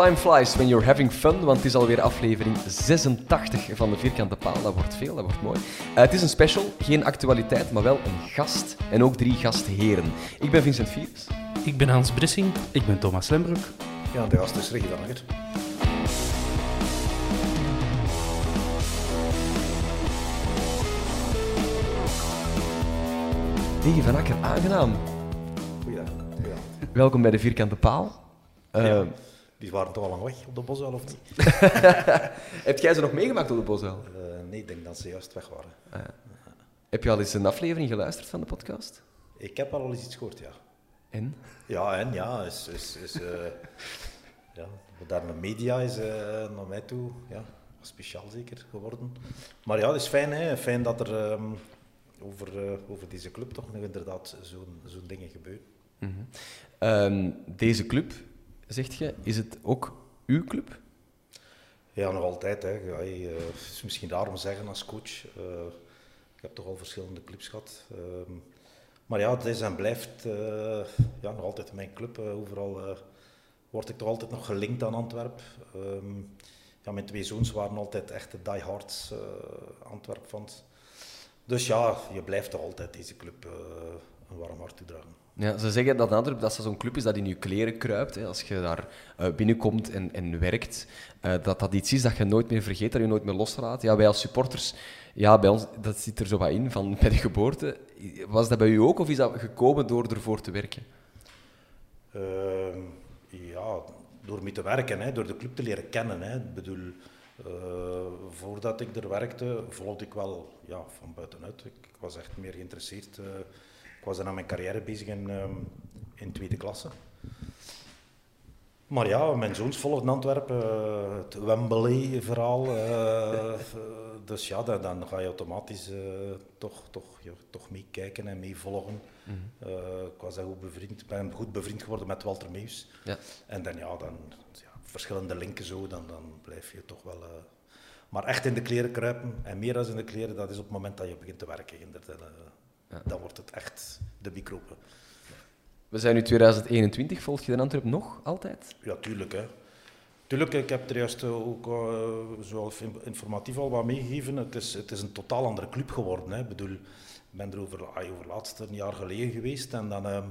Time flies when you're having fun, want het is alweer aflevering 86 van de Vierkante Paal. Dat wordt veel, dat wordt mooi. Eh, het is een special, geen actualiteit, maar wel een gast. En ook drie gastheren. Ik ben Vincent Viers. Ik ben Hans Brissing. Ik ben Thomas Lembroek. Ja, de gast is Ricky van Akker. Digi van Akker, aangenaam. Goeiedag. Welkom bij de Vierkante Paal. Eh, Ja, die waren toch al lang weg op de bosuil, of niet? Heb jij ze nog meegemaakt op de Bosuil? Eh, nee, ik denk dat ze juist weg waren. Heb je al eens een aflevering geluisterd van de podcast? Ik heb al eens iets gehoord, ja. En? Ja, en ja, is, is, is, eh, ja, moderne media is eh, naar mij toe ja, speciaal zeker geworden. Maar ja, het is fijn, hè? fijn dat er ehm, over, over deze club toch nog inderdaad zo'n zo'n dingen gebeuren. Ehm, deze club, zegt je, is het ook uw club? Ja, nog altijd. Hè. Ja, je, eh, is misschien raar om te zeggen als coach. eh, ik heb toch al verschillende clubs gehad. ehm, maar ja, het is en blijft eh, ja, nog altijd mijn club. overal word ik toch altijd nog gelinkt aan Antwerpen. Ehm, ja, mijn twee zoons waren altijd echte diehards uh, Antwerp-fans. Dus ja, je blijft toch altijd deze club een warm hart toedragen. Ja, ze zeggen dat Antwerpen dat zo'n club is dat in je kleren kruipt. Hè. Als je daar eh, binnenkomt en, en werkt, eh, dat dat iets is dat je nooit meer vergeet, dat je nooit meer loslaat. Ja, wij als supporters, ja, bij ons, dat zit er zo wat in van bij de geboorte. Was dat bij u ook of is dat gekomen door ervoor te werken? Ehm, ja, door mee te werken, hè, door de club te leren kennen. Hè. Ik bedoel, eh, voordat ik er werkte, volgde ik wel ja, van buitenuit. Ik, ik was echt meer geïnteresseerd. Ik was dan aan mijn carrière bezig in, ehm, in tweede klasse. Maar ja, mijn zoons volgden Antwerpen, eh, het Wembley-verhaal. eh, eh, dus ja, dan, dan ga je automatisch toch, toch, ja, toch meekijken en meevolgen. Eh, ik was goed bevriend, ben goed bevriend geworden met Walter Meus. Ja. En dan, ja, dan ja, verschillende linken zo, dan, dan blijf je toch wel... maar echt in de kleren kruipen, en meer dan in de kleren, dat is op het moment dat je begint te werken. inderdaad. Eh, Dan wordt het echt de microbe. We zijn nu 2021, volg je de Antwerpen nog altijd? Ja, tuurlijk. Hè. Tuurlijk, ik heb er juist eh, ook uh, zoals in- informatief al wat meegegeven. Het is, het is een totaal andere club geworden. Hè. Ik bedoel, ik ben er over, over laatst een jaar geleden geweest en dan... ehm,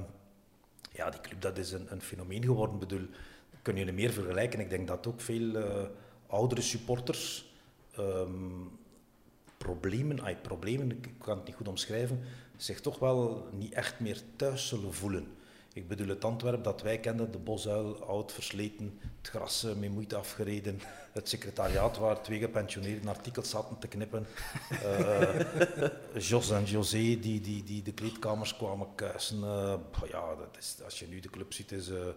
ja, die club dat is een, een fenomeen geworden. Ik bedoel, kun je niet meer vergelijken. Ik denk dat ook veel eh, oudere supporters ehm, problemen, problemen, ik kan het niet goed omschrijven, zich toch wel niet echt meer thuis zullen voelen. Ik bedoel het Antwerp dat wij kenden, de bosuil, oud, versleten, het gras eh, met moeite afgereden, het secretariaat waar twee gepensioneerden artikels zaten te knippen, eh, Jos en José die, die, die de kleedkamers kwamen kuisen. eh, ja, dat is, als je nu de club ziet, is eh,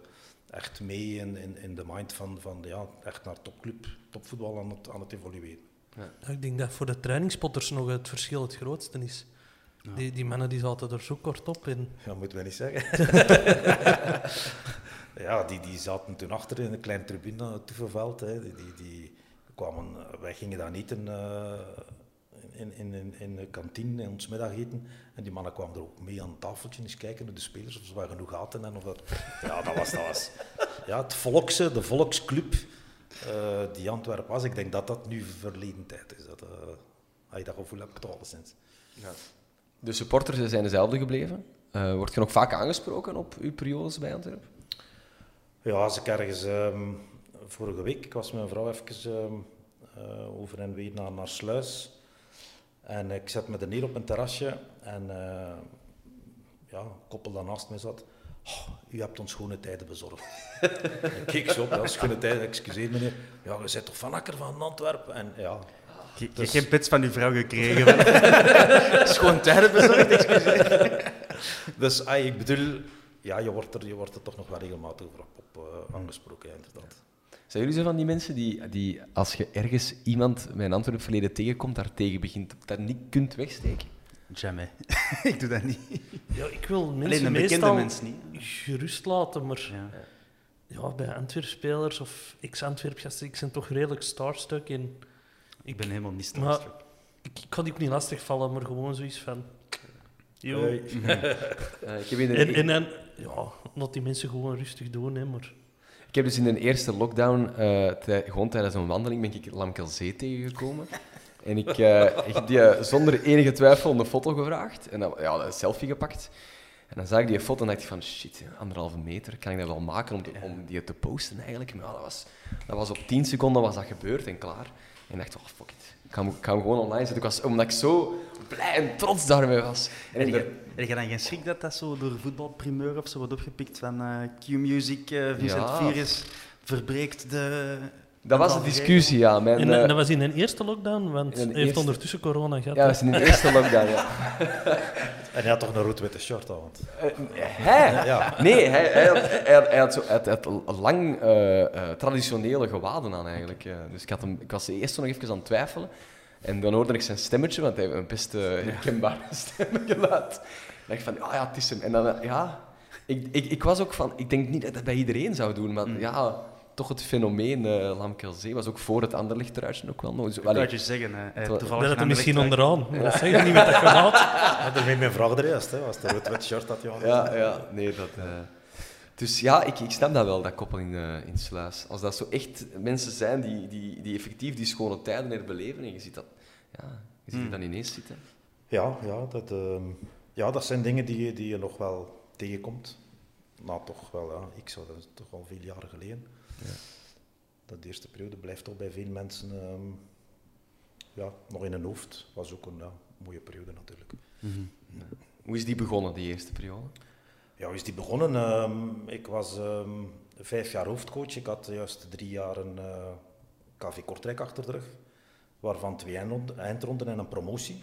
echt mee in, in, in de mind van, van ja, echt naar topclub, topvoetbal aan het, aan het evolueren. Ik denk dat voor de trainingspotters nog het verschil het grootste is. Die, die mannen die zaten er zo kort op in. Ja, moeten we niet zeggen. ja, die, die zaten toen achter in een kleine tribune aan het Toevenveld. Hè. Die, die, die kwamen, wij gingen dan eten eh, in, in, in, in de kantine, in ons middageten. En die mannen kwamen er ook mee aan het tafeltje eens kijken naar de spelers, of ze wel genoeg hadden. En of dat, ja, dat was, dat was ja, het volkse, de volksclub eh, die Antwerpen was. Ik denk dat dat nu verleden tijd is. Dat, je dat gevoel hebt, toch alleszins. De supporters zijn dezelfde gebleven. Eh wordt je nog vaak aangesproken op uw periodes bij Antwerpen? Ja, als ik ergens ehm, vorige week, ik was met mijn vrouw even ehm, eh, over en weer naar, naar Sluis. En ik zet me er neer op een terrasje en ja, een koppel dat naast mij zat. "Oh, u hebt ons schone tijden bezorgd. ik keek zo op, ja, schone tijden, excuseer meneer. Ja, je bent toch van Akker van Antwerpen? En ja, Je hebt Dus- geen pits van uw vrouw gekregen. is gewoon tijden bezorgd, excuseer. dus ah, ik bedoel, ja, je wordt, er, je wordt er toch nog wel regelmatig over op, op eh, aangesproken, ja, inderdaad. Zijn jullie zo van die mensen die, die als je ergens iemand met een Antwerp verleden tegenkomt, daar tegen begint, daar niet kunt wegsteken? Jamais. ik doe dat niet. Ja, ik wil mensen Alleen een bekende meestal mens niet. gerust laten, maar Ja. ja, bij Antwerp-spelers of ex-Antwerp-gasten, ik ben toch redelijk starstruck in... Ik ben helemaal niet Maar starstruck. ik, ik kan die ook niet lastig vallen, maar gewoon zoiets van... Yo. Eh, ik, heb in de, En, en dan, ja, laat die mensen gewoon rustig doen, hè, maar... ik heb dus in de eerste lockdown, eh, tij- gewoon tijdens een wandeling, ben ik Lamkelzee tegengekomen. En ik, eh, ik heb die eh, zonder enige twijfel een foto gevraagd. En dan, ja, een selfie gepakt. En dan zag ik die foto en dacht ik van, shit, anderhalve meter, kan ik dat wel maken om, om die te posten eigenlijk? Maar ja, dat was, dat was op 10 seconden was dat gebeurd en klaar. En ik dacht, oh, fuck it. Ik ga, hem- ik ga hem gewoon online zetten. Ik was, omdat ik zo blij en trots daarmee was. En ik je, heb je dan geen schrik dat dat zo door voetbalprimeur of zo wordt opgepikt van eh, Q-Music, Vincent Ja. Virus verbreekt de... dat was de discussie, ja. Mijn, En, eh, dat was in een eerste lockdown, want hij heeft eerste- ondertussen corona gehad. ja, dat was in de eerste lockdown, ja. En hij had toch een rood-witte shirt aan, want... Hij? Ja. Nee, hij, hij, had, hij, had, hij had zo, had- had lang eh, eh, traditionele gewaden aan eigenlijk. eh. dus ik, had hem, ik was eerst zo nog even aan het twijfelen. En dan hoorde ik zijn stemmetje, want hij heeft een best eh, herkenbare stemgeluid. En ik van, ah ja, het is hem. En dan, eh, ja, ik, ik, ik was ook van, ik denk niet dat dat bij iedereen zou doen, maar ja, toch het fenomeen uh, Lamkelzee was ook voor het Anderlecht eruitje ook wel nooit zo. Het je zeggen, hè. Eh, was- toevallig Dat het er misschien onderaan. Maar dat zeg je niet met dat. Ja, dat weet mijn vrouw er juist, hè. Was het een rood-wit shirt dat aan had. Ja, ja, nee, dat... eh, Dus ja, ik, ik snap dat wel, dat koppel in, eh, in Sluis. Als dat zo echt mensen zijn die, die, die effectief die schone tijden herbeleven en je ziet dat, ja, je ziet het dan ineens zitten. Ja, ja, dat, ehm, ja, dat zijn dingen die, je- die je nog wel tegenkomt. Nou, toch wel, ja. Ik zou dat is toch al veel jaren geleden. Dat eerste periode blijft toch bij veel mensen ehm, ja, nog in hun hoofd. Was ook een ja, mooie periode natuurlijk. Hoe is die begonnen, die eerste periode? Ja, hoe is die begonnen? Ehm, ik was ehm, vijf jaar hoofdcoach. Ik had juist drie jaar een eh, KV Kortrijk achter de rug. Waarvan twee eindronden, en een promotie.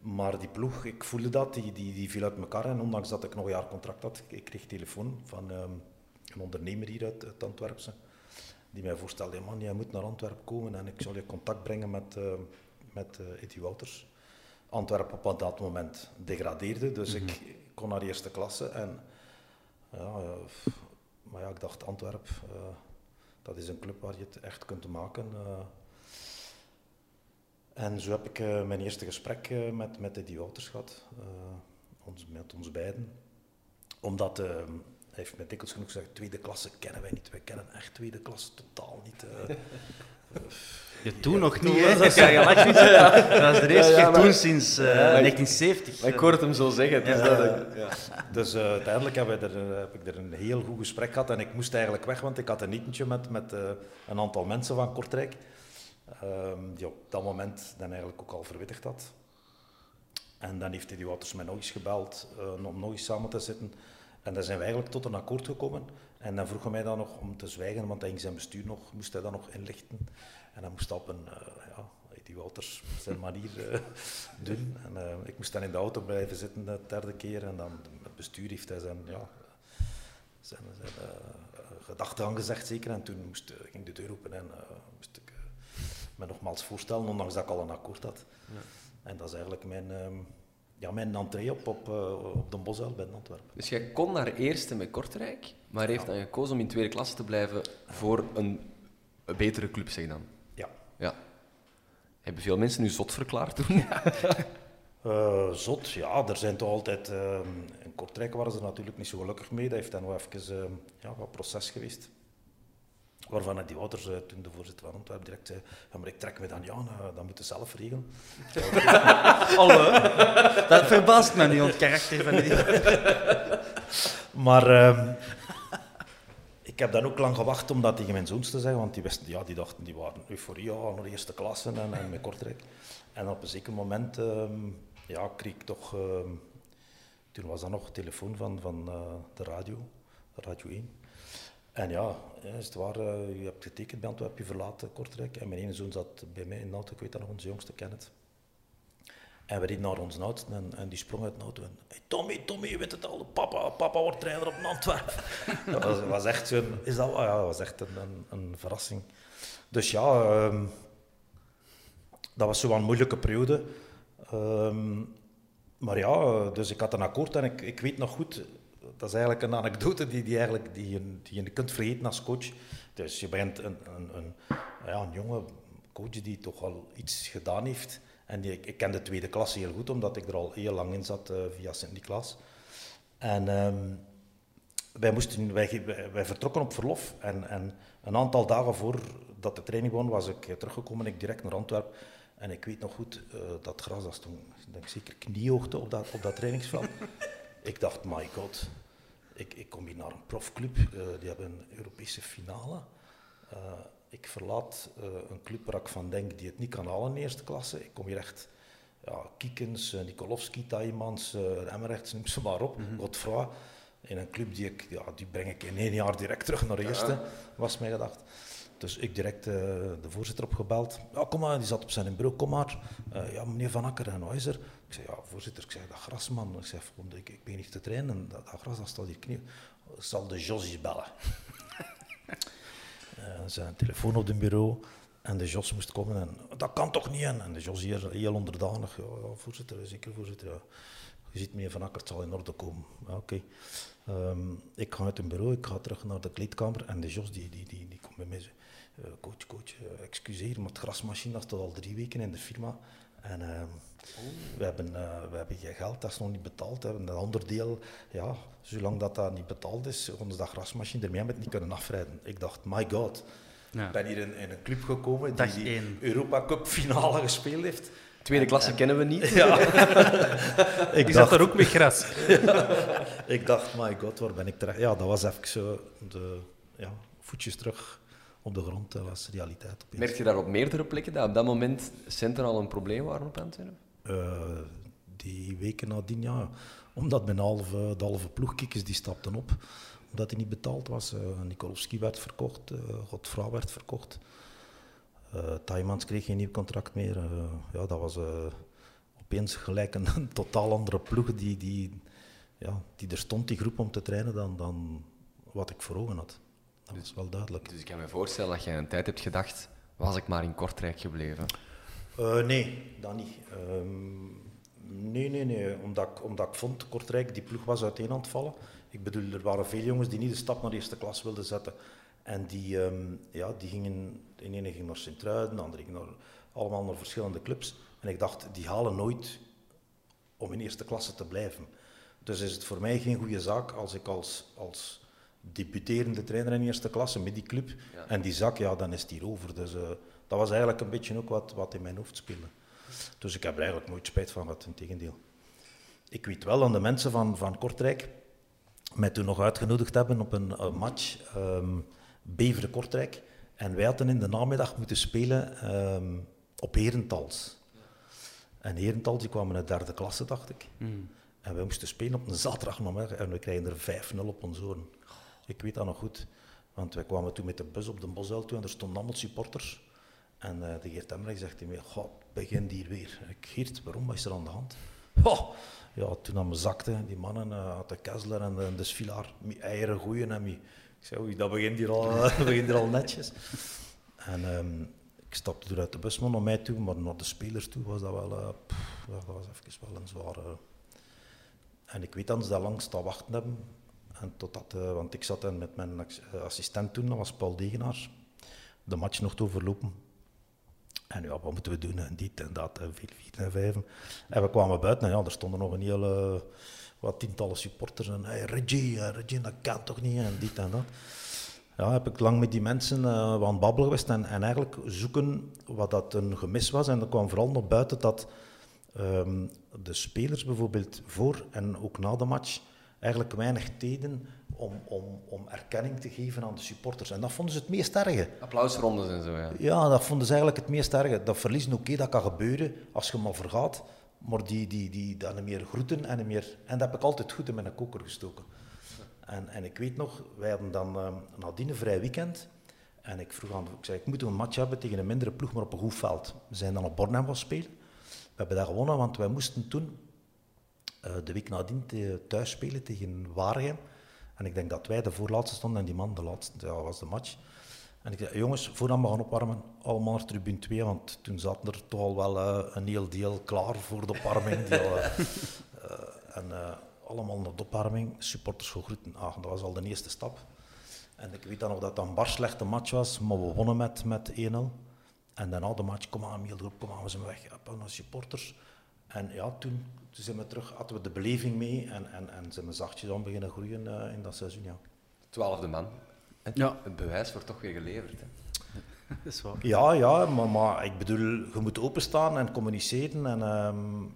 Maar die ploeg, ik voelde dat, die, die, die viel uit elkaar. En ondanks dat ik nog een jaar contract had, ik kreeg telefoon van een ondernemer hier uit, uit Antwerpse. Die mij voorstelde, man, jij moet naar Antwerpen komen en ik zal je contact brengen met, eh met eh Eddie Wouters. Antwerpen op dat moment degradeerde, dus ik kon naar eerste klasse. En, ja, eh, maar ja, ik dacht, Antwerpen, dat is een club waar je het echt kunt maken. en zo heb ik mijn eerste gesprek met, met Eddie Wouters gehad, eh, ons, met ons beiden. Omdat, eh, hij heeft mij dikwijls genoeg gezegd, tweede klasse kennen wij niet. Wij kennen echt tweede klasse totaal niet. eh. Je toen nog niet, hè? Dat is ja, gelachen. Dat is de eerste Ja, ja, keer toen sinds eh, 1970. Maar ik hoorde het hem zo zeggen. Dus dat, ik- ja. Dus eh, uiteindelijk er, eh, heb ik er een heel goed gesprek gehad en ik moest eigenlijk weg, want ik had een etentje met, met eh, een aantal mensen van Kortrijk, ehm, die op dat moment dan eigenlijk ook al verwittigd had. En dan heeft hij die Wouters mij nog eens gebeld eh, om nog eens samen te zitten. En dan zijn we eigenlijk tot een akkoord gekomen. En dan vroeg hij mij dan nog om te zwijgen, want hij ging zijn bestuur nog, moest hij dan nog inlichten. En dan moest dat op een, eh, ja, die Wouters op zijn manier eh, doen. En eh, ik moest dan in de auto blijven zitten de derde keer. En dan het bestuur heeft hij zijn, ja, zijn, zijn gedachten aangezegd zeker. En toen moest, ging de deur open en moest ik me nogmaals voorstellen, ondanks dat ik al een akkoord had. En dat is eigenlijk mijn, ehm, ja, mijn entree op, op, eh, op de Bosuil bij Antwerpen. Dus jij kon naar eerste met Kortrijk, maar heeft dan gekozen om in tweede klasse te blijven voor een, een betere club, zeg dan? Ja. Ja. Hebben veel mensen nu zot verklaard toen? Eh, zot, ja, er zijn toch altijd... eh, in Kortrijk waren ze natuurlijk niet zo gelukkig mee. Dat heeft dan wel even eh, ja, wat proces geweest. Waarvan die Wouters, eh, toen de voorzitter van Antwerpen, direct zei... Ja, maar ik trek me dan, ja, nou, dat moet je zelf regelen. Alle. Dat verbaast me niet, want het karakter van die... Maar ehm, ik heb dan ook lang gewacht om dat tegen mijn zoons te zeggen, want die, wisten, ja, die dachten die waren euforie ja, naar de eerste klasse en, en met Kortrijk. En op een zeker moment ehm, ja, kreeg ik toch, ehm, toen was dat nog telefoon van, van eh, de radio, Radio 1. En ja, ja, is het waar, eh, je hebt getekend bij Antwerpen, je verlaat eh, Kortrijk. En mijn ene zoon zat bij mij in de auto, ik weet dat nog, onze jongste Kenneth. En we reden naar ons oudste en, die sprong uit de auto. En, hey, Tommy, Tommy, je weet het al, papa, papa wordt trainer op Antwerpen. dat was, was echt zo'n, is dat, ja, dat was echt een, een, een verrassing. Dus ja, ehm, dat was zo'n moeilijke periode. Ehm, maar ja, dus ik had een akkoord en ik, ik weet nog goed, dat is eigenlijk een anekdote die, die, eigenlijk, die, je, die kunt vergeten als coach. Dus je bent een, een, een, ja, een jonge coach die toch al iets gedaan heeft. En die, ik, ken de tweede klasse heel goed, omdat ik er al heel lang in zat eh, via Sint-Niklaas. En ehm, wij, moesten, wij, wij, vertrokken op verlof. En, en een aantal dagen voordat de training begon, was ik teruggekomen. Ik direct naar Antwerpen. En ik weet nog goed, eh, dat gras dat stond denk zeker kniehoogte op dat, op dat trainingsveld. ik dacht, my god, ik, ik kom hier naar een profclub. eh, die hebben een Europese finale. Eh, ik verlaat eh, een club waar ik van denk die het niet kan halen in eerste klasse. Ik kom hier echt, ja, Kiekens, Nikolovski, Taimans, Emmerrechts, noem ze maar op, Godfroy. In een club die ik, ja, die breng ik in één jaar direct terug naar de eerste, was mij gedacht. Dus ik direct eh, de voorzitter opgebeld. Ja, kom maar, die zat op zijn bureau, kom maar. Eh, ja, meneer Van Akker, en wat is er? Ik zei, ja, voorzitter, ik zeg, dat gras, man. Ik zeg, volgende week, ik ben hier te trainen, dat, dat gras, dat staat hier knie. Ik zal de Jossies bellen. Eh, Er zijn een telefoon op het bureau en de Jos moest komen en dat kan toch niet? En de Jos hier heel onderdanig, ja, ja voorzitter, zeker voorzitter. Ja. Je ziet meneer Van Akker, het zal in orde komen. Ja, oké. Ehm, ik ga uit het bureau, ik ga terug naar de kleedkamer en de Jos die, die, die, die komt bij mij eh, coach, coach, eh, excuseer, maar het grasmachine dat staat al drie weken in de firma. En ehm, we, hebben, eh, we hebben geen geld, dat is nog niet betaald. Hè. En dat andere deel, ja, zolang dat, dat niet betaald is, ons dat grasmachine ermee het niet kunnen afrijden. Ik dacht, my god, Ja. ik ben hier in, in een club gekomen die, Dag die één. Europa Cup finale gespeeld heeft. Tweede klasse kennen we niet. Ja. ik, Die dacht, zat er ook met gras. ik dacht, my god, waar ben ik terecht? Ja, dat was even zo, de ja, voetjes terug op de grond, was realiteit. opeens. Merk je daar op meerdere plekken dat op dat moment centen al een probleem waren op Antwerpen? Eh, die weken nadien, ja. Omdat mijn halve, de halve ploegkikkers die stapten op. Omdat hij niet betaald was. Uh, Nikolowski werd verkocht, uh, Godfra werd verkocht. Uh, Taimans kreeg geen nieuw contract meer. Eh, ja, dat was eh, opeens gelijk een, een totaal andere ploeg die, die, ja, die er stond, die groep, om te trainen dan, dan wat ik voor ogen had. Dat is wel duidelijk. Dus ik kan me voorstellen dat jij een tijd hebt gedacht, was ik maar in Kortrijk gebleven. Uh, nee, dat niet. Um, nee, nee, nee. Omdat ik, omdat ik vond, Kortrijk, die ploeg was uiteen aan het vallen. Ik bedoel, er waren veel jongens die niet de stap naar de eerste klas wilden zetten. En die, um, ja, die gingen, de ene ging naar Sint-Truiden, de andere ging naar, allemaal naar verschillende clubs. En ik dacht, die halen nooit om in eerste klasse te blijven. Dus is het voor mij geen goede zaak als ik als, als debuterende trainer in eerste klasse met die club ja. en die zak, ja, dan is die over. Dus uh, dat was eigenlijk een beetje ook wat, wat in mijn hoofd speelde. Dus ik heb er eigenlijk nooit spijt van gehad, in tegendeel. Ik weet wel aan de mensen van, van Kortrijk, mij toen nog uitgenodigd hebben op een, een match, um, Beveren-Kortrijk. En wij hadden in de namiddag moeten spelen um, op Herentals. En Herentals, die kwamen uit derde klasse, dacht ik. Mm. En wij moesten spelen op een zaterdagmiddag en we krijgen er 5-0 op ons oren. Ik weet dat nog goed, want wij kwamen toen met de bus op de Bosuil toe en er stonden allemaal supporters. En uh, de Geert Emmerich zegt tegen mij, god, begin hier weer. Ik, Geert, waarom, wat is er aan de hand? Ja, toen aan me zakte, die mannen, uh, de Kessler en de, de Svilaar, met eieren gooien en mee. Ik zei, oei, dat begint hier al, begint hier al netjes. En um, ik stapte er uit de bus maar naar mij toe, maar naar de spelers toe was dat wel, pff, dat was even wel een zware En ik weet dat ze daar lang staan wachten hebben. En totdat, uh, want ik zat dan met mijn assistent toen, dat was Paul Degenaars, de match nog te overlopen. En ja, wat moeten we doen? En dit en dat, en veel vier en vijf. En we kwamen buiten en ja, er stonden nog een hele, wat tientallen supporters. En hey, Reggie, Reggie, dat kan toch niet? En dit en dat. Ja, heb ik lang met die mensen uh, aan het babbelen geweest en, en eigenlijk zoeken wat dat een gemis was. En er kwam vooral nog buiten dat um, de spelers bijvoorbeeld voor en ook na de match eigenlijk weinig deden om, om, om erkenning te geven aan de supporters. En dat vonden ze het meest erge. Applausrondes en zo, ja. Ja, dat vonden ze eigenlijk het meest erge. Dat verliezen, oké, dat kan gebeuren als je maar vergaat. Maar die, die, die, dat niet meer groeten en niet meer... En dat heb ik altijd goed in mijn koker gestoken. En, en ik weet nog, wij hadden dan uh, nadien een vrij weekend. En ik vroeg aan, ik zei, ik moet een match hebben tegen een mindere ploeg, maar op een goed veld. We zijn dan op Bornhem gaan spelen. We hebben dat gewonnen, want wij moesten toen de week nadien te, thuis spelen tegen Waregem. En ik denk dat wij de voorlaatste stonden en die man de laatste. Ja, was de match. En ik zei, jongens, voordat we gaan opwarmen, allemaal naar tribune 2, want toen zaten er toch al wel uh, een heel deel klaar voor de opwarming. Die al, uh, en allemaal naar de opwarming, supporters gegroeten. Ah, dat was al de eerste stap. En ik weet dan nog dat het een bar slechte match was, maar we wonnen met, met 1-0. En daarna de match, kom aan, Mielgroep, kom aan, we zijn weg. Naar supporters. En ja, toen, toen zijn we terug, hadden we de beleving mee en, en, en zijn we zachtjes aan beginnen groeien uh, in dat seizoen. Ja. Twaalfde man. Het, ja. het bewijs wordt toch weer geleverd. Hè? dat is waar. Ja, ja maar, maar ik bedoel, je moet openstaan en communiceren en um,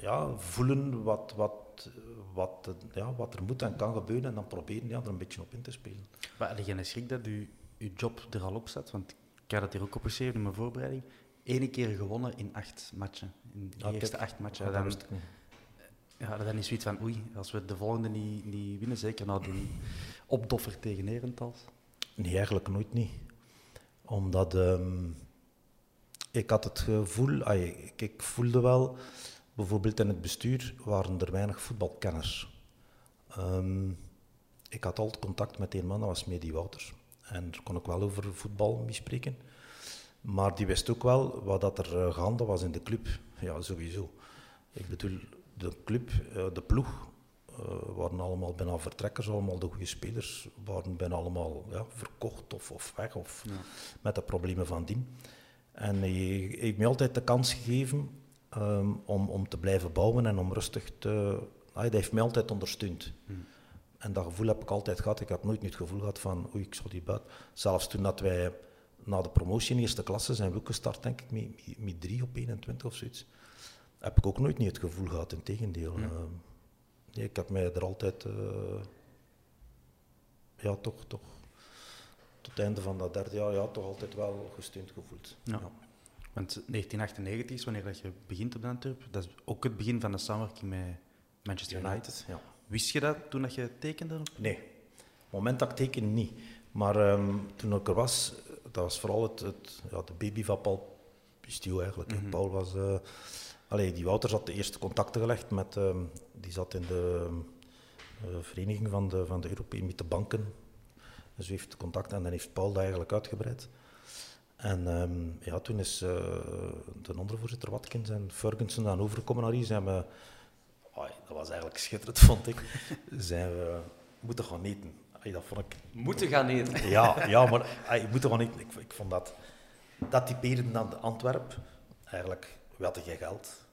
ja, voelen wat, wat, wat, ja, wat er moet en kan gebeuren en dan proberen ja, er een beetje op in te spelen. Maar heb je schrik dat je, je job er al op zet? Want ik had het hier ook opgeschreven in mijn voorbereiding. Eén keer gewonnen in acht matchen. In de ja, eerste acht matchen. Ja, dan, ja, dan is zoiets van, oei, als we de volgende niet, niet winnen, zeker na die opdoffer tegen Herentals. Nee, eigenlijk nooit niet. Omdat um, ik had het gevoel, ay, ik, ik voelde wel, bijvoorbeeld in het bestuur waren er weinig voetbalkenners. Um, ik had altijd contact met een man, dat was Medi Wouters. En daar kon ik wel over voetbal mee spreken. Maar die wist ook wel wat dat er uh, gaande was in de club. Ja, sowieso. Ik bedoel, de club, uh, de ploeg, uh, waren allemaal bijna vertrekkers, allemaal de goede spelers, waren bijna allemaal ja, verkocht of, of weg, of ja. met de problemen van dien. En hij heeft me altijd de kans gegeven um, om, om te blijven bouwen en om rustig te... Hij heeft mij altijd ondersteund. Hmm. En dat gevoel heb ik altijd gehad. Ik heb nooit het gevoel gehad van, oei, ik zal die buiten. Zelfs toen dat wij na de promotie in eerste klasse zijn we ook gestart, denk ik, met, met 3 op 21 of zoiets. Heb ik ook nooit niet het gevoel gehad, in tegendeel. Ja. Uh, nee, ik heb mij er altijd, uh, ja, toch, toch, tot het einde van dat derde jaar, ja, toch altijd wel gesteund gevoeld. Ja. ja. Want 1998 is wanneer dat je begint op de Antwerp. Dat is ook het begin van de samenwerking met Manchester United. United ja. Wist je dat toen dat je tekende? Nee. Op het moment dat ik tekende, niet. Maar um, toen ik er was, dat was vooral het, het ja, de baby van Paul Pistiel eigenlijk. Mm -hmm. Paul was... Uh, allee, die Wouters had de eerste contacten gelegd met... Um, die zat in de uh, vereniging van de, van de Europese banken. Dus hij heeft contact en dan heeft Paul dat eigenlijk uitgebreid. En um, ja, toen is uh, de ondervoorzitter Watkins en Ferguson aan overgekomen naar hier. Zijn we, oh, dat was eigenlijk schitterend, vond ik. zijn we moeten gaan eten. Ay, dat vond ik... Moeten gaan eten. Ja, ja maar ay, moeten gaan eten. Ik, ik vond dat... Dat typeerde dan de Antwerp. Eigenlijk, we hadden geen geld.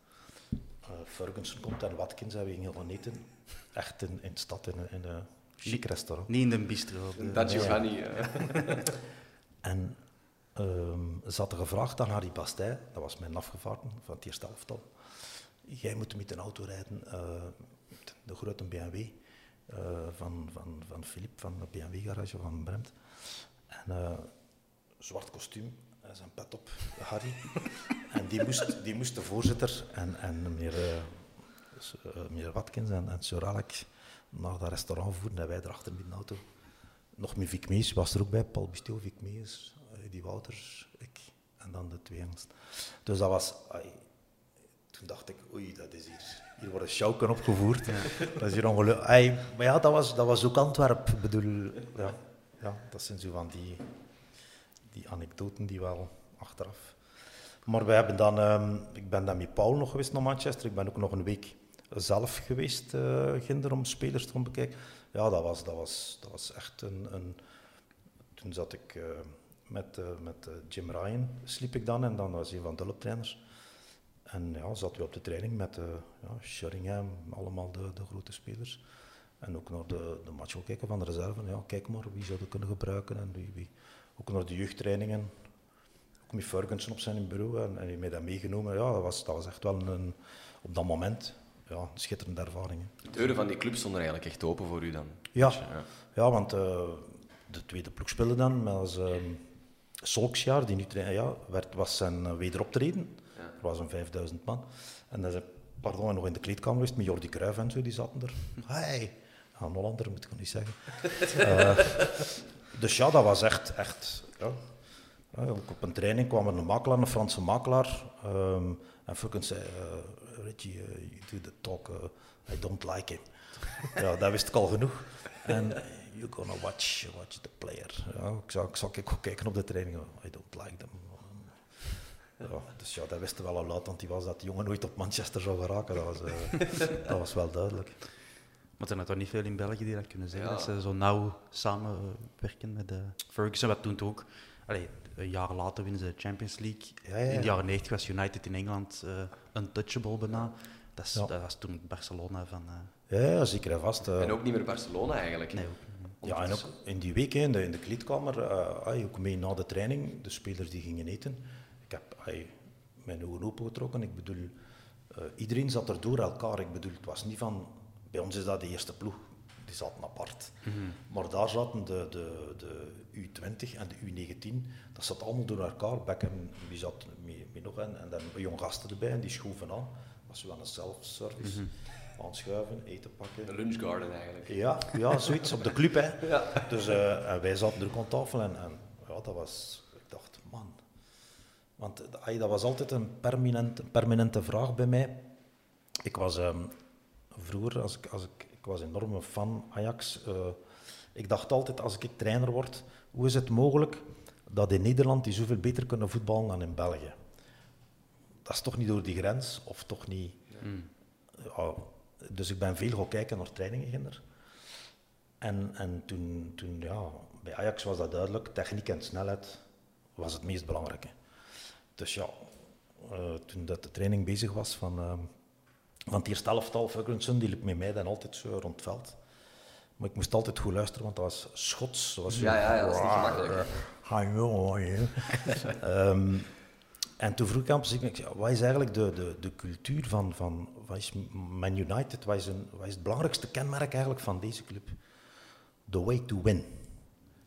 Uh, Ferguson komt en Watkins en we gingen gaan eten. Echt in, in de stad, in, in een chic restaurant. Niet in de bistro. Dat is gaan niet. En um, ze hadden gevraagd aan Harry Bastij, dat was mijn afgevaardigde van het eerste elftal. Jij moet met een auto rijden, uh, de grote BMW, uh, van, van, van Philippe, van de BMW-garage van Bremt. En uh, zwart kostuum, en zijn pet op, Harry. en die moest, die moest de voorzitter en, en meneer, meneer Watkins en, en Sir Alec naar dat restaurant voeren en wij erachter met een auto. Nog met Vic Mees was er ook bij, Paul Bistio, Vic Mees, die Wouters, ik en dan de twee angst. Dus dat was... Ay, toen dacht ik, oei, dat is hier... Hier worden schauken opgevoerd. Dat is hier ongelukkig. Maar ja, dat was, dat was ook Antwerp. Ik bedoel, ja, ja, dat zijn zo van die, die anekdoten die wel achteraf... Maar we hebben dan... Um, ik ben dan met Paul nog geweest naar Manchester. Ik ben ook nog een week zelf geweest, uh, ginder, om spelers te bekijken. Ja, dat was, dat was, dat was echt een... een toen zat ik uh, met, uh, met Jim Ryan, sliep ik dan, en dan was hij van de hulptrainers. En ja, zaten we op de training met ja, Sheringham, allemaal de, de grote spelers. En ook naar de, de match kijken van de reserve. Ja, kijk maar, wie zouden kunnen gebruiken en wie, wie. Ook naar de jeugdtrainingen. Ook met Ferguson op zijn bureau en, en mij dat meegenomen. Ja, dat was, dat was echt wel een, op dat moment ja, een schitterende ervaring. De deuren van die club stonden eigenlijk echt open voor u dan? Ja, ja. want uh, de tweede ploeg speelde dan met uh, Solskjaer, die nu ja, werd, was zijn uh, wederoptreden. Er was een 5000 man. En dan pardon, nog in de kleedkamer geweest met Jordi Cruijff en zo, die zaten er. Hey, een Hollander moet ik niet zeggen. uh, dus ja, dat was echt, echt ja. ja. ook op een training kwam er een makelaar, een Franse makelaar. Um, en fucking zei, uh, Richie, uh, you do the talk, I don't like him. ja, dat wist ik al genoeg. En you're gonna watch, watch the player. Ja, ik zou, ik zou ook kijken op de training, I don't like them. Ja, dus ja, dat wisten wel al laat, want die was dat die jongen nooit op Manchester zou geraken. Dat was, dat was wel duidelijk. Maar er zijn er toch niet veel in België die dat kunnen zeggen, dat ze zo nauw samenwerken met de Ferguson, wat toen ook. Allee, een jaar later winnen ze de Champions League. Ja, ja, in de jaren 90 was United in Engeland uh, untouchable bijna. Dat, is, dat, was toen Barcelona van... Uh... Ja, zeker en vast. Uh... En ook niet meer Barcelona eigenlijk. Nee, ja, en ook in die week in de, in de kleedkamer, uh, ook mee na de training, de spelers die gingen eten. Ay, mijn ogen opengetrokken. Ik bedoel, iedereen zat er door elkaar. Ik bedoel, het was niet van bij ons is dat de eerste ploeg, die zaten apart. Mm Maar daar zaten de, de, de U20 en de U19, dat zat allemaal door elkaar. Beckham die zat mee, nog in, en dan jong gasten erbij en die schoven aan. Dat was wel een self-service. Mm Aanschuiven, eten pakken. De lunchgarden eigenlijk. Ja, ja zoiets op de club. Hè. Ja. Dus uh, en wij zaten er aan tafel en, en ja, dat was. Want dat was altijd een permanente, permanente vraag bij mij. Ik was um, vroeger, als ik, als ik, ik was enorme fan Ajax. Uh, ik dacht altijd, als ik trainer word, hoe is het mogelijk dat in Nederland die zoveel beter kunnen voetballen dan in België? Dat is toch niet door die grens, of toch niet... Mm. Ja, dus ik ben veel gaan kijken naar trainingen. En, en toen, toen, ja, bij Ajax was dat duidelijk, techniek en snelheid was het meest belangrijke. Dus ja, uh, toen dat de training bezig was van... Uh, want die eerste elftal, Ferguson, die liep met mij dan altijd zo rond het veld. Maar ik moest altijd goed luisteren, want dat was Schots. Dat was ja, ja, ja, dat is niet gemakkelijk. um, en toen vroeg ik aan ik, wat is eigenlijk de, de, de cultuur van, van wat is Man United? Wat is, een, wat is het belangrijkste kenmerk eigenlijk van deze club? The way to win.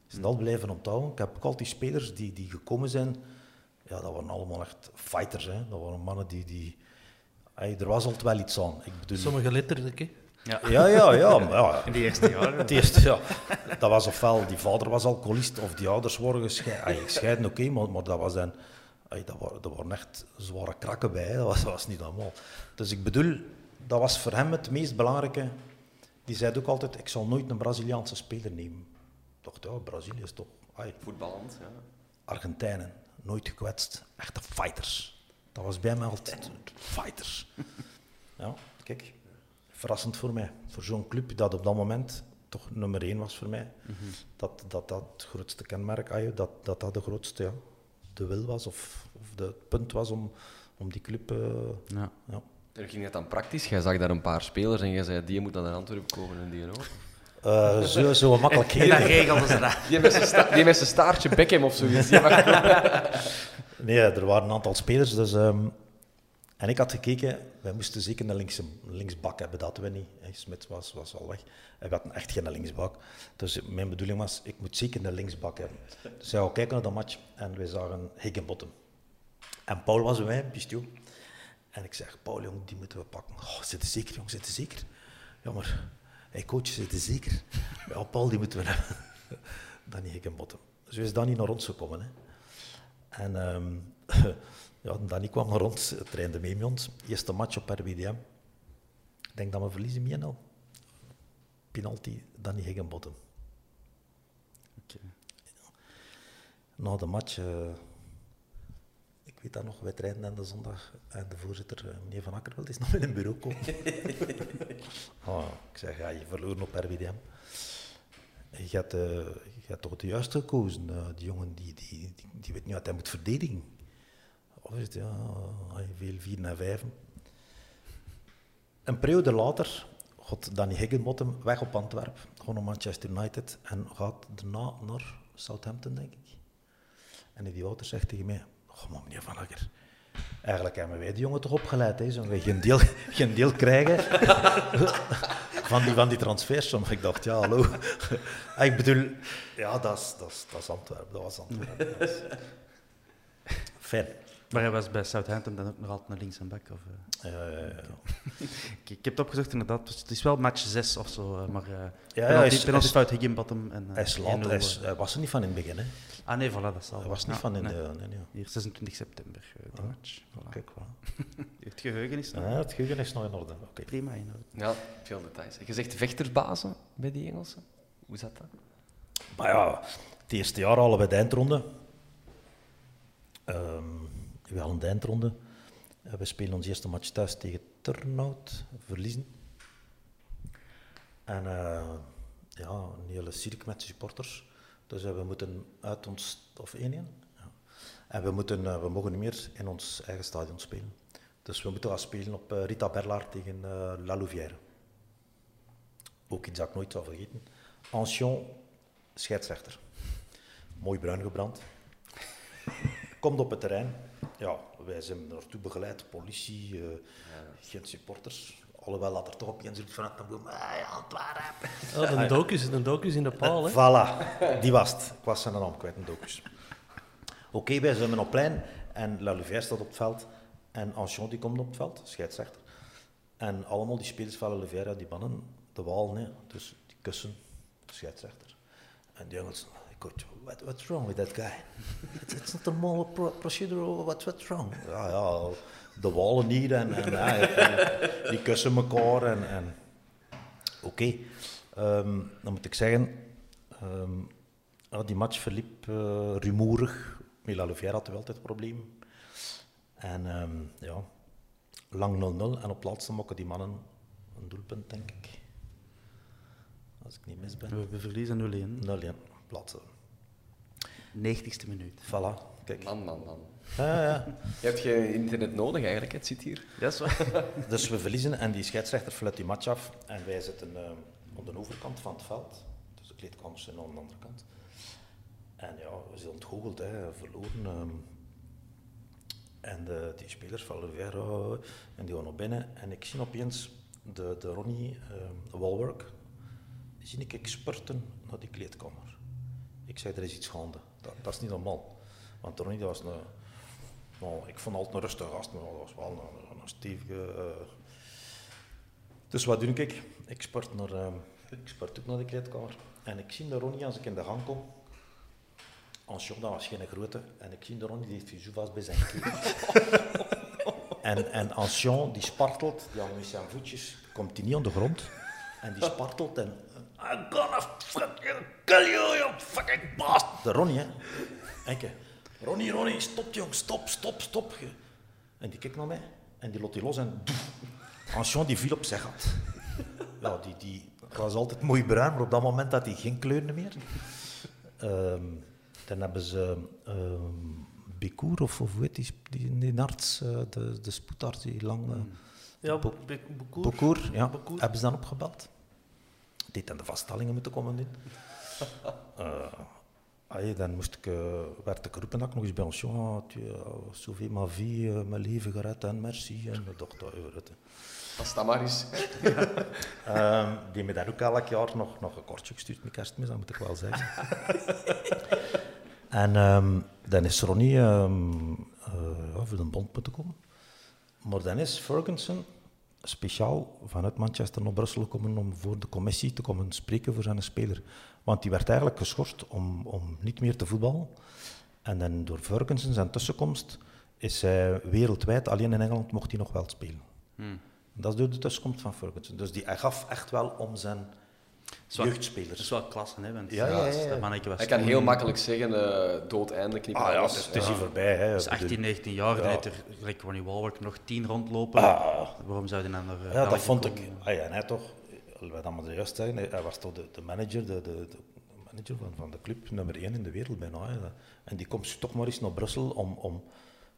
Is dat blijven onthouden? Ik heb ook altijd spelers die, die gekomen zijn, ja, dat waren allemaal echt fighters. Hè. Dat waren mannen die, die, er was altijd wel iets aan. Ik bedoel... Sommige letterlijk, Ja. Ja, ja, ja, ja. In de eerste jaren. Het eerste, ja. Dat was ofwel, die vader was alcoholist of die ouders worden gescheiden. gescheiden, oké, maar, maar dat was dan... dat, waren, dat waren echt zware krakken bij, dat was, dat was niet normaal. Dus ik bedoel, dat was voor hem het meest belangrijke. Die zei ook altijd, ik zal nooit een Braziliaanse speler nemen. Ik dacht, ja, Brazilië is toch... Voetballend, ja. Argentijnen, nooit gekwetst. Echte fighters. Dat was bij mij altijd fighters. Ja, kijk, verrassend voor mij. Voor zo'n club dat op dat moment toch nummer één was voor mij. Mhm. Dat, dat dat het grootste kenmerk, dat, dat dat de grootste ja, de wil was of, of de, het punt was om, om die club... Uh, ja. ja. En ging het dan praktisch? Jij zag daar een paar spelers en je zei, die moet naar Antwerpen komen en die ook? Uh, zo, zo makkelijk. En, en regelden ze dat. Die met zijn sta staartje Beckham of zoiets. nee, er waren een aantal spelers. Dus, um, en ik had gekeken, wij moesten zeker een linkse, linksbak hebben, dat we niet. Smit was, was al weg. En we hadden echt geen linksbak. Dus mijn bedoeling was, ik moet zeker een linksbak hebben. Dus wij gaan kijken naar de match en we zagen Higginbottom. En Paul was bij mij, Pistio. En ik zeg, Paul, jong, die moeten we pakken. Oh, zitten zeker, jong, zitten zeker. Ja, maar hey, coach, zitten zeker. Ja, Paul, die moeten we hebben. Danny Higginbottom. Dus is Danny naar ons gekomen. Hè. En um, ja, Danny kwam naar ons, trainde mee met ons. Eerste match op RWDM. Ik denk dat we verliezen met al. Penalty, Danny Higginbottom. Okay. Na de match, uh, ik weet dat nog, wij trainen aan de zondag en de voorzitter, eh, meneer Van Akkerveld, is nog in een bureau komen. oh, ik zeg, ja, je verloren op RWDM. Je hebt, uh, je toch de juiste gekozen. Uh, die jongen die, die, die, die, weet niet wat hij moet verdedigen. Of is het, ja, veel vier naar vijf. Een periode later gaat Danny Higginbottom weg op Antwerpen, gewoon naar Manchester United en gaat daarna naar Southampton, denk ik. En die Wouter zegt tegen mij, oh maar meneer Van Akker, eigenlijk hebben wij die jongen toch opgeleid, hè? Zullen we geen deel, geen deel krijgen van die, van die transfers? Maar ik dacht, ja, hallo. ik bedoel, ja, dat is, dat Antwerpen, dat was Antwerpen. Fijn. Maar hij was bij Southampton dan ook nog altijd naar links en back? Of, uh... ja, ja, ja. ik, ik, heb het opgezocht inderdaad. Het is wel match 6 of zo, maar uh, ja, penalty, is, penalty fout Higginbottom. En, uh, hij, is laat, hij, is, hij was er niet van in het begin. Hè? Ah nee, voilà, dat zal. Hij was niet van in nee. de... Nee, nee. Hier, 26 september, die Ah, match. Voilà. Kijk, voilà. Het geheugen is nog Ja, het geheugen is nog in orde. Oké. prima in orde. Ja, veel details. Je zegt vechtersbazen bij die Engelsen. Hoe zat dat? Maar ja, het eerste jaar halen we de eindronde. Um, we halen de eindronde. Uh, we spelen ons eerste match thuis tegen Turnhout, verliezen. En uh, ja, een hele cirk met supporters. Dus uh, we moeten uit ons, of één in. Ja. En we, moeten, we mogen niet meer in ons eigen stadion spelen. Dus we moeten gaan spelen op Rita Berlaar tegen La Louvière. Ook iets dat ik nooit zal vergeten. Ancien scheidsrechter. Mooi bruin gebrand. Komt op het terrein. Ja, wij zijn naartoe begeleid, politie, uh, geen supporters. Alhoewel dat er toch opeens iets vanuit de boom, ja, Antwerpen. Oh, een docus, een docus in de paal, hè? Voilà, die was het. Ik was zijn naam kwijt, een docus. Oké, okay, wij zijn op plein en La Louvière staat op het veld. En Ancien die komt op het veld, scheidsrechter. En allemaal die spelers van La Louvière, die bannen de wal, nee. dus die kussen de scheidsrechter. En die jongens, coach, what, what's wrong with that guy? It's, it's not a normal pro procedure, what, what's wrong? Ja, ja, de wallen niet en, en die kussen elkaar. En, en. Oké, okay. um, dan moet ik zeggen, um, ja, die match verliep uh, rumoerig. Mila Louvière had wel altijd problemen. En um, ja, lang 0-0 en op laatste mokken die mannen een doelpunt, denk ik. Als ik niet mis ben. We, we verliezen 0-1. 0-1, plaatsen. 90ste minuut. Voilà, kijk. Man, man, man. Ja, ja. Je hebt geen internet nodig eigenlijk, het zit hier. Ja, dus we verliezen en die scheidsrechter fluit die match af en wij zitten uh, aan de overkant van het veld. Dus de kleedkamers zijn aan de andere kant. En ja, we zijn ontgoocheld, hè, verloren. Um, en de, die spelers van Louvière, en die gaan naar binnen. En ik zie opeens de, de Ronnie uh, Walwork, die zie ik spurten naar die kleedkamer. Ik zei, er is iets gaande. Dat, dat is niet normaal. Want Ronnie, dat was een... Nou, ik vond altijd een rustige gast, maar dat was wel een, een. Uh... Dus wat doe ik? Ik spurt, naar, uh, ik spurt ook naar de kleedkamer. En ik zie de Ronnie als ik in de gang kom. Ancien, dat was geen grote. En ik zie de Ronnie, die heeft zo vast bij zijn keel. en, en die spartelt, die met zijn voetjes, komt hij niet aan de grond. En die spartelt en... I'm gonna fucking kill you, you fucking bastard. De Ronnie, hè. Enke. Ronnie, Ronnie, stop jong, stop, stop, stop. En die kijkt naar mij en die lot die los en. Ancien die viel op zijn gat. Ja, die, die was altijd mooi bruin, maar op dat moment had hij geen kleuren meer. Um, dan hebben ze um, Becour, of, of hoe heet die, die, die arts, uh, de, de spoedarts die lang... Uh, ja, Bo Becour. Becour, ja. Hebben ze dan opgebeld. Die aan de vaststellingen moeten komen doen. Uh, Ay, dan moest ik, uh, werd ik ik nog eens bij ons jongen, tu as sauvé ma vie, uh, mijn leven gered en merci. En ik dacht, dat Pas dat maar eens. um, die me dan ook elk jaar nog, nog een kortje gestuurd met kerstmis, dat moet ik wel zeggen. en um, dan is Ronnie um, uh, voor de bond moeten komen. Maar dan is Ferguson speciaal vanuit Manchester naar Brussel gekomen om voor de commissie te komen spreken voor zijn speler. Want die werd eigenlijk geschorst om, om niet meer te voetballen. En dan door Ferguson zijn tussenkomst is hij wereldwijd, alleen in Engeland mocht hij nog wel spelen. Hmm. Dat is door de tussenkomst van Ferguson. Dus die, hij gaf echt wel om zijn wel- jeugdspelers. Dat is wel klasse, hè? Want Ja, ja, ja, ja. dat manneke was Hij kan heel makkelijk zeggen, eh dood einde, knip Ah ja, alles. het is, hier voorbij. Hè. Ik bedoel- 18, 19 jaar, dan heeft er gelijk Ronnie Walwork nog 10 rondlopen. Ah. Waarom zou hij dan naar eh, Ja, dat vond ik. Ah ja, en hij toch, wat dat maar juist zeggen, hij- was toch de, de manager, de, de, de manager van, van de club nummer 1 in de wereld bijna. Hè. En die komt toch maar eens naar Brussel om, om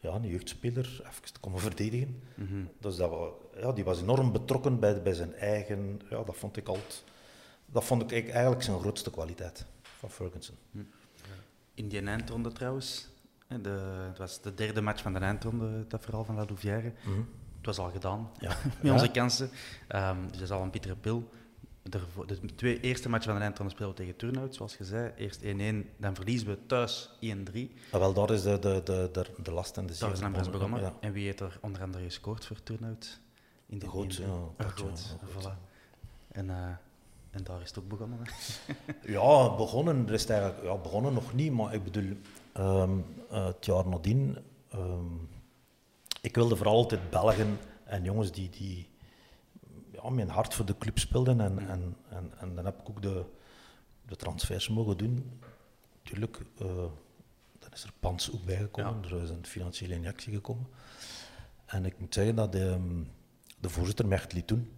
ja, een jeugdspeler even te komen verdedigen. Dus dat, ja, die was enorm betrokken bij, bij zijn eigen. Ja, dat vond ik altijd. Dat vond ik eigenlijk- zijn grootste kwaliteit van Ferguson. In die eindronde trouwens. De, het was de derde match van de eindronde, dat verhaal van La Louvière. Het was al gedaan Ja. met onze kansen. Ehm, dus dat is al een bittere pil. De, de twee eerste matchen van de eindronde spelen we tegen Turnhout, zoals je zei. Eerst 1-1, dan verliezen we thuis 1-3. Ah, wel, daar is de, de, de, de, de last en de Daar is Lambres begonnen. Ja. En wie heeft er onder andere gescoord voor Turnhout? In de Goed, ja, voilà. En, eh, en daar is het ook begonnen. Hè. Ja, begonnen, er is eigenlijk, ja, begonnen nog niet, maar ik bedoel, ehm, eh, het jaar nadien, ehm, ik wilde vooral altijd Belgen en jongens die, die ja, mijn hart voor de club speelden. En, en, en, en dan heb ik ook de, de transfers mogen doen. Tuurlijk, eh, dan is er Pans ook bijgekomen, er is een financiële injectie gekomen. En ik moet zeggen dat de, de voorzitter mij echt liet doen.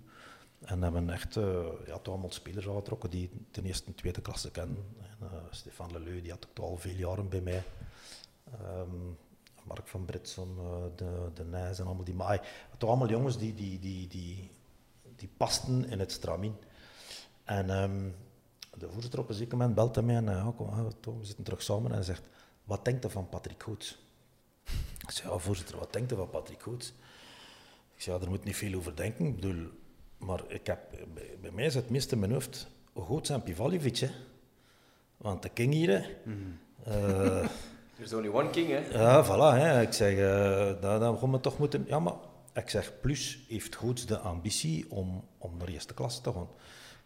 En hebben echt eh, ja, allemaal spelers aangetrokken die ten eerste en tweede klasse kennen. En, eh, Stefan Leleu, die had toch al veel jaren bij mij. Ehm, Mark van Britsom, eh, de, de Nijs en allemaal die. Maar ay, toch allemaal jongens die, die, die, die, die pasten in het stramien. En ehm, de voorzitter op een zeker moment belt mij en ja, kom, we zitten terug samen en zegt, wat denkt u van Patrick Goots? Ik zei, ja wat denkt u van Patrick Goots? Ik zei, ja, moet niet veel over denken. Ik bedoel, maar ik heb, bij, mij is het meest in mijn hoofd Goots en Pivaljevic. Hè. Want de king hier, hè. Eh, There's only one king, hè. ja, voilà. Hè. Ik zeg, eh dan, dan gaan we toch moeten... Ja, maar ik zeg, plus heeft Goots de ambitie om, om naar eerste klasse te gaan.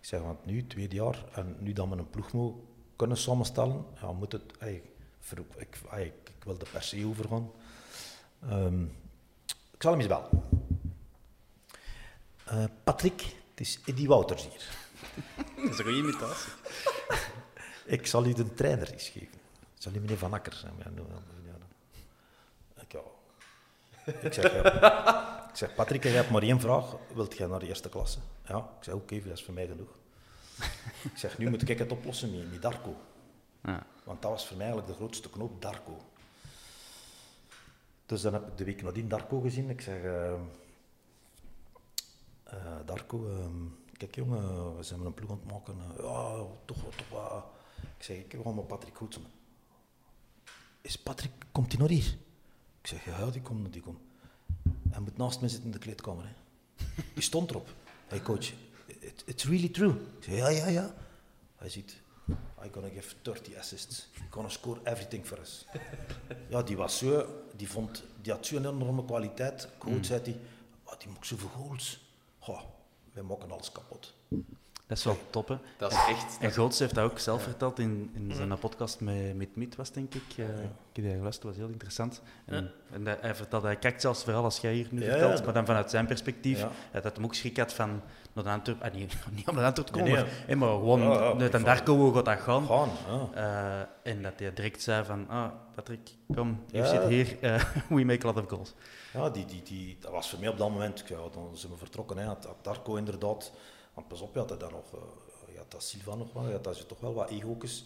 Ik zeg, want nu, tweede jaar, en nu dat we een ploeg moet kunnen samenstellen, ja, moet het... ey, ver- ik, ey, ik, ik wil er per se over gaan. Ehm, ik zal hem eens bellen. Eh, Patrick, het is Eddie Wouters hier. Dat is een goede imitatie. Ik zal u de trainer eens geven. Ik zal u meneer Van Akker zijn. Ja, ja, ja. Ik, ja. ik, zeg, ja. ik zeg, Patrick, je hebt maar één vraag. Wilt jij naar de eerste klasse? Ja. Ik zeg, oké, dat is voor mij genoeg. ik zeg, nu moet ik het oplossen met, met Darko. Ja. Want dat was voor mij eigenlijk de grootste knoop, Darko. Dus dan heb ik de week nadien Darko gezien. Ik zeg, eh, Darko, ehm, kijk jongen, we zijn met een ploeg aan het maken. Eh, ja, toch, wel, toch wel. Ik zeg, ik heb gewoon met Patrick Goedsen. Is Patrick, komt hij nog hier? Ik zeg, ja, die komt, die komt. Hij moet naast mij zitten in de kleedkamer. Hè. Die stond erop. Hey coach, it, it's really true. Ik zeg, ja, ja, ja. Hij ziet, I'm gonna give 30 assists. I'm gonna score everything for us. ja, die was zo, die vond, die had zo'n enorme kwaliteit. Coach zei hij, oh, die maakt zoveel goals. Goh, wij maken alles kapot. Dat is wel top, hè. Dat is echt... En Goots heeft dat ook zelf verteld in, in zijn podcast met, met Miet, was denk ik. Eh, Ik heb die geluisterd, dat was heel interessant. En, en dat, hij vertelde, hij kijkt zelfs verhaal als jij hier nu Ja, vertelt, ja. maar dan vanuit zijn perspectief. Ja. Dat hij hem ook schrik had van naar de Antwerp, ah, niet, niet om naar Antwerp te komen, Nee, maar, nee. hè, maar gewoon Ja, ja, Darko, hoe gaat dat gaan? Gaan, ja. Eh, en dat hij direct zei van, ah, Patrick, kom, je Ja. zit hier, eh, we make a lot of goals. Ja, die, die, die, dat was voor mij op dat moment, ja, dan zijn we vertrokken. Hè. Had, had Darko inderdaad, want pas op, je had daar nog, eh, je had dat Silva nog wel, je had daar toch wel wat ego's.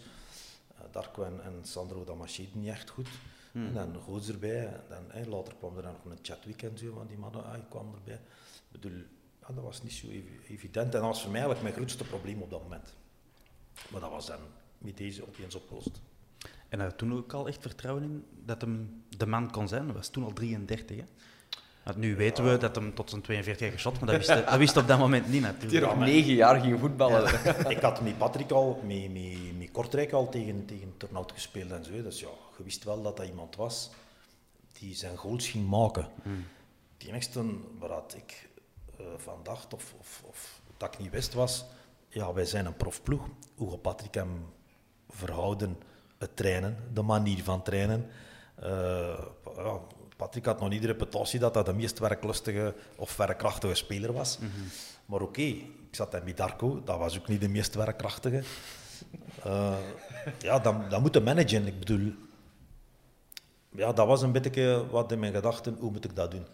Eh, Darko en, en Sandro, dat marcheerde niet echt goed. En dan Goots erbij, en dan, hè, later kwam er dan nog een chatweek en zo, van die mannen, ah, kwam erbij. Ik bedoel, ja, dat was niet zo evi- evident en dat was voor mij eigenlijk mijn grootste probleem op dat moment. Maar dat was dan met deze opeens opgelost. En had toen ook al echt vertrouwen in dat hem de man kon zijn. Hij was toen al 33, hè. Want nu weten we dat hem tot zijn 42 geschot, maar dat wist, hij- dat wist op dat moment niet natuurlijk. Die negen jaar ging voetballen. ik had met Patrick al, met, met, met Kortrijk al tegen, tegen Turnhout gespeeld en zo. Dus ja, je wist wel dat dat iemand was die zijn goals ging maken. Het enigste waar dat ik eh, van dacht, of, of, of dat ik niet wist, was... Ja, wij zijn een profploeg. Hoe gaat Patrick hem verhouden? Het trainen, de manier van trainen. Ja, Patrick had nog niet de reputatie dat dat de meest werklustige of werkkrachtige speler was. Maar oké, ik zat in Midarko, dat was ook niet de meest werkkrachtige. Eh, ja, dan, dan moet je managen. Ik bedoel, ja, dat was een beetje wat in mijn gedachten, hoe moet ik dat doen?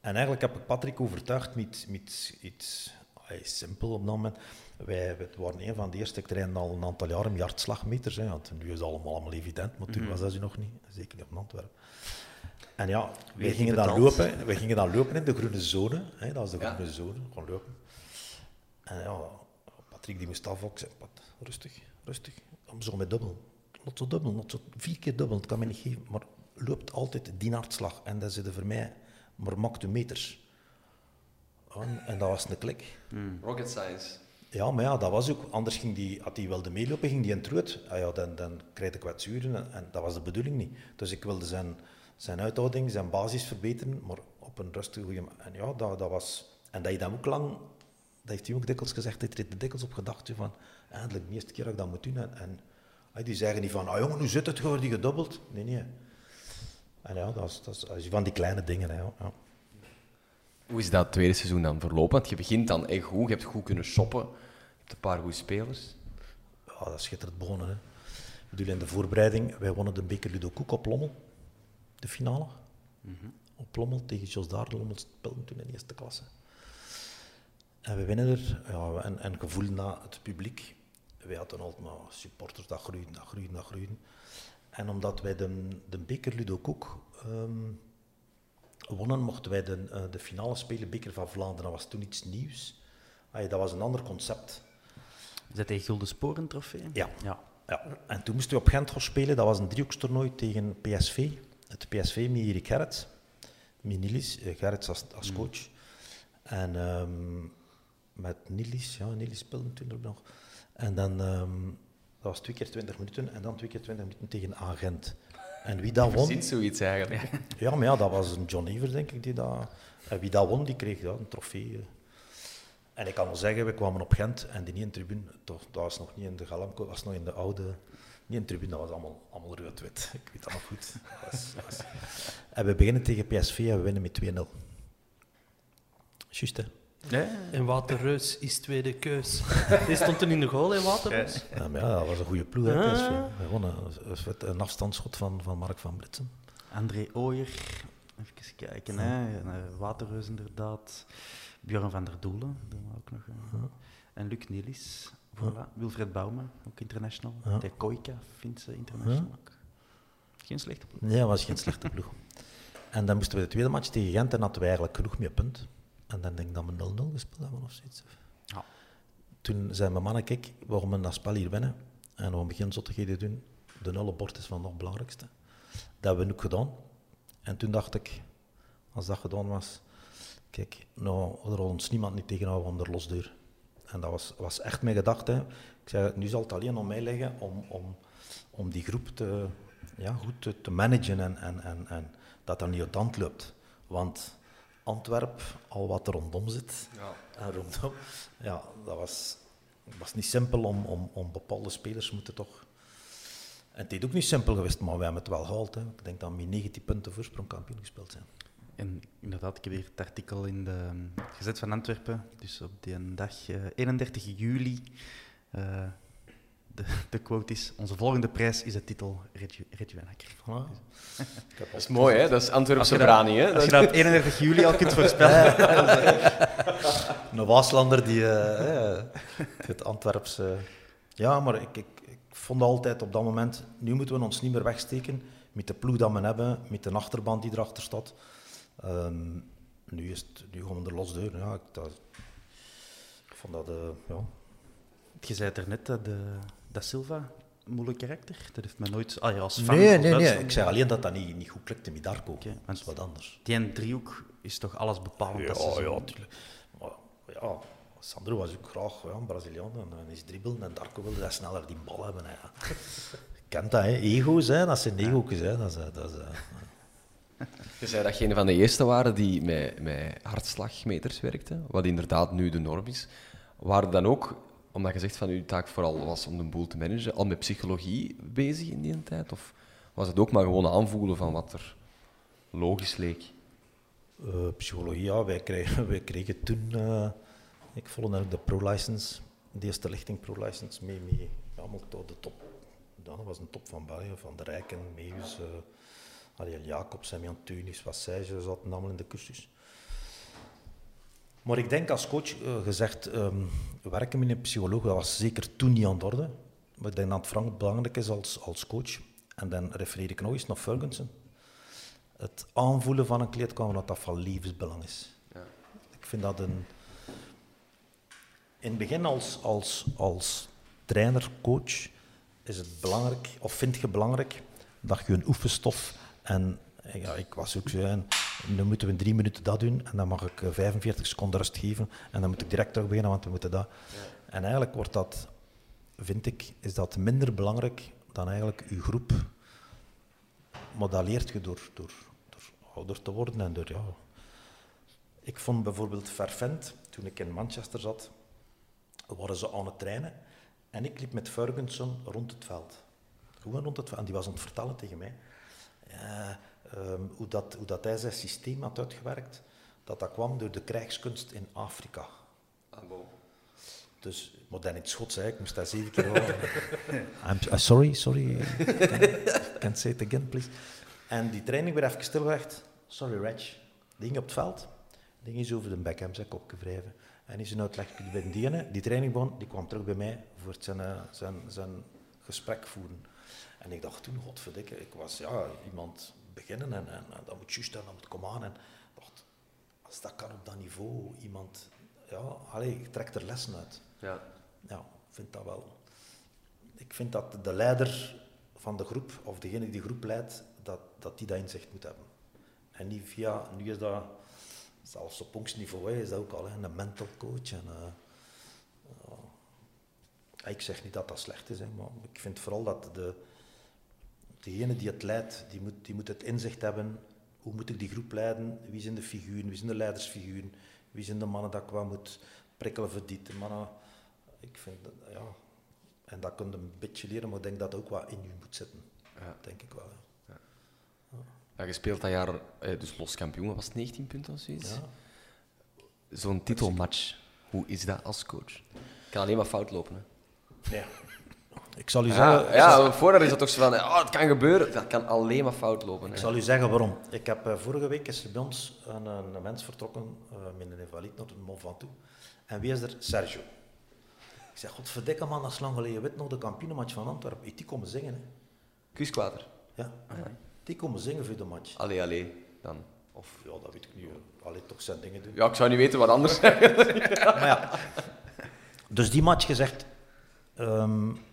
En eigenlijk heb ik Patrick overtuigd met, met iets allee, simpel op dat moment. Wij, wij waren een van de eerste, ik train al een aantal jaren met hartslagmeters. Hè, want nu is het allemaal, allemaal evident, maar toen was dat nog niet, zeker niet op Antwerpen. En ja, wij gingen, dan lopen, wij gingen dan lopen in de groene zone. Hè, dat was de groene zone, gewoon lopen. En ja, Patrick die moest af ook zei, Pat, rustig, rustig. Om zo met dubbel. Not zo dubbel, not zo vier keer dubbel, dat kan me niet geven. Maar loopt altijd die hartslag. En dat zitten voor mij maar maakt u meters. En, en dat was een klik. Rocket science. Ja, maar ja, dat was ook. Anders ging die, had hij wilde meelopen, ging die in het. Ah ja, dan, dan kreeg ik kwetsuren en, en dat was de bedoeling niet. Dus ik wilde zijn, zijn uithouding, zijn basis verbeteren, maar op een rustige, goede. En ja, dat, dat was... En dat je dan ook lang... Dat heeft hij ook dikwijls gezegd, hij heeft er dikwijls op gedacht, zo van, eindelijk de eerste keer dat ik dat moet doen. En, en ah, die zeggen niet van, ah jongen, hoe zit het, gewoon die gedubbeld? Nee, nee. En ja, dat is, dat is van die kleine dingen, hè, ja. Hoe is dat tweede seizoen dan verlopen? Want je begint dan echt goed, je hebt goed kunnen shoppen, je hebt een paar goede spelers. Ja, dat is schitterend begonnen. Hè. Ik bedoel, in de voorbereiding, wij wonnen de beker Ludo Koek op Lommel, de finale. Op Lommel tegen Jos Daar, Lommel speelde toen in de eerste klasse. En we winnen er, ja, en, en gevoel na het publiek. Wij hadden altijd maar supporters, dat groeien, dat groeien, dat groeien. En omdat wij de, de beker Ludo Koek ehm, wonnen, mochten wij de, eh, de finale spelen, beker van Vlaanderen. Dat was toen iets nieuws. Allee, dat was een ander concept. Is dat tegen Gulden Sporen trofee? Ja. ja. Ja, en toen moesten we op Gent spelen. Dat was een driehoekstoernooi tegen PSV. Het PSV met Erik Gerrits. Met Nilis, eh, Gerrits als, als coach. En ehm, met Nilis, ja, Nilis speelde toen ook nog. En dan, ehm, dat was twee keer 20 minuten en dan twee keer 20 minuten tegen Agent. En wie dat won... Ziet zoiets eigenlijk. Ja, maar ja, dat was een John Evers, denk ik, die dat... En wie dat won, die kreeg ja, een trofee. En ik kan wel zeggen, we kwamen op Gent en die niet tribune, toch, dat was nog niet in de Galamco, dat was nog in de oude... Niet in tribune, dat was allemaal, allemaal rood-wit. Ik weet dat nog goed. Dat was- dat was- En we beginnen tegen PSV en we winnen met 2-0. Juist, En Waterreus is tweede keus. Die stond toen in de goal, hè, Waterreus? Ja, maar ja, dat was een goede ploeg, hè, PSV. Ah. We wonnen met een afstandsschot van, van Mark van Blitsen. André Ooyer, even kijken, hè. Waterreus inderdaad. Björn van der Doelen, doen we ook nog. En Luc Nielis, voilà. Wilfred Bouwman, ook international. Ja. De Koika, Finse international. Geen slechte ploeg. Nee, dat was geen slechte ploeg. En dan moesten we de tweede match tegen Gent en hadden we eigenlijk genoeg meer punt. En dan denk ik dat we 0-0 gespeeld hebben of zoiets. Ja. Toen zei mijn mannen, kijk, waarom we dat spel hier winnen en we beginnen zottigheden doen, de nulle bord is van het nog belangrijkste. Dat hebben we ook gedaan. En toen dacht ik, als dat gedaan was, kijk, nou, er wil ons niemand niet tegenhouden om er los deur. En dat was, was echt mijn gedachte. Ik zei, nu zal het alleen om mij liggen om, om, om die groep te, ja, goed te, te managen en, en, en, en dat dat niet uit de hand loopt. Want Antwerp, al wat er rondom zit, en rondom, ja, dat was, was niet simpel om, om, om bepaalde spelers moeten toch... En het is ook niet simpel geweest, maar we hebben het wel gehaald. Hè. Ik denk dat we met 19 punten voorsprong kampioen gespeeld zijn. En inderdaad, ik heb hier het artikel in de Gezet van Antwerpen. Dus op die dag, eh, 31 juli. eh, de, de quote is: Onze volgende prijs is de titel Reggie Reggie Van Akker. Dat is mooi, hè? Dat is Antwerpse Als je dat- brani, hè? Als je dat op 31 juli al kunt voorspellen. Een Waaslander die eh, het Antwerpse... Ja, maar ik, ik, ik vond altijd op dat moment, nu moeten we ons niet meer wegsteken met de ploeg dat we hebben, met de achterban die erachter staat. Ehm, nu, is het, nu gaan we er los deur. Ja, ik, dat, ik vond dat... eh, ja. Je zei het er net, dat, de, dat Silva, moeilijk karakter. Dat heeft mij nooit... Ah ja, als fan Nee, nee, nee. Ik zei alleen dat dat niet, niet goed klikte met Darko. Oké, dat is wat anders. Die en driehoek is toch alles bepalend? Ja, dat ja, tuurlijk. Maar ja, Sandro was ook graag ja, een Braziliaan en dan is dribbelen en Darko wilde dat sneller die bal hebben. Hè. ja. Je kent dat, hè? ego's, hè? dat zijn ego's. Hè? Dat is, eh, dat is, eh, Je zei dat je een van de eerste waren die met, met hartslagmeters werkte, wat inderdaad nu de norm is. Waren dan ook, omdat je zegt van uw taak vooral was om de boel te managen, al met psychologie bezig in die tijd? Of was het ook maar gewoon aanvoelen van wat er logisch leek. Uh, psychologie, ja. Wij kregen, kregen toen... Uh, ik volgde de pro-license, de eerste lichting pro-license, mee, mee ja, tot de top. Dat was een top van België, van de Rijken, Meus, uh, Ariel Jacobs, Semjan Tunis, Wassage, zaten allemaal in de cursus. Maar ik denk als coach uh, gezegd, um, werken met een psycholoog, dat was zeker toen niet aan de orde. Maar ik denk dat het Frank belangrijk is als, als coach. En dan refereer ik nog eens naar Ferguson. Het aanvoelen van een kleedkamer, dat dat van levensbelang is. Ja. Ik vind dat een... In het begin als, als, als trainer, coach, is het belangrijk, of vind je belangrijk, dat je een oefenstof en ja, ik was ook zo, nu moeten we drie minuten dat doen en dan mag ik 45 eh, seconden rust geven en dan moet ik direct terug beginnen, want we moeten dat. Ja. En eigenlijk wordt dat, vind ik, is dat minder belangrijk dan eigenlijk uw groep modelleert je door, door, door ouder te worden en door, ja... Ik vond bijvoorbeeld Vervent, toen ik in Manchester zat, waren ze aan het trainen en ik liep met Ferguson rond het veld. Gewoon rond het veld. En die was aan het vertellen tegen mij. Ehm, hoe, dat, hoe dat hij zijn systeem had uitgewerkt, dat dat kwam door de krijgskunst in Afrika. Ah, Dus, maar dan in het Schots, ik moest dat zeven keer horen. I'm uh, sorry, sorry. Can, say it again, please. En die training werd even stilgelegd. Sorry, Reg. Die ging op het veld. Die ging zo over de Beckham zijn kop wrijven. En is een uitleg bij de dienen. Die training begon, die kwam terug bij mij voor zijn, uh, zijn, zijn gesprek voeren. En ik dacht toen, godverdikke, ik was ja, iemand beginnen en, en, en dat moet juist en dat moet komen aan. En dacht, als dat kan op dat niveau, iemand, ja, allee, ik trek er lessen uit. Ja. Ja, ik vind dat wel. Ik vind dat de leider van de groep, of degene die de groep leidt, dat, dat die dat inzicht moet hebben. En niet via, nu is dat, zelfs op niveau is dat ook al een mental coach. En, uh, ik zeg niet dat dat slecht is, hè, maar ik vind vooral dat de, degene die het leidt, die moet, die moet het inzicht hebben. Hoe moet ik die groep leiden? Wie zijn de figuren? Wie zijn de leidersfiguren? Wie zijn de mannen dat ik wel moet prikkelen voor die mannen? Ik vind dat, ja. En dat kun je een beetje leren, maar ik denk dat het ook wat in je moet zitten. Ja. Denk ik wel. Ja. Ja. je speelt dat jaar, eh, dus los kampioen, was het 19 punten of zoiets? Ja. Zo'n titelmatch, hoe is dat als coach? kan alleen maar fout lopen. Hè? Ja. Ik zal u ja, zeggen... Ja, voordat is dat toch zo van, oh, het kan gebeuren. Dat kan alleen maar fout lopen. Ik zal u zeggen waarom. Ik heb, uh, vorige week is er bij ons een, een mens vertrokken uh, met een invalide naar het Mont Ventoux. En wie is er? Sergio. Ik zeg, godverdikke man, dat is lang geleden. weet nog de kampioenmatch van Antwerpen. Ik die komen zingen. Hè. Kuskwater? Ja. Die komen zingen voor de match. Allee, allee, dan. Of... Ja, dat weet ik niet. Allee, toch zijn dingen doen. Ja, ik zou niet weten wat anders zeggen. maar ja. Dus die match gezegd... Um,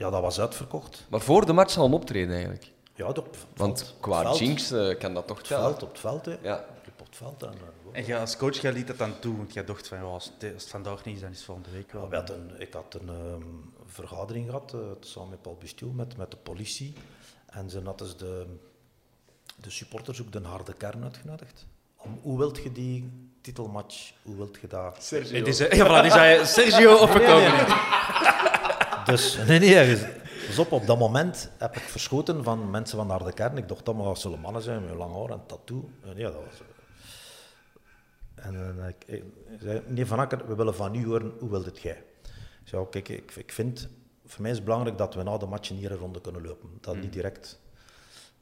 ja, dat was uitverkocht. Maar voor de match al een optreden eigenlijk? Ja, op Want qua jinx uh, kan dat toch op het veld, op het veld, hè. Ja. Op het veld. En, uh, en als coach, jij liet dat dan toe, want jij dacht van, ja, als, het, als het vandaag niet is, dan is het volgende week wel. Ja, een, ik had een um, vergadering gehad, uh, samen met Paul Bustiel, met, met de politie. En ze hadden dus de, de supporters ook de harde kern uitgenodigd. Om, hoe wilt je die titelmatch, hoe wilt je dat... Sergio. Is, ja, voilà, die zei Sergio of nee, nee, nee. Dus nee, nee, dus op, op dat moment heb ik verschoten van mensen van naar de kern. Ik dacht dat maar zullen mannen zijn met lang haar en tattoo. En ja, dat was... En uh, ik, ik, zei, nee, Van Akker, we willen van u horen, hoe wilt het jij? Ik zei, kijk, ik, ik vind, voor mij is het belangrijk dat we na de match hier een ronde kunnen lopen. Dat niet direct,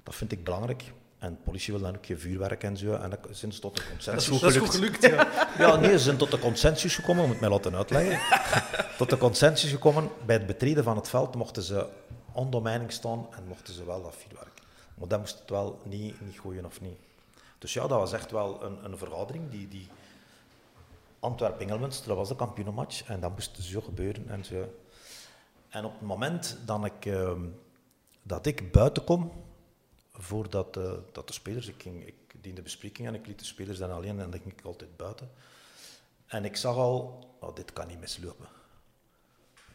dat vind ik belangrijk. En de politie wil dan ook geen vuurwerk en zo. En dan zijn tot de consensus. Dat is goed gelukt. Ja. ja, nee, ze zijn tot de consensus gekomen, moet mij laten uitleggen. tot de consensus gekomen. Bij het betreden van het veld mochten ze on domeining staan en mochten ze wel dat vuurwerk. Maar dan moest het wel niet, niet gooien of niet. Dus ja, dat was echt wel een, een vergadering die, die Antwerpen-Engelmunster, dat was de kampioenenmatch. En dat moest zo gebeuren. En, zo. en op het moment dat ik, uh, dat ik buiten kom, voordat uh, dat de spelers, ik, ging, ik diende bespreking en ik liet de spelers dan alleen en dan ging ik altijd buiten. En ik zag al, oh, dit kan niet mislopen.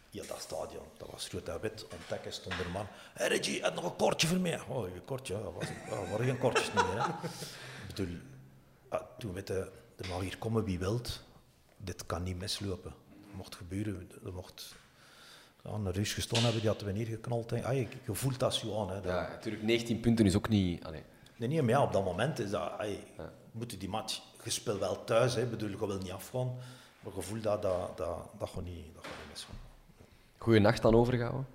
Ja, dat stadion, dat was rood en wit, ontdekken stond er man. Hey Reggie, heb nog een kortje voor mij? Oh, een kortje, dat was, oh, waren geen kortjes meer. Ik bedoel, toen weet de, er mag hier komen wie wilt, dit kan niet mislopen. Dat mocht gebeuren, er mocht ja, een Ruus gestaan hebben, die hadden we neergeknald. Ah, je, je voelt dat zo aan. Hè, ja, natuurlijk, 19 punten is ook niet... Nee, nee, maar ja, op dat moment is dat, ay, die match, je speelt wel thuis, hè, Ik bedoel, je wil niet afgaan, maar je voelt dat dat, dat, dat gewoon niet, dat niet misgaan. Goeie nacht dan overgehouden.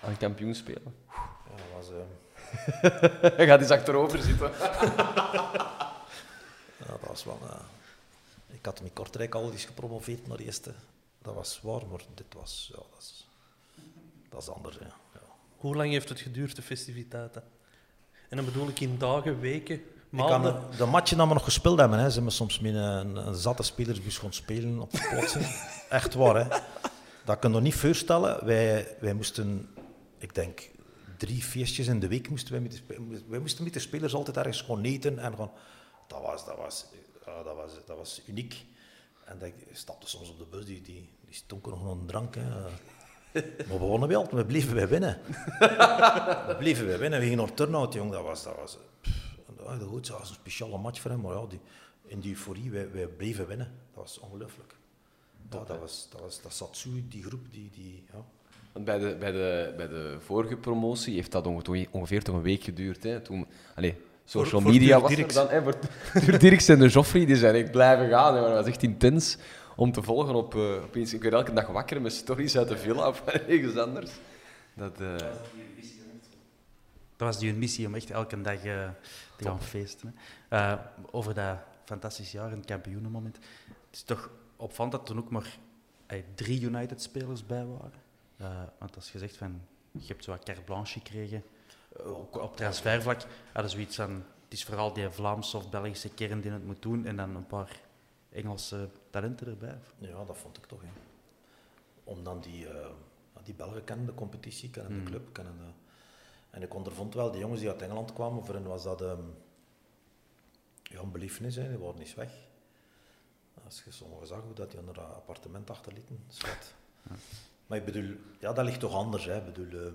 Aan kampioen spelen. Ja, dat was, Hij gaat eens achterover zitten. ja, dat was wel... eh, ik had in Kortrijk al eens gepromoveerd naar eerste. Dat was waar, maar dit was... Ja, dat is, dat is anders, ja. ja. Hoe lang heeft het geduurd, de festiviteiten? En dan bedoel ik in dagen, weken, Ik kan, maanden. de matchen dat we nog gespeeld hebben, hè, zijn we soms met een, een zatte spelersbus gaan spelen op de plotsen. Echt waar, hè. Dat kun je nog niet voorstellen. Wij, wij moesten, ik denk, drie feestjes in de week moesten wij met de, wij moesten met de spelers altijd ergens gewoon eten. En gewoon, dat, was, dat, was, ja, dat, was, dat was uniek. En dat, je stapte soms op de bus, die, die, die stonken nog een drank. Hè. Maar we wonnen wel, we bleven wij winnen. we bleven wij winnen. We gingen naar Turnhout, jong. Dat was, dat was, pff, goed, dat was een speciale match voor hem. Maar ja, die, in die euforie, wij, wij bleven winnen. Dat was ongelooflijk. Ja, dat, was, dat, was, dat zat zo, die groep, die... die ja. Want bij de, bij, de, bij de vorige promotie heeft dat onge- ongeveer toch een week geduurd. Hè? Toen, allee, social voor media Dirk was er dan. Hè, voor, voor Dirks en de Joffrey die zijn echt blijven gaan. Hè, maar dat was echt intens om te volgen op, eh opeens. Ik werd elke dag wakker met stories uit de villa of ergens anders. Dat, eh, Dat was die missie om echt elke dag eh, te gaan feesten. over dat fantastische jaar en kampioenenmoment. Het is toch opvallend dat er toen ook maar drie United-spelers bij waren. Want als je zegt van, je hebt zo wat carte blanche gekregen, ook op transfervlak, hadden ze zoiets van, het is vooral die Vlaamse of Belgische kern die het moet doen en dan een paar Engelse talenten erbij. ja, dat vond ik toch. Hè. Om dan die, eh, die Belgen kennen de competitie, kennen de Mm. club, kennen de... En ik ondervond wel, die jongens die uit Engeland kwamen, voor hen was dat ehm, ja, een belevenis, hè. die waren niet weg. Als je sommigen zag hoe dat die onder een appartement achterlieten, zwart. Maar ik bedoel, ja, dat ligt toch anders. Hè. Ik bedoel, ehm,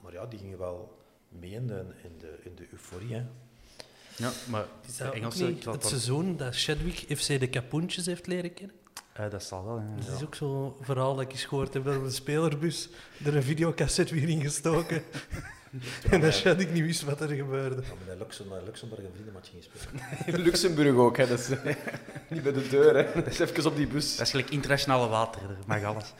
maar ja, die gingen wel mee in de, in de, in de euforie. Hè. Ja, maar Is dat ook Engelse... niet ik het seizoen dat Chadwick FC de Kapoentjes heeft leren kennen? Eh, dat zal wel, ja. Dat is ook zo'n verhaal dat ik eens gehoord heb, dat op de spelerbus er een videocassette weer ingestoken. en dat Chadwick niet wist wat er gebeurde. Ja, maar in Luxemburg, Luxemburg een spelen. in Luxemburg ook, hè. Dat is eh, niet bij de deur. Hè. Dat is even op die bus. Dat is gelijk internationale water, er mag alles.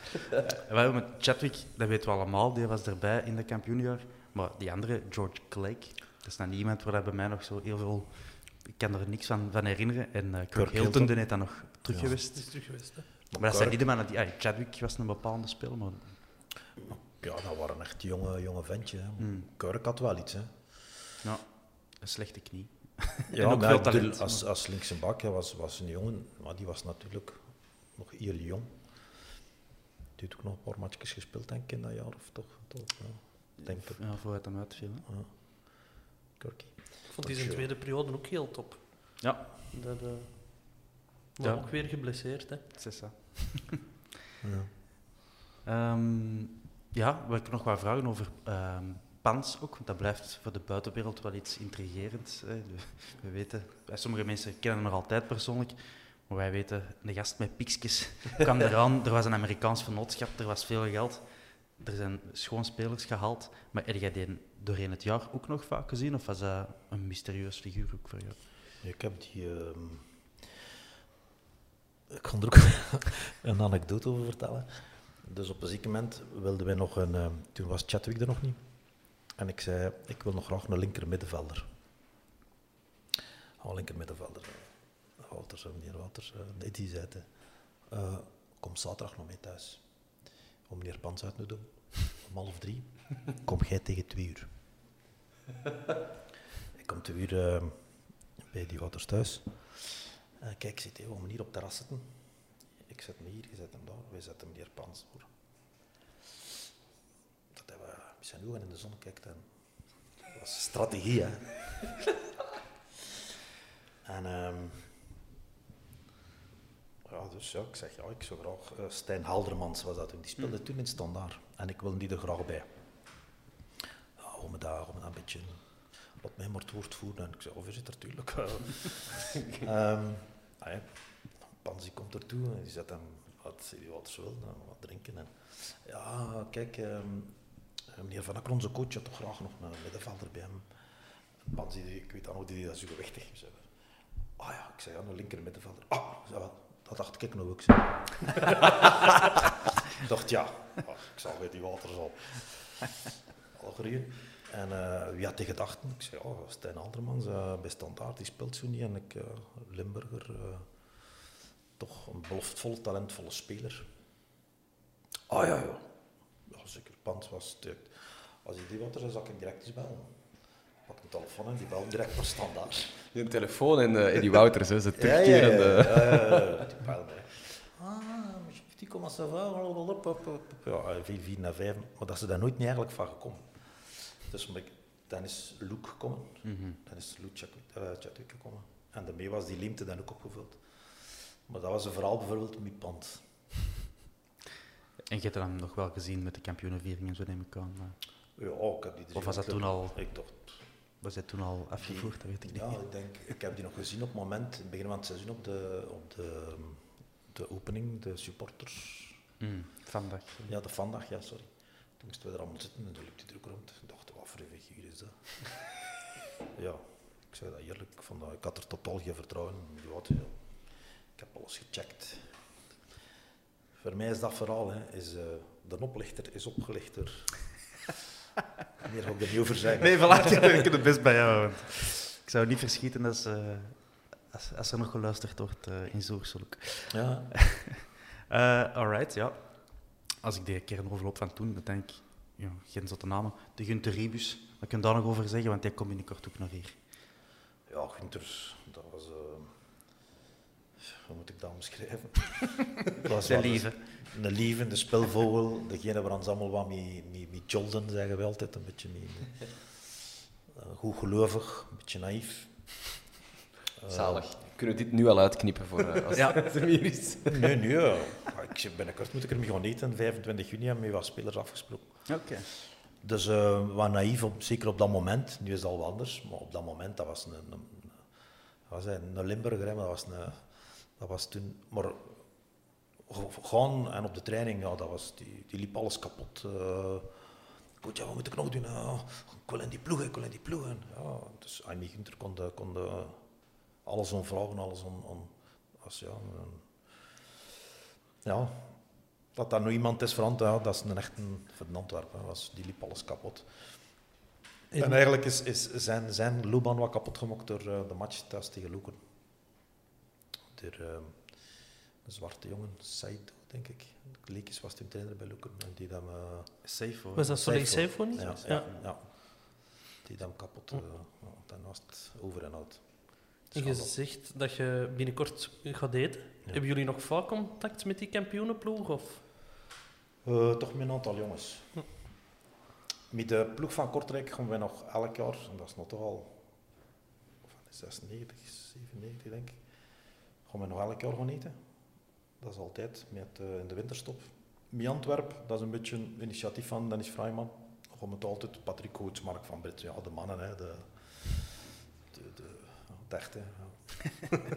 En wij met Chadwick, dat weten we allemaal, die was erbij in de kampioenjaar. Maar die andere, George Clegg, dat is dan iemand waar dat bij mij nog zo heel veel... Ik kan er niks van, van herinneren. En eh Kirk, Kirk Hilton, Hilton. die heeft dan nog terug Ja. geweest. Het is terug geweest, hè? Maar dat zijn niet de mannen die... Chadwick was een bepaalde speler, maar... Ja, dat waren echt jonge, jonge ventjes. Kirk had wel iets. Hè. Ja, een slechte knie. Ja, ook veel talent, Als, als linkse bak was, was een jongen, maar die was natuurlijk nog heel jong. Die heeft ook nog een paar matchjes gespeeld, denk ik, in dat jaar. Of toch? toch ja. Denk ik. Ja, vooruit hem uitviel. Ja. Ik vond die zijn tweede periode ook heel top. Ja, Dat, eh, maar Ja. ook weer geblesseerd, hè? c'est ça. Ja. Ehm, ja, we hebben nog wat vragen over ehm, pans ook, want dat blijft voor de buitenwereld wel iets intrigerends. Hè. We, we weten, bij sommige mensen kennen hem nog altijd persoonlijk, maar wij weten, de gast met piksjes kwam eraan, er was een Amerikaans vennootschap, er was veel geld, er zijn schoon spelers gehaald, maar heb jij die doorheen het jaar ook nog vaak gezien, of was dat een mysterieus figuur ook voor jou? Ik heb die... ehm, Ik kan er ook een anekdote over vertellen. Dus op een zeker moment wilden wij nog een... ehm, Toen was Chadwick er nog niet. En ik zei, ik wil nog graag een linker middenvelder. Oh, linker middenvelder. Walters, eh, meneer Walters, eh, nee, die zei. Eh, kom zaterdag nog mee thuis. Om meneer Pans uit te doen. Om half drie. Kom jij tegen twee uur. ik kom twee uur eh, bij die Walters thuis. Eh, kijk, ik zit hier, we hier op het terras zitten. Ik zet me hier, je zet hem daar. Wij zetten meneer Pans voor. Dat hij wel met zijn ogen in de zon kijkt. En dat was strategie, hè. en ehm, ja, dus ja, ik zeg ja, ik zou graag... eh, Stijn Haldermans was dat toen. Die speelde toen in Standaard. En ik wilde die er graag bij. Ja, om me daar, om me daar een beetje... Laat mij maar het woord voeren. En ik zei, er natuurlijk. Ehm ah ja, Pansy komt ertoe en die zet hem wat, die wat ze wil, wat drinken. En, ja, kijk, ehm, meneer Van Akker, onze coach, had toch graag nog een middenvelder bij hem. Pans, die- ik weet dan hoe die dat zo gewichtig. Ah ja, ik zei ja, een linker middenvelder. Ah, zei, wel, dat dacht ik nog ook. Zo. ik dacht ja, ah, ik zal weer die waters al. Al gereden. En eh, wie had die gedachten? Ik zei, oh, Stijn Aldermans eh, bij Standaard, die speelt zo niet. En ik, eh, Limburger, eh, toch een beloftvolle, talentvolle speler. Ah ja, ja. Ja, zeker. Pans was. Als hij die wat er is, zal ik hem direct eens bellen. Ik pak een telefoon en die belt direct per standaard. De telefoon en eh, Eddie Wouters, hè, ze Ja, ja, terugkerende... ja, ja, ja, die mij. Ah, die komt zo wel. Ja, 4, 4 naar 5. Maar dat ze daar nooit niet eigenlijk van gekomen. Dus omdat ik- dan is Luke gekomen. Dan is Luke Chadwick- eh, Chadwick gekomen. En daarmee was die leemte dan ook opgevuld. Maar dat was een verhaal bijvoorbeeld met Pand. En je hebt het dan nog wel gezien met de kampioenenviering en zo, neem ik aan. maar Ja, ik heb die Of was dat toen al- Ik dacht, Was hij toen al afgevoerd? Dat weet ik niet. Ja, ik denk, ik heb die nog gezien op het moment, in het begin van het seizoen, op de, op de, de opening, de supporters. Mm, vandaag. Ja, de vandaag, ja, sorry. Toen moesten we er allemaal zitten en toen liep er ook rond. Ik dacht, wat voor een figuur is dat? ja, ik zei dat eerlijk. Ik, vond dat, ik had er totaal geen vertrouwen in. Ja, ja. Ik heb alles gecheckt. Voor mij is dat verhaal, hè, is, eh, de oplichter is opgelichter. Meer ga ik er niet over zeggen. Nee, voilà, ik het best bij jou. want ik zou niet verschieten als, eh, als, als er nog geluisterd wordt eh, in Zoerzulk. Ja. Eh alright, ja. Als ik de kern overloop van toen, dan denk ik, ja, geen zotte namen, de Gunther Rebus, wat kun je daar nog over zeggen, want die komt binnenkort ook nog hier. Ja, Gunther, dat was... eh, hoe moet ik dat omschrijven? dat was wel lieve. Een, lieve, de spelvogel, degene waar ons allemaal wat mee, mee, mee jolden, zeggen we altijd. Een beetje mee, eh, goed gelovig, een beetje naïef. Eh, Zalig. Kunnen we dit nu al uitknippen voor eh, als Ja. het er is? Nee, nee. ja. Ik binnenkort moet ik ermee gaan eten. 25 juni hebben we wat spelers afgesproken. Oké. Dus eh wat naïef, op, zeker op dat moment. Nu is het al wat anders, maar op dat moment, dat was een, een, was hij, een Limburger, hè, maar dat was, een, dat was toen... Maar gaan en op de training, ja, dat was, die, die liep alles kapot. eh Goed, ja, wat moet ik nog doen? Ik wil in die ploeg, ik wil in die ploeg. En, ja, dus Amy Gunter kon, de- kon de- alles onvragen, alles on... on was, ja, een- ja, dat dat nu iemand is veranderd, ja, dat is een echt een van Antwerpen. Was, die liep alles kapot. En, eigenlijk is, is zijn, zijn loopbaan wat kapot gemaakt door eh, de match tegen Loeken. Door eh, een zwarte jongen, Said, denk ik. Leekjes was toen trainer bij Loeken. En die dan, eh, Safe hoor. Was dat Soleil Safe, Symphony? ja, Ja. ja, ja. Die dan kapot. eh, was het over en out. En je zegt dat je binnenkort gaat eten. Hebben jullie nog vaak contact met die kampioenenploeg? Of? Eh, toch met een aantal jongens. Met de ploeg van Kortrijk gaan wij nog elk jaar, en dat is nog toch al van 96, 97 denk ik, gaan we nog elk jaar gaan eten. Dat is altijd met, eh, in de winterstop. Met Antwerp, dat is een beetje een initiatief van Dennis Vrijman. Dan gaan we het altijd, Patrick Coates, Mark van Brits, ja, de mannen, hè, de, de, de, ja, de echte. Ja.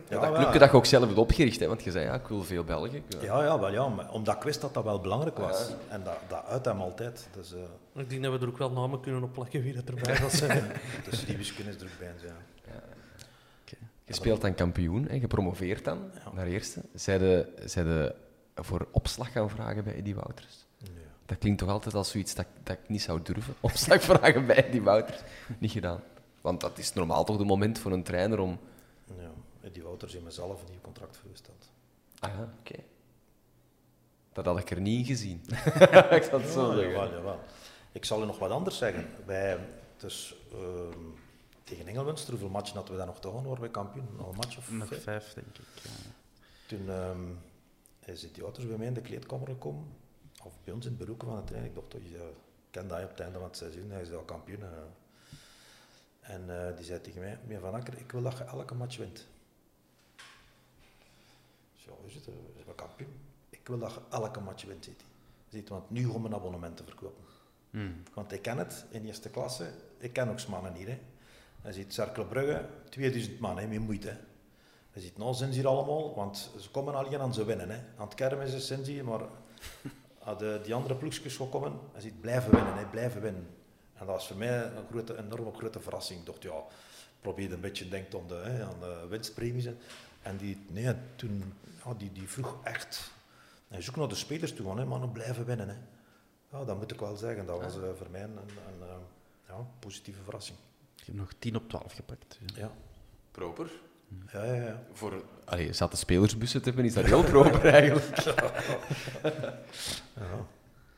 Ja, dat clubje dat je ook zelf hebt opgericht, hè, want je zei ja, ik wil veel Belgen. Ja, ja, wel, ja, maar omdat ik wist dat dat wel belangrijk was. En dat, dat uit hem altijd. Dus, eh, Ik denk dat we er ook wel namen kunnen op plakken wie dat erbij zijn. dus die wiskunde is er ook bij. Ja. Je speelt dan kampioen en gepromoveerd dan Ja. naar eerste. Zij de, zij de voor opslag gaan vragen bij Eddie Wouters. Dat klinkt toch altijd als zoiets dat, dat ik niet zou durven. Opslag vragen bij Eddie Wouters. Niet gedaan. Want dat is normaal toch de moment voor een trainer om... Ja, Eddie Wouters en mezelf een nieuw contract had. Ah ja, oké. Dat had ik er niet in gezien. ik zal het zo Ja, zeggen. jawel, jawel. Ik zal u nog wat anders zeggen. Wij, dus, tegen Engelmunster, hoeveel matchen hadden we daar nog te gaan? Waren we kampioen? Nog een match of Nog vijf? vijf, denk ik. Ja. Toen ehm is Eddie Wouters bij mij in de kleedkamer gekomen. Of bij ons in het beroeken van de trein. Ik dacht, je kent dat op het einde van het seizoen. Hij is al kampioen. En eh, die zei tegen mij, meneer Van Akker, ik wil dat je elke match wint. Zo, is het, we zijn kampioen. Ik wil dat je elke match wint, zei hij. Ziet, want nu gaan we een abonnement te verkopen. Hmm. Want ik ken het, in eerste klasse. Ik ken ook mannen hier. Hè. Hij ziet Cercle Brugge, 2000 man, hè, met moeite. Hè. Hij ziet, zijn ze hier allemaal, want ze komen alleen aan ze winnen. Hè. Aan het kermis zijn ze, hier, maar als de, die andere ploegjes gaan komen, hij ziet blijven winnen, hè, blijven winnen. En dat was voor mij een grote, enorme grote verrassing. Ik dacht, ja, probeer een beetje denkt de, hè, aan de winstpremies. En die, nee, toen, ja, die, die vroeg echt... Hij zoekt naar de spelers toe, hè, mannen blijven winnen. Hè. Ja, dat moet ik wel zeggen. Dat was uh, voor mij een, een, een ja, positieve verrassing. Je hebt nog 10 op 12 gepakt. Ja. Proper? Ja, ja, ja. Voor, allee, zat de spelersbussen te hebben, is dat heel proper eigenlijk. ja.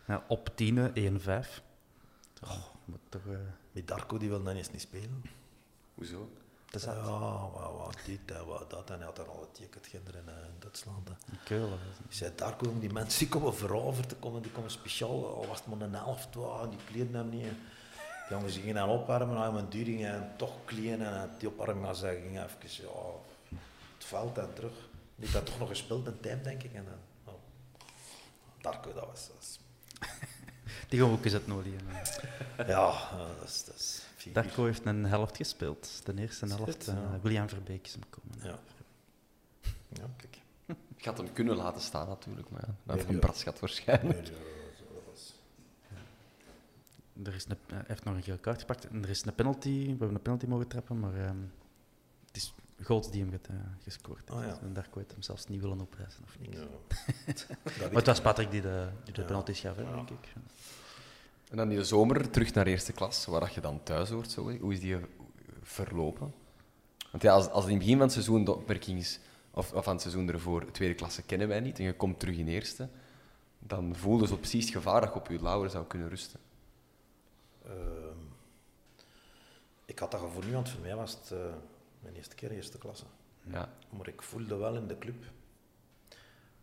ja. op 10, 1-5. Oh, moet toch... Uh... Met Darko, die wil dan eens niet spelen. Hoezo? Dat is ja, wat, wat dit en wat dat. En hij had dan al het ticket in, uh, in Duitsland. In Keulen. Je zei, Darko, die mensen die komen veroverd te komen, die komen speciaal, al was het maar een helft, wow, die kleden hem niet. Die jongens gingen dan opwarmen aan mijn during en toch kleden en die opwarming gaan zeggen, ging even, ja, het veld en terug. Die had toch nog gespeeld in time, denk ik. En dan, oh. Darko, dat was... Dat was die gaan we ook eens uitnodigen. Ja, dat is... Dat is Darko heeft een helft gespeeld. De eerste helft. Uh, William Verbeek is hem komen. Ja. Ja, kijk. Ik had hem kunnen laten staan natuurlijk, maar ja, dat heeft een bras gehad waarschijnlijk. Nee, er is een, hij heeft nog een geel kaart gepakt en er is een penalty. We hebben een penalty mogen trappen, maar um, het is Golds die hem get, uh, gescoord heeft. Oh, ja. En Darko heeft hem zelfs niet willen opreizen of niks. Ja. maar het was Patrick die de, die de penalty gaf, ja. denk ik. En dan in de zomer terug naar eerste klas, waar je dan thuis hoort. Zo, hoe is die verlopen? Want ja, als, als in het begin van het seizoen de opmerking is, of, of van het seizoen ervoor, tweede klasse kennen wij niet, en je komt terug in eerste, dan voel je zo precies het gevaar dat je op je lauwer zou kunnen rusten. Uh, ik had dat gevoel nu, want voor mij was het uh, mijn eerste keer eerste klasse. Ja. Maar ik voelde wel in de club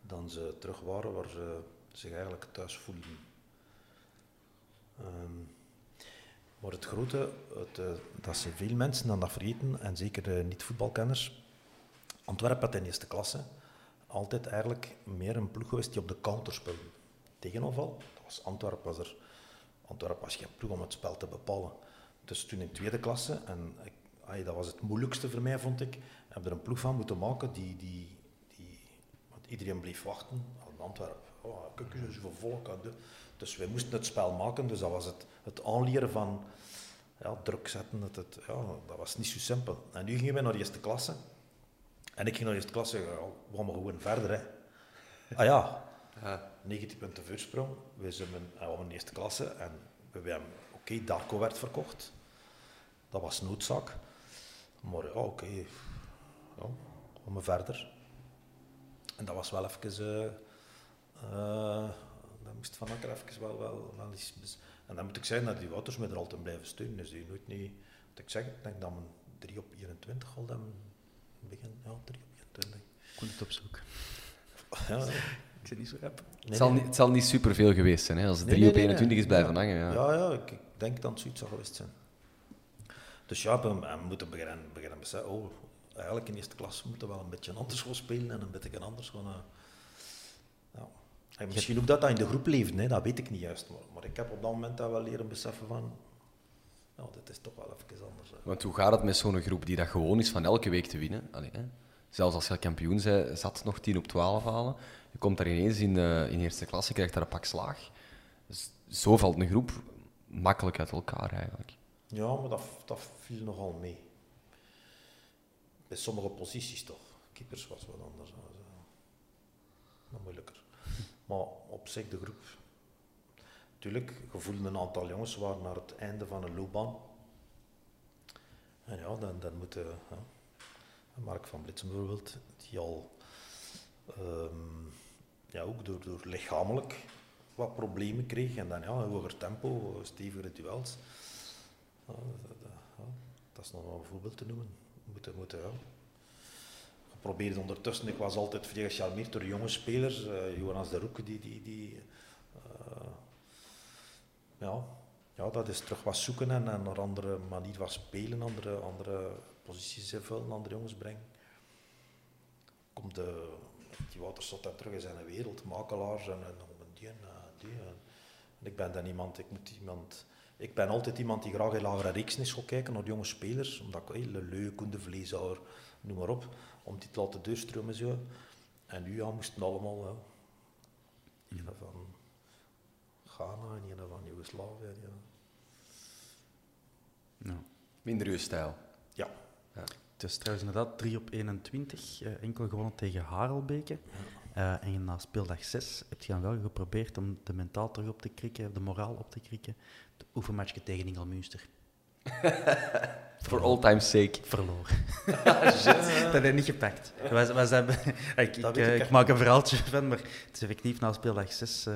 dat ze terug waren waar ze zich eigenlijk thuis voelden. Um, maar het grote, het, uh, dat ze veel mensen dan dat vergeten, en zeker uh, niet-voetbalkenners, Antwerpen had in eerste klasse altijd eigenlijk meer een ploeg geweest die op de counter speelde. Tegenover, dat was Antwerpen, was er, Antwerpen was geen ploeg om het spel te bepalen. Dus toen in tweede klasse, en ik, dat was het moeilijkste voor mij, vond ik, heb er een ploeg van moeten maken die, die, die want iedereen bleef wachten aan Antwerpen. Oh, kijk eens zoveel volk. Dus wij moesten het spel maken, dus dat was het, het aanleren van ja, druk zetten. Het, ja, dat was niet zo simpel. En nu gingen we naar de eerste klasse. En ik ging naar de eerste klasse, ja, we gaan gewoon verder. Hè. Ah ja, ja. 19 punten voorsprong. We zijn in de eerste klasse en we hebben, oké, okay, Darko werd verkocht. Dat was noodzaak. Maar ja, oké, okay. ja, gaan we verder. En dat was wel even... Uh, uh, dan moest Van Akker even wel, wel, wel eens... En dan moet ik zeggen dat die Wouters me er altijd blijven steunen. Dus die nooit niet... Wat ik zeg, ik denk dat men 3 op 21 al dan begin. Ja, 3 op 21. Ik kon het opzoeken. Ja, ik zit niet zo rap. Nee, het, zal niet, het zal niet superveel geweest zijn, hè, als het 3 nee, op 21 is blijven ja. hangen. Ja, ja, ja ik, ik, denk dat het zoiets zou geweest zijn. Dus ja, we, we moeten beginnen, beginnen beseffen, oh, eigenlijk in eerste klas moeten we wel een beetje anders gaan spelen en een beetje anders gaan... Uh, ja. En misschien ook dat dat in de groep leeft, hè, dat weet ik niet juist. Maar, maar ik heb op dat moment dat wel leren beseffen van... Ja, dit is toch wel even anders. Hè. Want hoe gaat het met zo'n groep die dat gewoon is van elke week te winnen? Allee, hè? Zelfs als je kampioen zei, zat nog 10 op 12 halen. Je komt daar ineens in, uh, in eerste klasse, krijgt daar een pak slaag. Dus zo valt een groep makkelijk uit elkaar eigenlijk. Ja, maar dat, dat viel nogal mee. Bij sommige posities toch. Keepers was wat anders. Wat moeilijker. Maar op zich de groep. Tuurlijk, je voelde een aantal jongens waren naar het einde van een loopbaan. En ja, dan, dan moeten... Ja, Mark van Blitsen bijvoorbeeld, die al um, ja, ook door, door lichamelijk wat problemen kreeg. En dan ja, hoger tempo, stevigere duels. Ja, dat, is nog een voorbeeld te noemen. Moeten, moeten, ja. Geprobeerd ondertussen, ik was altijd vrij gecharmeerd door jonge spelers. Uh, Jonas de Roek, die, die, die uh, ja, ja, dat is terug wat zoeken en, en een andere manier van spelen, andere, andere posities invullen, andere jongens brengen. Komt de, die Wouter dan terug in zijn wereld, makelaars en, en die en die. En, en ik ben dan iemand, ik moet iemand... Ik ben altijd iemand die graag in lagere reeksen is gaat kijken naar jonge spelers, omdat ik heel leuk, de Vleeshouwer, noem maar op, om die te laten doorstromen zo. En nu ja, moesten allemaal, ja, een van Ghana en een van Joegoslavië. Ja. Minder uw stijl. Ja. Het is trouwens inderdaad 3 op 21, eh, enkel gewonnen tegen Harelbeke. Eh, en na speeldag 6 heb je dan wel geprobeerd om de mentaal terug op te krikken, de moraal op te krikken. De oefenmatchje tegen Ingelmünster. For all time's sake. Verloren. dat heb niet gepakt. Zijn, ik, ik, eh, ik ik maak een verhaaltje van, maar het is effectief na speeldag 6 uh,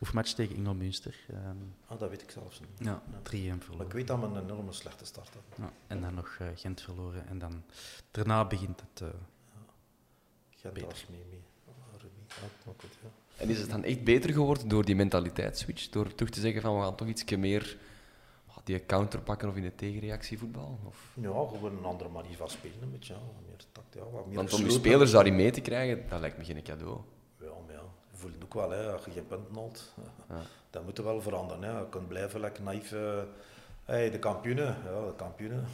oefenmatch tegen Ingelmünster. Ehm, Ah, dat weet ik zelfs niet. ja, 3-1 Maar verloren. ik weet dat we een enorme slechte start hadden. Ja, en dan nog eh, Gent verloren. En dan daarna begint het. eh, Gent Beter. was mee. mee. Ja, maar goed, ja. En is het dan echt beter geworden door die mentaliteitsswitch? Door toch te zeggen van we gaan toch iets meer ah, die counter pakken of in de tegenreactie voetbal? Of... Ja, gewoon een andere manier van spelen. Een beetje, ja. Meer tact, ja. Wat meer Want om je spelers daarin mee te krijgen, dat lijkt me geen cadeau. Je voelt het ook wel, hè, als je geen punten haalt. Ja. Dat moet er wel veranderen. Hè. Je kunt blijven lekker naïef. eh, hey, de kampioenen. Ja, de kampioenen.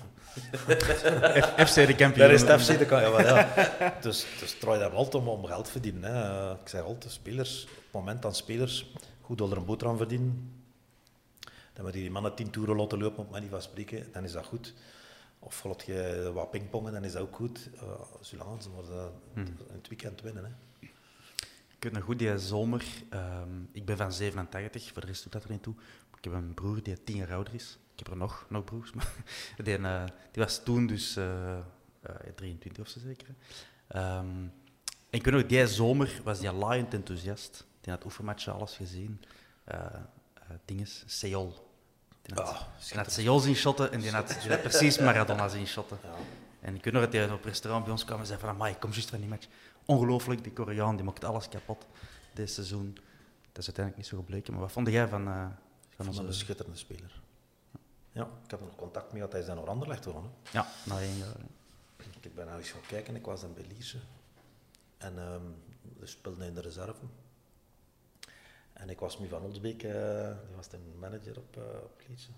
FC de kampioen. Daar is het FC de kampioen. Ja, ja. Dus, dus draai dat altijd om, om geld te verdienen. Hè. Ik zeg altijd, spelers, op het moment dat spelers goed onder een boterham verdienen, dan moet je die mannen tien toeren laten lopen, op manier van spreken, dan is dat goed. Of laat je wat pingpongen, dan is dat ook goed. Uh, zolang ze maar uh, in het weekend winnen. Hè. Ik weet nog goed, die zomer. ehm, ik ben van 87, voor de rest doet dat er niet toe. Ik heb een broer die 10 jaar ouder is. Ik heb er nog, nog broers. Maar die, eh, die was toen dus eh, eh, 23 of zo zeker. Ehm, en ik weet nog, die zomer was die laaiend enthousiast. Die had oefenmatchen alles gezien. Eh eh, dinges, Seoul. Die had, die had Seoul zien shotten en die had, die had precies Maradona zien shotten. Ja. En ik weet nog dat hij op het restaurant bij ons kwam en zei van, amai, ik kom juist van die match. Ongelooflijk, die Koreaan, die maakt alles kapot dit seizoen. Dat is uiteindelijk niet zo gebleken. Maar wat vond jij van, eh van onze... een schitterende speler. Ja, ik heb er nog contact mee gehad. Hij is dan naar Anderlecht gewonnen. Ja, na één jaar. Ik ben nou eens gaan kijken. Ik was bij Lierse. En ehm we speelden in de reserve. En ik was met Van Olsbeek, eh, die was de manager op, eh op Lierse.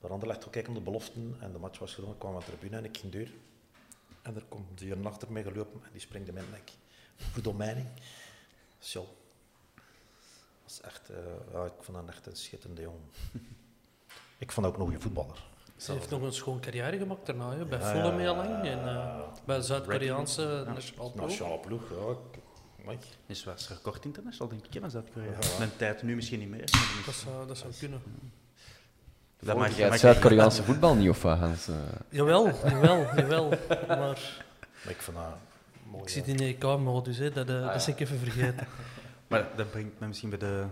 Naar Anderlecht gaan kijken op de beloften. En de match was gedaan. Ik kwam aan de tribune en ik ging deur. En er komt die een achter mij gelopen en die springde in mijn nek. Goed omheining. Zo. Dat is echt, eh, ja, ik vond dat echt een schitterende jongen. ik vond ook nog een voetballer. Ze heeft nog een schoon carrière gemaakt daarna, hè. bij Ja, Fulham heel lang en eh, bij Zuid-Koreaanse nationale ploeg. Nationale ploeg, ja. Is was record international, denk ik, hè, van Zuid-Korea. Ja. Mijn tijd nu misschien niet meer. Dat zou, dat zou kunnen. Dat Mag mag het je- Zuid-Koreaanse voetbal niet of wat? Eh, Jawel, jawel, jawel. Maar ik vond dat mooi. ik zit in de EK-modus, hè. Dat, eh, dat is ik even vergeten. Maar dat brengt me misschien bij de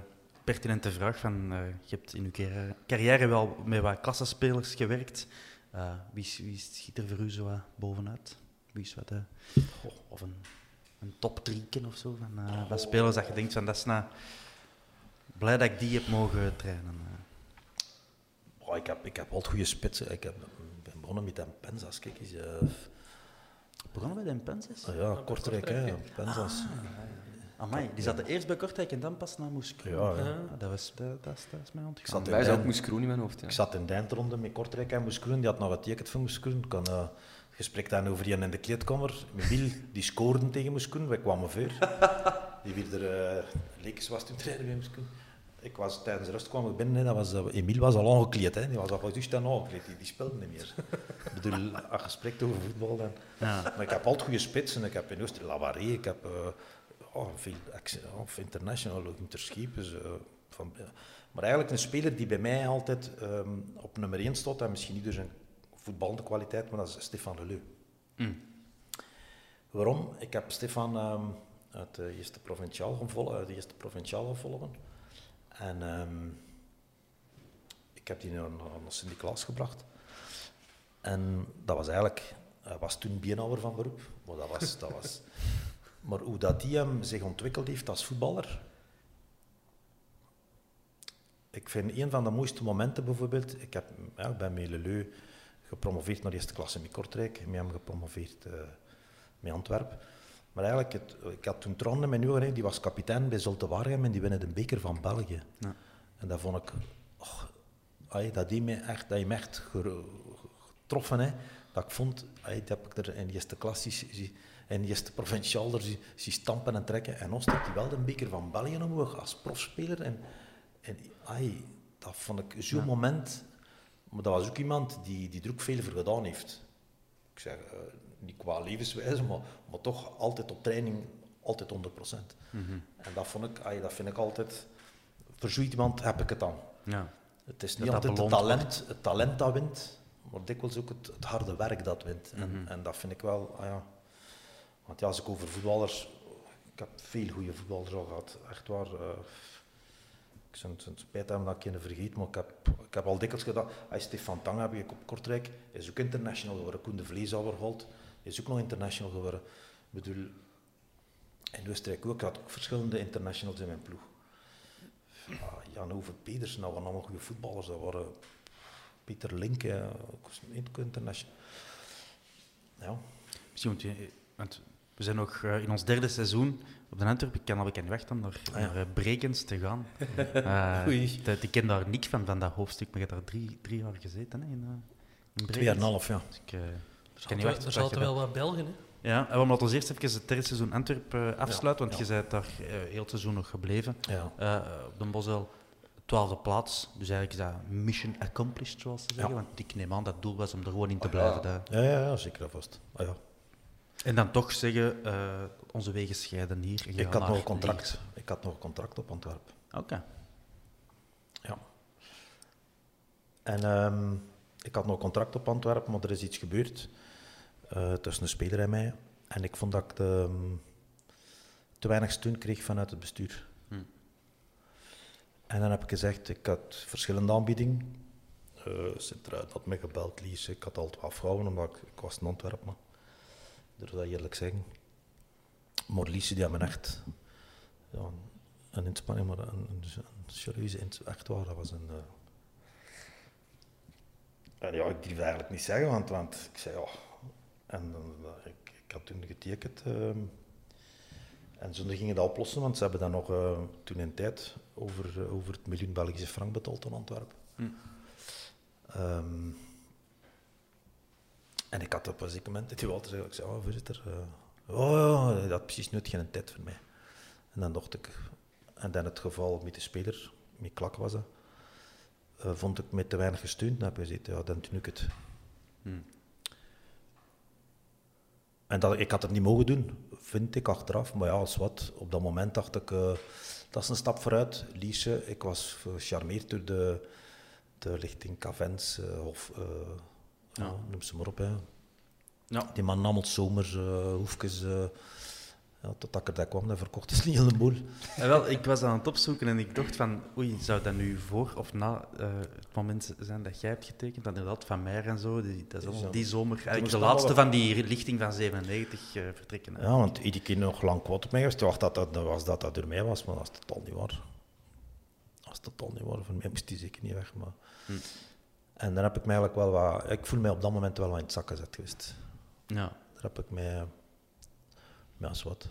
pertinente vraag van... eh, je hebt in je carrière, wel met wat klassenspelers gewerkt. Eh, wie, wie schiet er voor u zo wat bovenuit? Wie is wat... goh, of een, een top drieken of zo? Van, eh, van spelers dat je denkt van... Dat is nou... Blij dat ik die heb mogen trainen. Eh. Oh, ik, heb, ik heb altijd goede spitsen. Ik heb, ben begonnen met een Penzas. Kijk eens. eh, Begonnen bij de Pensis? ah ja, Kortrijk, hè. Penzas. Amai, die zaten eerst bij Kortrijk en dan pas naar Moeskroen. Ja, ja. Ah, dat, was, dat, dat, is, dat is mij ontgaan. Wij zijn ook Moeskroen in mijn hoofd. Ja. Ik zat in de eindronde met Kortrijk en Moeskroen. Die had nog wat ticket voor Moeskroen. Ik kan eh gesprek dan over die in de kleedkamer. Michiel, die scoorde tegen Moeskroen. Wij kwamen voor. Die weer er... Uh, Lekes was toen trainer bij Moeskroen. Ik was tijdens de rust kwam ik binnen. Hè, dat was, uh, Emiel was al aangekleed. Hè. Die was al juist aan aangekleed. Die, die speelde niet meer. ik bedoel, als je spreekt over voetbal dan... Ja. Maar ik heb altijd goede spitsen. Ik heb in Oost Lavaré, ik heb uh, oh, veel of international, ook Interschipes. Uh, van, ja. Maar eigenlijk een speler die bij mij altijd um, op nummer 1 staat, en misschien niet door zijn voetballende kwaliteit, maar dat is Stefan Leleu. Mm. Waarom? Ik heb Stefan um, uit de eerste provinciaal gevolgd, uit de eerste provinciaal gevolgd. En um, ik heb die naar, naar Sint-Niklaas gebracht. En dat was eigenlijk hij was toen biennauwer van beroep, maar, dat was, dat was... maar hoe dat die hem zich ontwikkeld heeft als voetballer... Ik vind een van de mooiste momenten bijvoorbeeld... Ik heb, ja, ik ben met Leleu gepromoveerd naar eerste klasse met Kortrijk. Met hem gepromoveerd uh, met Antwerpen. Maar eigenlijk, het, ik had toen Tronde met nu, die was kapitein bij Zulte Waregem en die winnen de beker van België. Ja. En dat vond ik... Dat die me echt, dat je me echt getroffen, hè dat ik vond, dat heb ik er in de eerste klas, in de eerste provinciaal, zie stampen en trekken. En ons hij wel de beker van België omhoog als profspeler. En, en ay, dat vond ik zo'n ja. moment. Maar dat was ook iemand die, die er ook veel voor gedaan heeft. Ik zeg, eh, niet qua levenswijze, maar, maar toch altijd op training, altijd 100%. En dat, vond ik, ay, dat vind ik altijd... Voor zo iemand heb ik het dan. Ja. Het is niet dat altijd het talent, het talent dat wint, maar dikwijls ook het, het harde werk dat wint. En, en dat vind ik wel, ah ja. Want ja, als ik over voetballers, ik heb veel goede voetballers al gehad, echt waar. eh, ik zou het spijt hebben dat ik je vergeet, maar ik heb, ik heb al dikwijls gedaan. Hij Stefan Tang heb ik op Kortrijk, hij is ook international geworden. Koen de Vleeshouwer Holt is ook nog international geworden. Ik bedoel, in Oostenrijk ook, ik had ook verschillende internationals in mijn ploeg. Ja, Jan Over Peters, dat waren allemaal goede voetballers. Dat waren Pieter Link, eh, ook international. Ja. Misschien moet je... Want we zijn nog eh, in ons derde seizoen op de Antwerpen. Ik kan al bekend weg dan naar, Ah, ja. naar eh, Brekens te gaan. Eh, ik ken daar niks van, van dat hoofdstuk, maar je hebt daar drie, drie jaar gezeten hè, in, in Twee jaar en een half, ja. Dus ik, Er zaten, er wel wat Belgen, hè? Ja, en we moeten ons eerst even het derde seizoen Antwerpen eh, afsluiten, want je bent daar eh, heel het seizoen nog gebleven. ja. Eh, op de Bosel, twaalfde plaats. Dus eigenlijk is dat mission accomplished, zoals ze zeggen. Ja. Want ik neem aan dat het doel was om er gewoon in te Ah, ja. blijven. Ja, ja, ja, zeker vast. Ah, ja. En dan toch zeggen, onze wegen scheiden hier. Ik had nog een contract. Liers. Ik had nog een contract op Antwerpen. Oké. Ja. En ehm, ik had nog een contract op Antwerpen, maar er is iets gebeurd eh, tussen een speler en mij. En ik vond dat ik de, ehm, te weinig steun kreeg vanuit het bestuur. Hm. En dan heb ik gezegd, ik had verschillende aanbiedingen. Uh, Sint-Truiden had mij gebeld, Lies. Ik had altijd afgehouden, omdat ik, ik was in Antwerpen. maar Ik durf dat eerlijk zeggen. Maar Lies, die hebben me echt ja, een inspanning, maar een, een, een serieuze ins- echt waar. Dat was een. eh, En ja, ik durf eigenlijk niet zeggen, want, want ik zei ja. En eh, ik, ik had toen getekend. ehm, en zo gingen dat oplossen, want ze hebben dan nog eh, toen in tijd over, eh, over het miljoen Belgische frank betaald aan Antwerpen. Hm. Ehm, en ik had op een zeker moment, die Walter zei, ik zei, oh voorzitter, eh, oh ja, dat had precies nooit geen tijd voor mij. En dan dacht ik, en dan het geval met de speler, met Klak was dat, vond ik met te weinig gesteund. Dan heb ik gezegd, ja, dan doe ik het. Hmm. En dat, ik had het niet mogen doen, vind ik achteraf. Maar ja, als wat, op dat moment dacht ik, eh, dat is een stap vooruit. Liesje, ik was gecharmeerd door de, de lichting Cavens, eh, of eh, ja. noem ze maar op. Hè. Ja. Die man nam het zomers, hoefjes, ja, totdat ik er daar kwam, dat verkocht is niet helemaal. En wel, ik was aan het opzoeken en ik dacht van, oei, zou dat nu voor of na eh, het moment zijn dat jij hebt getekend? Dat inderdaad Van Meijer en zo, die, dat is allemaal die zomer, eigenlijk de laatste van die lichting van 97 eh, vertrekken. hè. Ja, want iedere keer nog lang kwaad op mij geweest. Ik dacht dat dat, dat was dat dat door mij was, maar dat is totaal niet waar. Dat is totaal niet waar. Voor mij moest die zeker niet weg. Maar... Hm. En dan heb ik mij eigenlijk wel wat... Ik voel mij op dat moment wel wat in het zak gezet geweest. Ja, Daar heb ik mij... Ja, wat.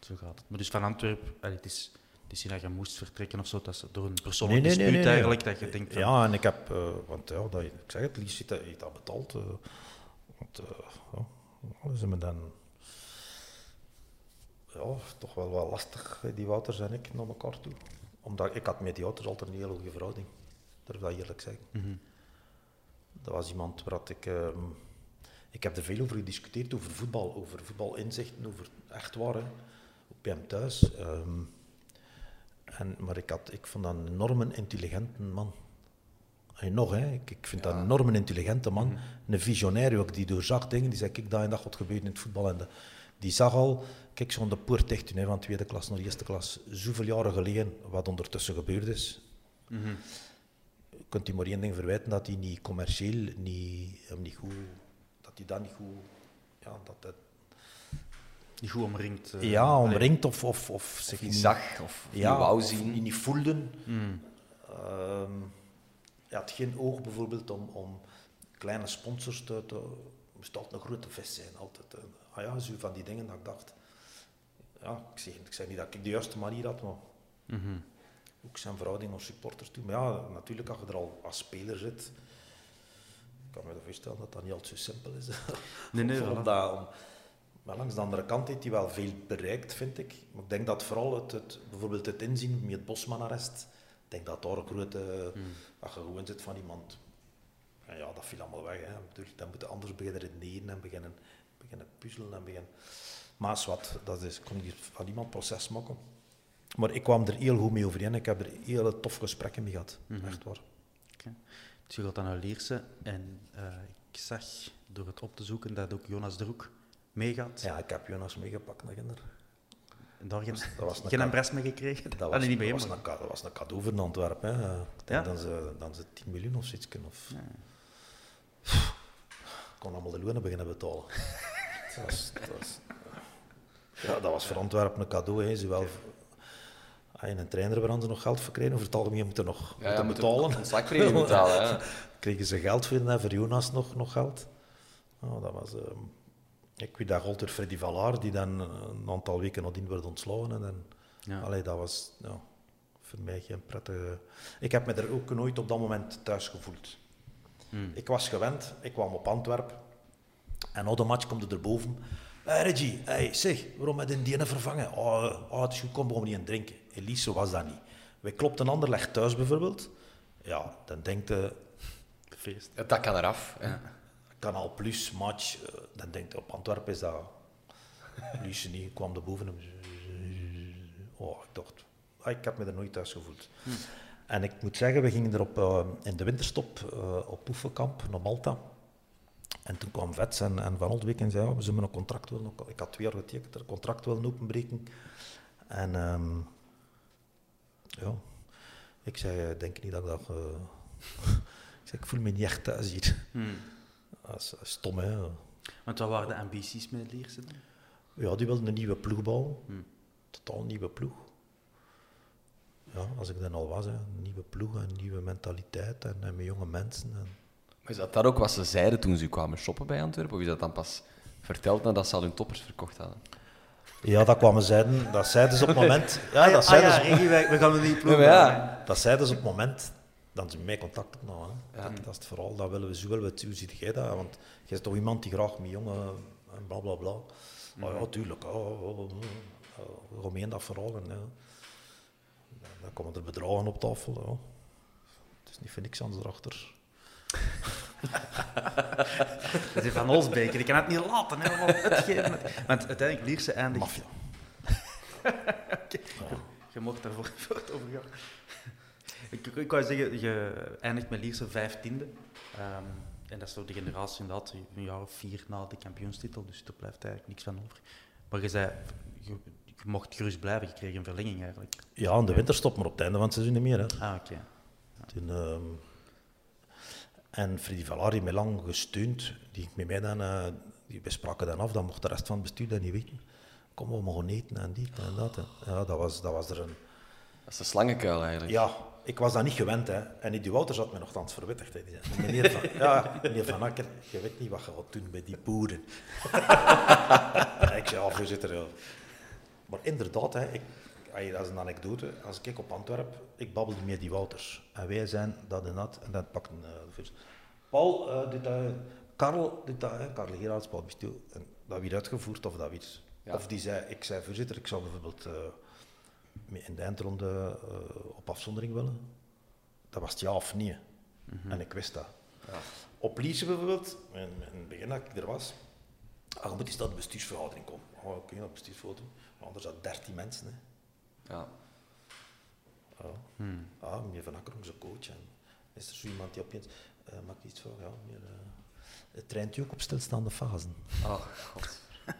zo gaat het. Maar dus van Antwerpen, het is, het is niet dat je moest vertrekken of zo, dat is door een persoonlijk Nee, dispuut nee, eigenlijk, dat je denkt van... Ja, en ik heb... eh, want ja, dat, ik zeg het, Lies heeft dat, dat betaald. eh, want, eh, ja, ze me dan... Ja, toch wel wat lastig, die Wouters en ik, naar elkaar toe. Omdat ik had met die Wouters altijd een hele goede verhouding. Durf dat eerlijk zeggen. Mhm. Dat was iemand waar ik... ehm, ik heb er veel over gediscuteerd, over voetbal, over voetbalinzichten, over echt waar, hè. Ook bij hem thuis. ehm. en, maar ik, had, ik vond dat een enorme intelligente man. En nog, hè. Ik, ik vind dat een enorme intelligente man. Een visionair ook, die doorzag dingen. Die zei, kijk, dat en dat gaat gebeuren in het voetbal. En de- die zag al, kijk, zo'n de poort dicht hè, van tweede klas naar eerste klas. Zoveel jaren geleden, wat ondertussen gebeurd is. Mhm. Je kunt hij maar één ding verwijten, dat hij niet commercieel, niet, hem niet goed... Dat hij dat niet goed... Ja, dat het, Die goed omringd. eh, ja omringd of, of, of zich niet zag, of ja, niet wou zien. die niet voelden. Mm. Ehm, had geen oog bijvoorbeeld om, om kleine sponsors te... te moest altijd een grote vis zijn, altijd. eh. Ah ja, zo van die dingen dat ik dacht... Ja, ik zeg, ik zeg niet dat ik de juiste manier had, maar Mhm. ook zijn verhouding naar supporters toe. Maar ja, natuurlijk, als je er al als speler zit, kan me voorstellen dat dat niet altijd zo simpel is. Nee, nee, Om voilà. dat- om- maar langs de andere kant heeft hij wel veel bereikt, vind ik. Maar ik denk dat vooral het, het, bijvoorbeeld het inzien met het Bosman-arrest, ik denk dat daar een grote... Hmm. Als je gewoon zit van iemand viel allemaal weg. Hè. Bedoel, Dan moeten anders beginnen redeneren en beginnen, beginnen puzzelen en beginnen... Maar wat, dat is, kon ik van iemand proces maken. Maar ik kwam er heel goed mee overeen. Ik heb er hele toffe gesprekken mee gehad. Echt waar. Dan naar Lierse en eh, ik zag door het op te zoeken dat ook Jonas Droek meegaat. Ja, ik heb Jonas meegepakt naar Ginder. En daar geen, Dat was een geen embres mee gekregen? Dat Ah, was, niet bij dat, was een, dat was een cadeau voor Antwerpen. Hè. Ik denk Ja? dan, ze, dan ze 10 miljoen of zoiets. Of... Ik kon allemaal de lonen beginnen betalen. dat, was, dat, was, ja, dat was voor Antwerpen een cadeau. Hè. Zowel Ah, en een trainer ze nog geld verkregen. Over het algemeen moeten nog Ja, ja, moeten betalen. een zakpremie betalen, hè. Kregen ze geld voor en voor Jonas nog, nog geld. Nou, dat was, ehm, ik weet dat door Freddy Vallaar, die dan eh, een aantal weken nadien werd ontslagen. En, dan- Ja. Allee, dat was ja, voor mij geen prettige... Ik heb me er ook nooit op dat moment thuis gevoeld. Hmm. Ik was gewend, ik kwam op Antwerpen. En na de match komt er erboven. Hey Reggie, hey, zeg, waarom heb je die ene vervangen? Oh, oh, het is goed, kom, we gaan niet aan drinken. Elise, zo was dat niet. Wij klopten een ander leg thuis bijvoorbeeld. Ja, dan denkt je, Feest. Dak kan eraf. hè. Kanaal Plus, match. eh, dan denkt je, op Antwerpen is dat... Liesje niet, ik kwam erboven. en- Oh, ik dacht, ah, ik heb me er nooit thuis gevoeld. En ik moet zeggen, we gingen er op, eh, in de winterstop eh, op oefenkamp naar Malta. En toen kwam Vets en, en Van Oldwijk en zei, ja, we zullen een contract willen... Ik had twee jaar getekend, een contract willen openbreken. En ehm, ja, ik zei, eh, denk niet dat ik dat... eh, ik zei, ik voel me niet echt thuis hier. Hmm. Dat is stom, hè. Want wat waren de ambities met Lierse dan? Ja, die wilden een nieuwe ploeg bouwen. Hmm. Totaal nieuwe ploeg. Ja, als ik dan al was, hè. een nieuwe ploeg, een nieuwe mentaliteit en, en met jonge mensen. En... Maar is dat dat ook wat ze zeiden toen ze kwamen shoppen bij Antwerpen? Of is dat dan pas verteld nadat ze al hun toppers verkocht hadden? Ja, dat kwamen zeiden, dat zeiden ze op het moment. Ja, dat zeiden ah, ja, ze. Regie, wij- we gaan een nieuwe ploeg Ja, maar. Dat zeiden ze op het moment dat ze mij contact opnamen. Hè. Dat, dat is het vooral, dat willen we zo willen we het. Hoe ziet jij dat? Want je bent toch iemand die graag met jongen en bla bla bla. Oh ja, tuurlijk. Oh, oh, oh, oh. Hoe meen dat vooral? En, ja. Dan komen er bedragen op tafel. Ja. Het is niet voor niks anders erachter. Dat is Van Olsbeker, ik kan het niet laten. Hè, want, hetgeen met- want uiteindelijk Lierse eindigt... Maffia. Je mocht daarvoor voor het overgaan. Ik, ik wou zeggen, je eindigt met Lierse vijftiende. Ehm en dat is toch de generatie inderdaad, een jaar of vier na de kampioenstitel, dus er blijft eigenlijk niks van over. Maar je zei, je, je mocht gerust blijven, je kreeg een verlenging eigenlijk. Ja, in de winterstop, maar op het einde van het seizoen niet meer. Hè. Ah, oké. Toen, ehm, en Freddy heeft mij lang gesteund. Die met mij dan, eh, die bespraken dan af, dan mocht de rest van het bestuur dat niet weten. Kom, we mogen eten en dit en dat. hè. Ja, dat was, dat was er een... Dat is de slangenkuil eigenlijk. Ja, ik was dat niet gewend. Hè. En die Wouters had me nogthans verwittigd. Hè. Die zei, meneer Van, ja, meneer Van Akker, je weet niet wat je gaat doen bij die boeren. en ik zei, ja, voorzitter. Maar inderdaad, hè, ik, dat is een anekdote. Als ik kijk op Antwerpen, ik babbelde met die Wouters. En wij zijn dat en dat. En dat pakten uh, de voorzitter. Paul, eh, dit, eh, Karel, dit, uh, Karel Gerards, Paul Bistil. En dat weer uitgevoerd of dat weer... Ja. Of die zei, ik zei, voorzitter, ik zou bijvoorbeeld... eh, in de eindronde eh, op afzondering willen. Dat was het ja of nee. En ik wist dat. Op Liesje bijvoorbeeld, in, in het begin dat ik er was, ah, je moet eens naar de bestuursvergadering komen. Oh, oké, naar de bestuursvergadering. Maar er zaten 13 mensen. Hè. Ja. Ja. Ah, meneer Van Akker, onze coach. En is er zo iemand die opeens... eh mag ik iets vragen? Ja, meneer... eh, het traint u ook op stilstaande fasen? Oh, god.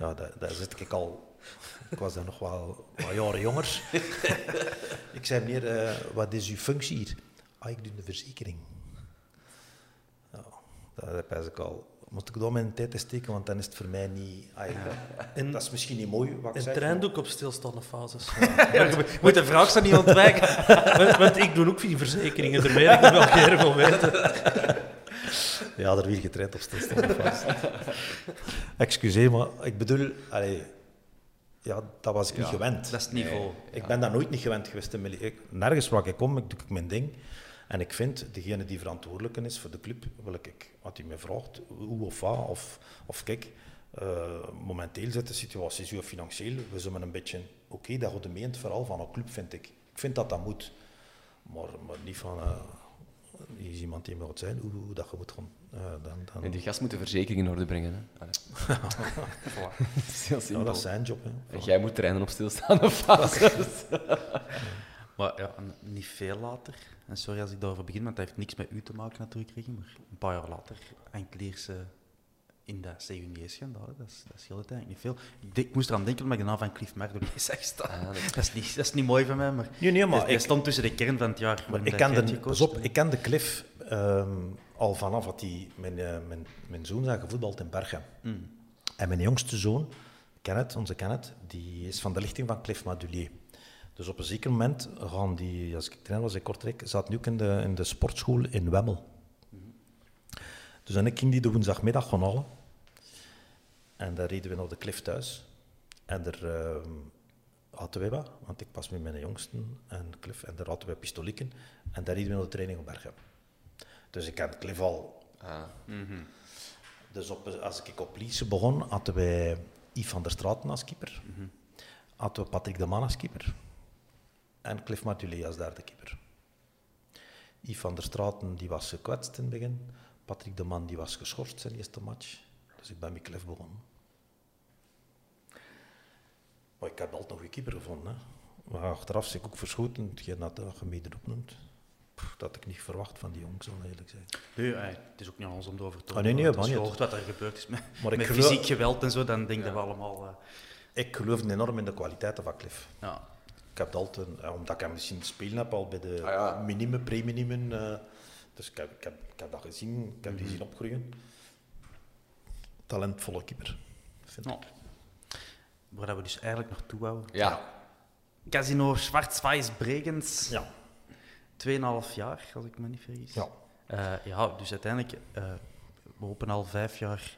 Ja, daar, daar zit ik al. Ik was dan nog wel wat jaren jonger. ik zei, meneer, eh, wat is uw functie hier? Ah, ik doe de verzekering. Ja, dat pijs ik al. Moest ik daar mijn tijd in steken, want dan is het voor mij niet... Ah, En- dat is misschien niet mooi wat ik Een zeg. treindoek op stilstaande fases. Je moet de vraag zo niet ontwijken. want, want ik doe ook vier verzekeringen, daar weet ik nog wel keer wil weten. Ja, er weer getraind op stilstaande fase. Excuseer, maar ik bedoel... Allee, ja, dat was ik niet gewend. Dat is het niveau. Ik ben dat nooit niet gewend geweest. in mijn le- ik, nergens waar ik kom, ik doe ik mijn ding. En ik vind, degene die verantwoordelijk is voor de club, wil ik, wat hij me vraagt, hoe of wat, of, of kijk, eh, momenteel zit de situatie zo financieel, we zullen een beetje, oké, dat gaat mee in het verhaal van een club, vind ik. Ik vind dat dat moet. Maar, maar niet van, hier is iemand die moet zijn, hoe, hoe dat je moet gaan... eh, dan, dan, En die gast moet de verzekering in orde brengen. Hè. Allee. dat is heel ja, simpel. dat is zijn job. Hè. En jij moet trainen op stilstaande fases. Maar ja, niet veel later, en sorry als ik daarover begin, want dat heeft niks met u te maken natuurlijk, Ricky, maar een paar jaar later, enkele ze in dat CUNJ-schandaal, dat, is- dat scheelt eigenlijk niet veel. Ik, denk- ik moest eraan denken omdat ik de naam van Cliff Merdo zag staan. dat, is niet, dat is niet mooi van mij, maar, Nee, nee, maar hij, hij ik- stond tussen de kern van het jaar. Ik dat jij hebt pas op, ik kende Cliff ehm, al vanaf dat hij... Mijn, eh, mijn, mijn zoon zijn gevoetbald in Bergen. Mm. En mijn jongste zoon, Kenneth, onze Kenneth, die is van de lichting van Cliff Madulier. Dus op een zeker moment gaan die, als ik trainer was in Kortrijk, zat nu ook in de, in de sportschool in Wemmel. Dus en ik ging die de woensdagmiddag gaan halen. En daar reden we naar de Cliff thuis. En daar ehm, hadden we wat, want ik was met mijn jongsten en Cliff, en daar hadden we pistolieken. En daar reden we naar de training op Bergen. Dus ik ken Cliff al dus op, als ik op Liese begon, hadden wij Yves van der Straten als keeper. Hadden we Patrick de Man als keeper. En Cliff Martulé als derde keeper. Yves van der Straten die was gekwetst in het begin. Patrick de Man die was geschorst zijn eerste match. Dus ik ben met Cliff begonnen. Maar ik heb altijd nog een keeper gevonden. Hè. Maar achteraf zeg ik ook verschoten, hetgeen dat je mij erop noemt. Pff, Dat had ik niet verwacht van die jongens, zal ik eerlijk zijn. Nee, eh, het is ook niet aan ons om erover te Ah, nee, nee, Als je hoort wat er gebeurd is met, Maar ik met geloof- fysiek geweld en zo, dan denken we allemaal... eh, Ik geloof enorm in de kwaliteiten van Cliff. ja. Ik heb het altijd, eh, omdat ik hem misschien spelen heb al bij de Ah, ja. minime, pre-minimum. eh, dus ik heb, ik, heb, ik heb dat gezien, ik heb die zien opgroeien. Talentvolle keeper. Vind ik. Nou, waar dat we dus eigenlijk naartoe wouden. Ja. Casino Schwarz-Weiß Bregenz, Ja. 2,5 jaar, als ik me niet vergis. Ja. Eh, ja, dus uiteindelijk, eh, we hopen al vijf jaar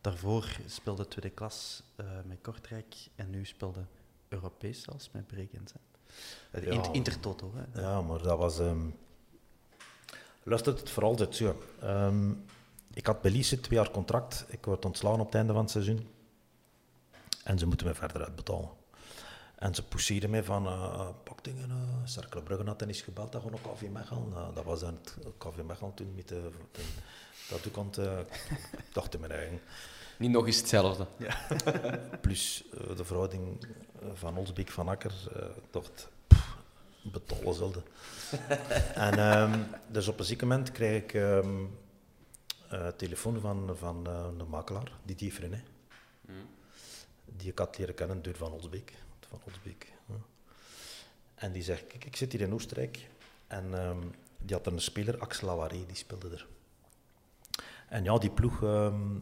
daarvoor speelde tweede klas eh, met Kortrijk en nu speelde Europees zelfs met hè. Eh, Ja. Inter- Intertoto. Hè. Ja, maar dat was... ehm luistert het vooral dit zo. Ehm, ik had bij Liese twee jaar contract. Ik word ontslagen op het einde van het seizoen. En ze moeten me verder uitbetalen. En ze pousseerden mij van, eh pak dingen, uh, Cercle Brugge had tennis gebeld, dat gewoon ook KV Mechelen. Nou, dat was dan het KV Mechelen toen met de, de, eh, ik dacht in mijn eigen. Niet nog eens hetzelfde. Plus eh, de verhouding eh, van Olsbeek van Akker, eh, ik dacht, betalen zelden. en ehm, dus op een zeker moment krijg ik eh, telefoon van, van eh, de makelaar, Didier Frenet. Die ik had leren kennen door Van Olsbeek. Van Olsbeek ja. En die zegt, kijk, ik zit hier in Oostenrijk. En ehm, die had een speler, Axel Lawaré, die speelde er. En ja, die ploeg,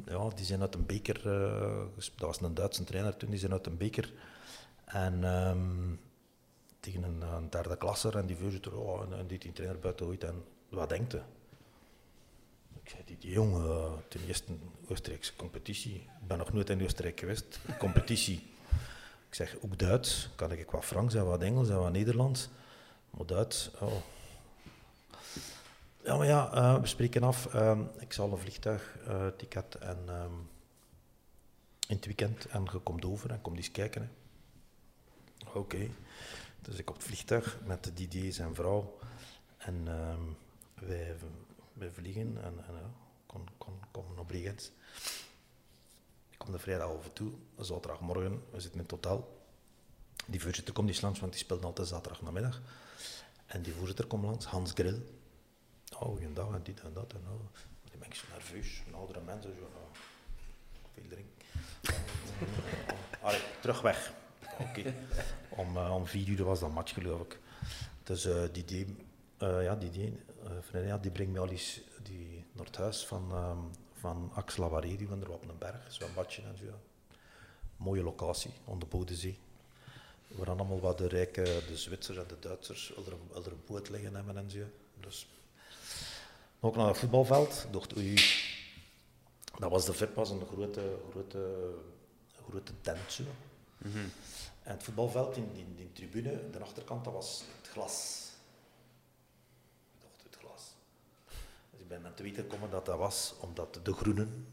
ja, die zijn uit een beker, ges- dat was een Duitse trainer toen, die zijn uit een beker. En ehm, tegen een, derde klasser en die voorzitter, oh, en, en die, trainer buiten ooit. En wat denkt hij? Ik zei, die, die jongen, eh, ten eerste Oostenrijkse competitie. Ik ben nog nooit in Oostenrijk geweest. Competitie. Ik zeg, ook Duits. Kan ik wat Frans en wat Engels en wat Nederlands. Maar Duits, oh. Ja, maar ja, eh, we spreken af. Ehm, ik zal een vliegtuigticket en ehm, in het weekend en je komt over en komt eens kijken. hè. Oké. Dus ik op het vliegtuig met Didier zijn vrouw en ehm, wij, vliegen en, en ja, kon, kon, kom naar Bregenz. Ik kom de vrijdag over toe, zaterdagmorgen, we zitten in het. Die voorzitter komt niet langs, want die speelt altijd zaterdag namiddag. En die voorzitter komt langs, Hans Grill. Oh, goeiedag en dit en dat. En oh. Die mensen nerveus, een oudere mensen, zo, veel drinken. Allee, terug weg. Om, eh, om vier uur was dat match, geloof ik. Dus eh die deed, eh, ja, die deed, eh, die brengt mij al eens die, naar het huis van, ehm van Axel Lavaré, die woont er op een berg, zwembadje en zo. Mooie locatie, aan de Bodensee. We hadden allemaal wat de rijke, de Zwitsers en de Duitsers, wilden een, boot liggen hebben en zo. Dus ook naar het voetbalveld. Dacht, oei, dat was de VIP, was een grote, grote, grote tent zo. En het voetbalveld, in die, die tribune, de achterkant, dat was het glas. Ik het glas. Dus ik ben net te weten gekomen dat dat was omdat de groenen,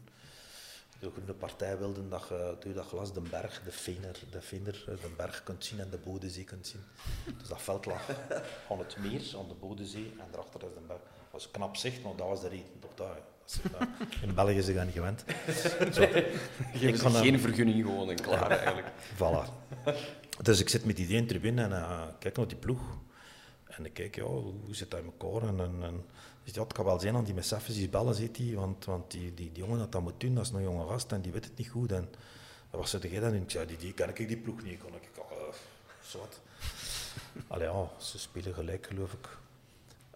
de groene partij wilden dat je door dat glas de berg, de Vener, de Vener, de berg kunt zien en de Bodensee kunt zien. Dus dat veld lag aan het meer, aan de Bodensee en daarachter is de berg. Dat was knap zicht, maar dat was de reden. Toch dat, dat, in België is dat niet gewend. Zo. Ze geen vergunning gewoon en klaar eigenlijk. Voilà. Dus ik zit met die in tribune en uh, kijk naar die ploeg. En ik kijk, ja, hoe zit dat in elkaar? En, en, en ja, het kan wel zijn dat die met die bellen, zit die, want, want die, die, die jongen dat dat moet doen, dat is een jonge gast en die weet het niet goed. En dat was dan? En ik zei, die, die ken ik die ploeg niet. Kon ik, uh, zwart. Allee, ja, ze spelen gelijk, geloof ik.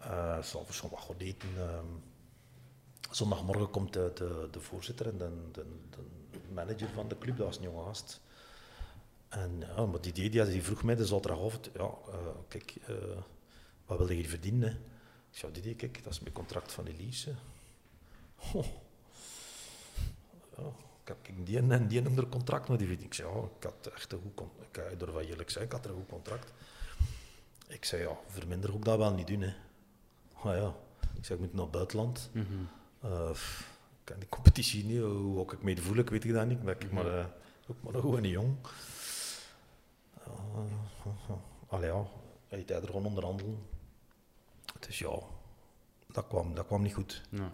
Uh, goed eten. Um, zondagmorgen komt de, de, voorzitter en de, de, de, manager van de club, dat was een jonge. En ja, maar die, die, die vroeg mij de zaterdagochtend, ja, uh, kijk, uh, wat wil je hier verdienen? Ik zei, die, kijk, dat is mijn contract van Elise. Oh. Ja, ik heb die en die onder contract, maar die vind ik zei, ja, ik had echt een goed contract. Ik er wat eerlijk zijn, ik had er een goed contract. Ik zei, ja, verminder ook dat wel niet doen. Hè. Ah, ja. Ik zei, ik moet naar het buitenland. Mm -hmm. uh, ik ken die competitie niet, hoe ik me voel, ik weet ik dat niet. Ben ik maar, uh, ook maar nog gewoon jong. Uh, allee ja, hij tijd er gewoon onderhandelen. Dus ja, dat kwam, dat kwam niet goed. Ja.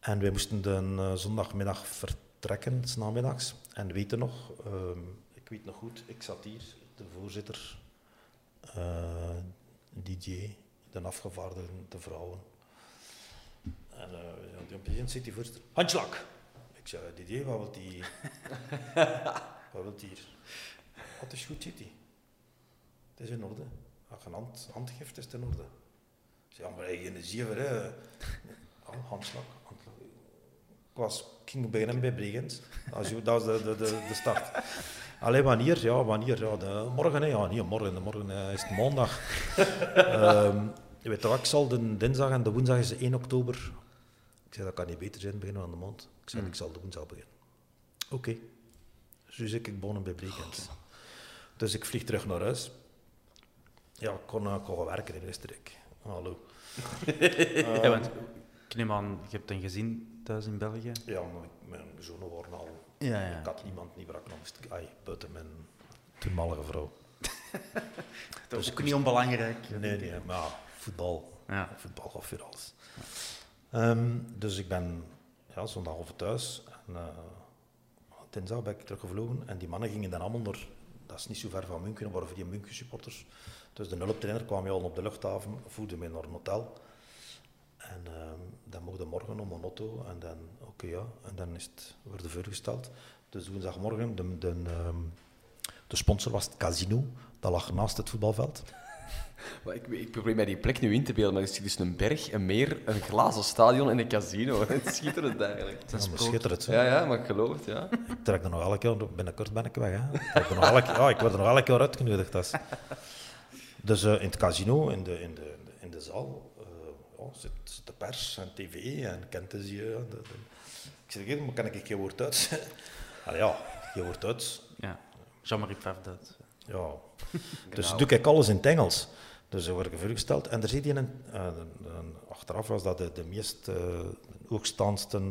En wij moesten de zondagmiddag vertrekken, s namiddags. En weten nog, uh, ik weet nog goed, ik zat hier, de voorzitter, DJ, de afgevaardigde, de vrouwen. En uh, ja, op een zit die voorzitter, handslag! Ik zei, DJ, wat wil die? wat wil die hier? Wat is goed, zit hij? Het is in orde. Als je een hand, hand geeft, is het in orde. Ja, maar hij geen zeven, hè. Oh, handslag, handslag. Ik, was, ik ging beginnen bij Bregenz. Dat was de, de, de, de start. Alleen wanneer? Ja, wanneer? Ja, de, morgen, hè. Ja, niet morgen. De morgen uh, is het maandag. um, je weet toch, ik zal de dinsdag en de woensdag is 1 oktober. Ik zei, dat kan niet beter zijn, beginnen aan de maand. Ik zei, mm. ik zal de woensdag beginnen. Oké. Okay. Dus ik begonnen bij Bregenz. Dus ik vlieg terug naar huis. Ja, ik kon, uh, kon werken in Oostenrijk. Hallo. uh, ja, want, ik neem aan, je hebt een gezin thuis in België? Ja, mijn zonen waren al... Ja, ja. Ik had niemand niet waar ik nog moest... Ai, buiten mijn toenmalige vrouw. dat is ook niet onbelangrijk. Nee, nee, maar voetbal. Ja. Voetbal of weer alles. Um, dus ik ben ja, zondag over thuis. En, uh, dinsdag ben ik teruggevlogen. En die mannen gingen dan allemaal naar... Dat is niet zo ver van München, waren voor die München supporters. Dus de hulptrainer kwam je al op de luchthaven, voerde mij naar een hotel. En uh, dan mocht de morgen om een auto en dan, oké okay, ja, en dan is het, werd voorgesteld. Dus woensdagmorgen, de, de, um, de sponsor was het casino, dat lag naast het voetbalveld. Maar ik, ik, probeer mij die plek nu in te beelden, maar er is dus een berg, een meer, een glazen stadion en een casino. Het is schitterend eigenlijk. Dat is ja, schitterend. Ja, ja, maar ik geloof het, ja. Ik trek er nog elke keer, binnenkort ben ik weg. Hè. Ik, er nog elke, ik word er nog elke keer uitgenodigd. Dus, dus uh, in het casino, in de, in de, in de zaal, uh, oh, zit, zit, de pers en tv en kent ze je. De, de. Ik zeg, maar kan ik geen woord uit? Allee, ja, geen woord uit. Ja, Jean-Marie Pfaff Ja, dus doe ik alles in het Engels. Dus er wordt voorgesteld. En er zit een, uh, achteraf was dat de, de meest uh, hoogstaandste,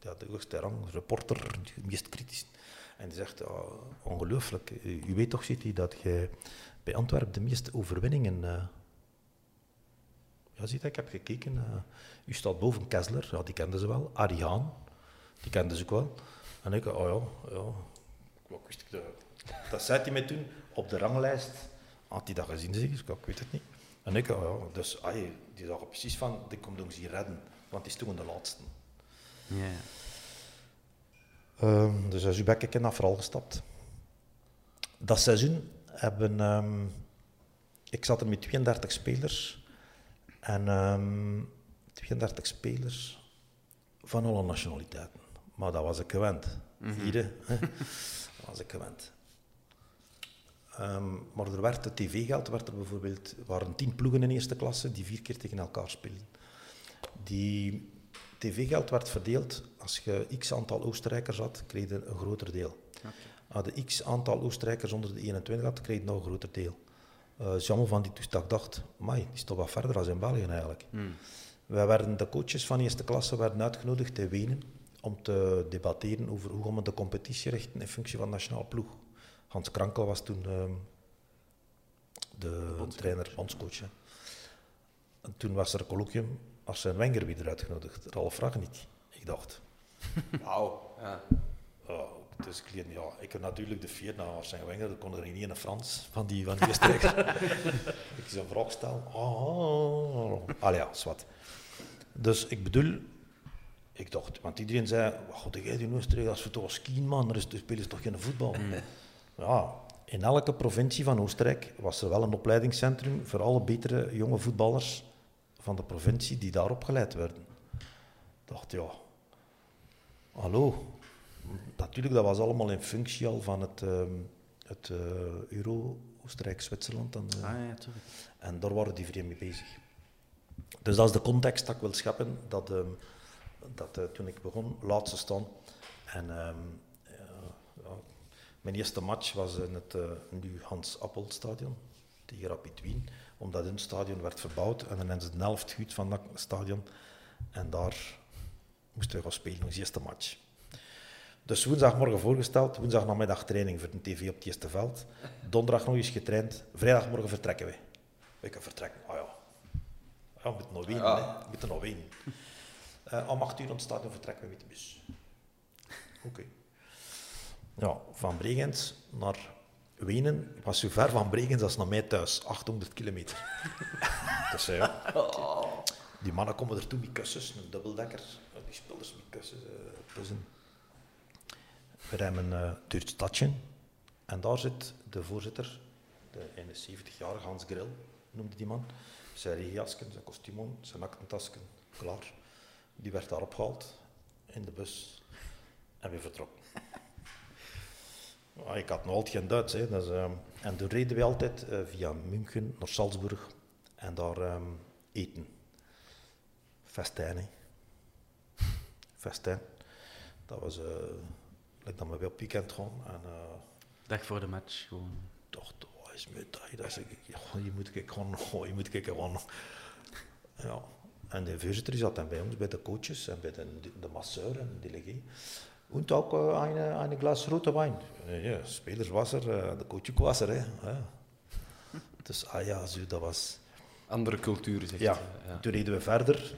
ja, de hoogste rang, reporter, de meest kritisch. En die zegt, oh, ongelooflijk, u weet toch, City, dat je bij Antwerpen de meeste overwinningen... Uh, ja, ziet ik heb gekeken. Uh, u staat boven Kessler, ja, die kenden ze wel. Arie Haan, die kenden ze ook wel. En ik, oh ja, ja. Wat wist ik dat? Dat zei hij mij toen op de ranglijst had hij dat gezien, zeker? Ik weet het niet. En ik, ja, dus ay, die dacht precies van, die komt ons hier redden, want die is toen de laatste. Ja. Um, dus als ben ik in dat vooral gestapt. Dat seizoen hebben, um, ik zat er met 32 spelers en um, ehm, 32 spelers van alle nationaliteiten. Maar dat was ik gewend. Mm -hmm. Hier, hè? dat was ik gewend. Um, maar er werd het tv-geld, werd er bijvoorbeeld, waren tien ploegen in eerste klasse die vier keer tegen elkaar speelden. Die tv-geld werd verdeeld, als je x aantal Oostenrijkers had, kreeg je een groter deel. Okay. Als je x aantal Oostenrijkers onder de 21 had, kreeg je nog een groter deel. Uh, jammer van die toestak dacht, maar die is toch wat verder dan in België eigenlijk. Hmm. Wij werden, de coaches van eerste klasse werden uitgenodigd in Wenen om te debatteren over hoe gaan we de competitie richten in functie van nationaal ploeg. Hans Krankel was toen ehm, de, trainer, bondscoach. hè. En toen was er een colloquium, Arsène Wenger weer uitgenodigd, Ralf Ragnick. Ik dacht, Wauw. Ja. dus ik, ja, ik heb natuurlijk de vier naar Arsène Wenger, dat kon er niet in het Frans van die, van die ik een vraag stellen. Oh, Allee, ja, zwart. Dus ik bedoel, ik dacht, want iedereen zei, wat god jij in Oostenrijk, als we toch skiën man, er is- spelen ze toch geen voetbal. Ja, in elke provincie van Oostenrijk was er wel een opleidingscentrum voor alle betere jonge voetballers van de provincie die daar opgeleid werden. Ik dacht, ja, hallo. Natuurlijk, dat was allemaal in functie al van het, ehm, het eh, Euro, Oostenrijk, Zwitserland. En, eh, Ah, ja, en daar waren die vreemd mee bezig. Dus dat is de context dat ik wil scheppen, dat, ehm, dat eh, toen ik begon, laatste staan. En ehm, mijn eerste match was in het eh, nu Hans Appel stadion tegen Rapid Wien, omdat hun stadion werd verbouwd en dan ze de helft gehuurd van dat stadion. En daar moesten we gaan spelen, onze eerste match. Dus woensdagmorgen voorgesteld, woensdag namiddag training voor de tv op het eerste veld. Donderdag nog eens getraind, vrijdagmorgen vertrekken wij. Ik kan vertrekken, ah ja. Ja, we moeten nog hè. we moeten nog wenen. Eh, om acht uur aan het stadion vertrekken we met de bus. Oké. Ja, van Bregenz naar Wenen was zo ver van Bregenz als naar mij thuis, 800 kilometer. dus ja, die mannen komen er toe met kussens, een dubbeldekker, die spelers met kussens, eh bussen. We eh door het stadje en daar zit de voorzitter, de 71-jarige Hans Grill, noemde die man. Zijn regenjasken, zijn kostuum zijn aktentasken, klaar. Die werd daar opgehaald in de bus en we vertrokken. Ja, ik had nog altijd geen Duits. Hè. Dus, ehm, en toen reden we altijd eh, via München naar Salzburg en daar ehm, eten. Festijn, hè. Festijn. Dat was, eh like dat we weer op weekend. En eh Dag voor de match, gewoon. dacht, wat is met dat? Dat ik, je moet ik gewoon, oh, je moet ik gewoon. Ja. En de voorzitter zat dan bij ons, bij de coaches en bij de, de masseur en de delegé. Und ook uh, een, een glas rode wijn. Eh, Ja, spelers was er, eh, de coach ook was er. Hè. Ja. Dus ah ja, zo, dat was... Andere culturen, zeg Ja, je. Ja. toen reden we verder.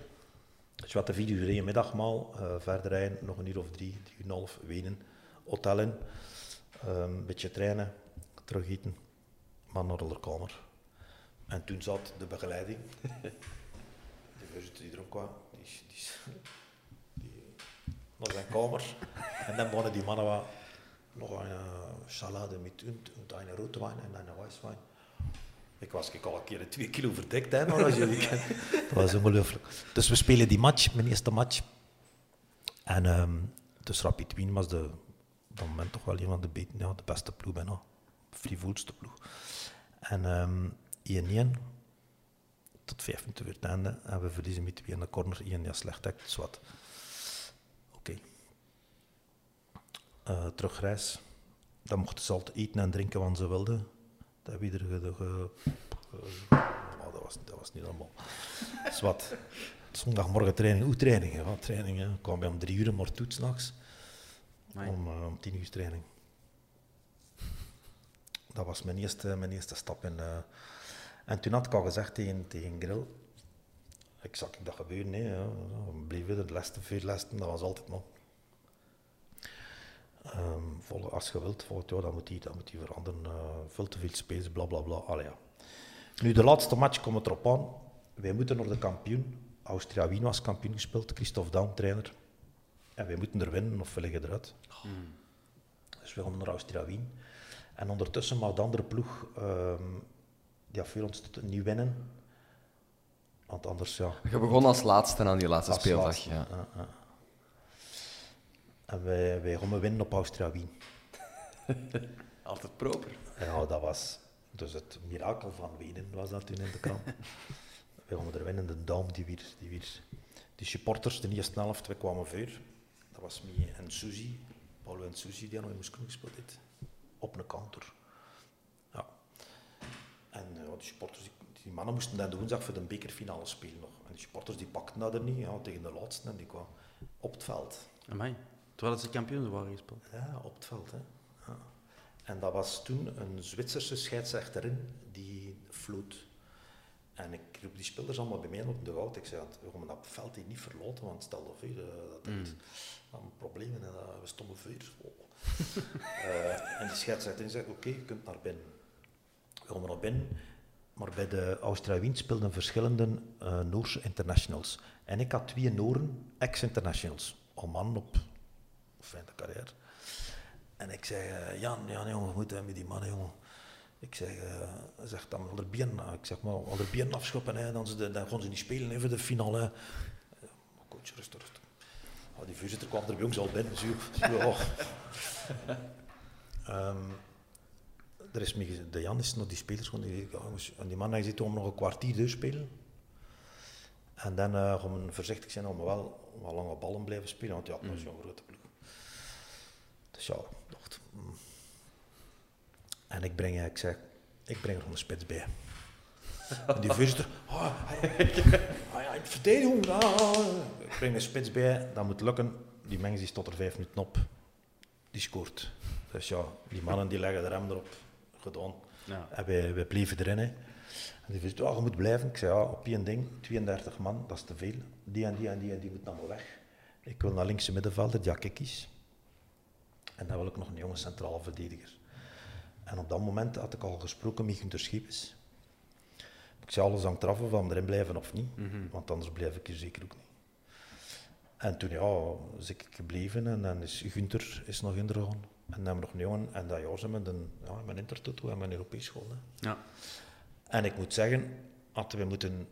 Dus wat de video reden middagmaal, eh, verder rijden, nog een uur of drie, drie uur en half, wenen, hotel in, ehm, een beetje trainen, terug eten, maar naar de kamer. En toen zat de begeleiding, de die er ook kwam, die, die, die naar zijn kamer. En dan begonnen die mannen wat, nog een uh, salade met und, und een rode wijn en een wijswijn. Ik was ik al een keer twee kilo verdekt, hè, maar als jullie kennen. Dat was ongelooflijk. Dus we spelen die match, mijn eerste match. En ehm dus Rapid Wien was de, op dat moment toch wel een van de, ja, de beste ploeg bijna. Frivoelste ploeg. En ehm 1-1 tot vijf minuten voor het einde. En we verliezen met twee in de corner. 1 ja, slecht hek, dus. Oké. Eh, terugreis. Dan mochten ze altijd eten en drinken wat ze wilden. Dat heb ge- ge- ge- oh, dat, was, dat was niet allemaal. Dus wat. Zondagmorgen training. Hè? Wat training? hè? Ik kwam bij om drie uur, maar toe s'nachts. Om, eh, om tien uur training. Dat was mijn eerste, mijn eerste stap. In, eh, en toen had ik al gezegd tegen, tegen Grill, ik zag dat gebeuren, nee, ja, we bleven de laatste vier lessen, dat was altijd nog. Ehm, vol- als je wilt, jaar, dan moet die, dan moet die veranderen. eh, veel te veel spelers, bla bla bla. Allee, ja. Nu, de laatste match komt het erop aan. Wij moeten naar de kampioen. Austria Wien was kampioen gespeeld, Christophe Daum, trainer. En wij moeten er winnen of we liggen eruit. Dus we gaan naar Austria Wien. En ondertussen mag de andere ploeg, ehm die afweer ons niet winnen. Want anders, ja, Je begon als laatste aan die laatste als speeldag. laatste, Ja. ja, ja. En wij, wij winnen op Austria Wien. Altijd proper. Ja, dat was dus het mirakel van Wenen, was dat toen in de krant. we gaan er winnen, de Daum die weer, die weer... Die supporters, de eerste helft, we kwamen voor. Dat was mij en Suzy, Paulo en Suzy, die nog in Moeskroen gespeeld. Op een counter. Ja. En ja, die supporters, die, die mannen moesten dan de woensdag voor de bekerfinale spelen nog. En die supporters die pakten dat er niet, ja, tegen de laatste, en die kwamen op het veld. Amai. Terwijl ze kampioen waren gespeeld. Ja, op het veld. Hè. Ja. En dat was toen een Zwitserse scheidsrechterin die floot. En ik roep die spelers allemaal bij mij op de goud. Ik zei, we gaan dat veld hier niet verloten, want stel eh, dat er Mm. iets aan problemen en dat we stonden vuur. Oh. Eh, en die scheidsrechterin zei, oké, je kunt naar binnen. We gaan naar binnen. Maar bij de Austria Wien speelden verschillende eh, Noorse internationals. En ik had twee Nooren, ex-internationals. Al man op fijne carrière. En ik zei, eh, Jan, Jan, jongen, we moeten met die mannen, jongen. Ik zeg, eh zeg dan er bieren, ik zeg maar, wel er bieren afschoppen, hè, dan, ze de, dan gaan ze niet spelen hè, voor de finale. maar coach, rustig, rustig. Oh, die voorzitter kwam er bij ons al binnen, zo. zo oh. Ehm, er is mee, de Jan is nog die spelers gewoon, die, en die man hij zit om nog een kwartier te spelen. En dan uh, we voorzichtig zijn om wel wat lange ballen blijven spelen, want ja, dat is zo'n grote ploeg. Dus ja, dacht. mm. En ik breng, ik zeg, ik breng er gewoon een spits bij. En die voorzitter, ah, ja, in de verdediging, ah. ik breng een spits bij, dat moet lukken. Die mens die stond er vijf minuten op, die scoort. Dus ja, die mannen die leggen de rem erop, gedaan. Ja. En wij, wij bleven erin. Hè. En die voorzitter, ah, je moet blijven. Ik zei, ja, op één ding, 32 man, dat is te veel. Die en die en die en die moeten allemaal weg. Ik wil naar linkse middenvelder, Jack Kikkies. En dan wil ik nog een jonge centrale verdediger. En op dat moment had ik al gesproken met Gunther Schiepes. Ik zei alles hangt eraf of we erin blijven of niet, want anders blijf ik hier zeker ook niet. En toen ja, is ik gebleven en dan is Gunther is nog ingegaan. En dan hebben we nog een jongen, en dat jaar zijn we in, ja, mijn intertoto en mijn Europees school. Hè. Ja. En ik moet zeggen, hadden we moeten,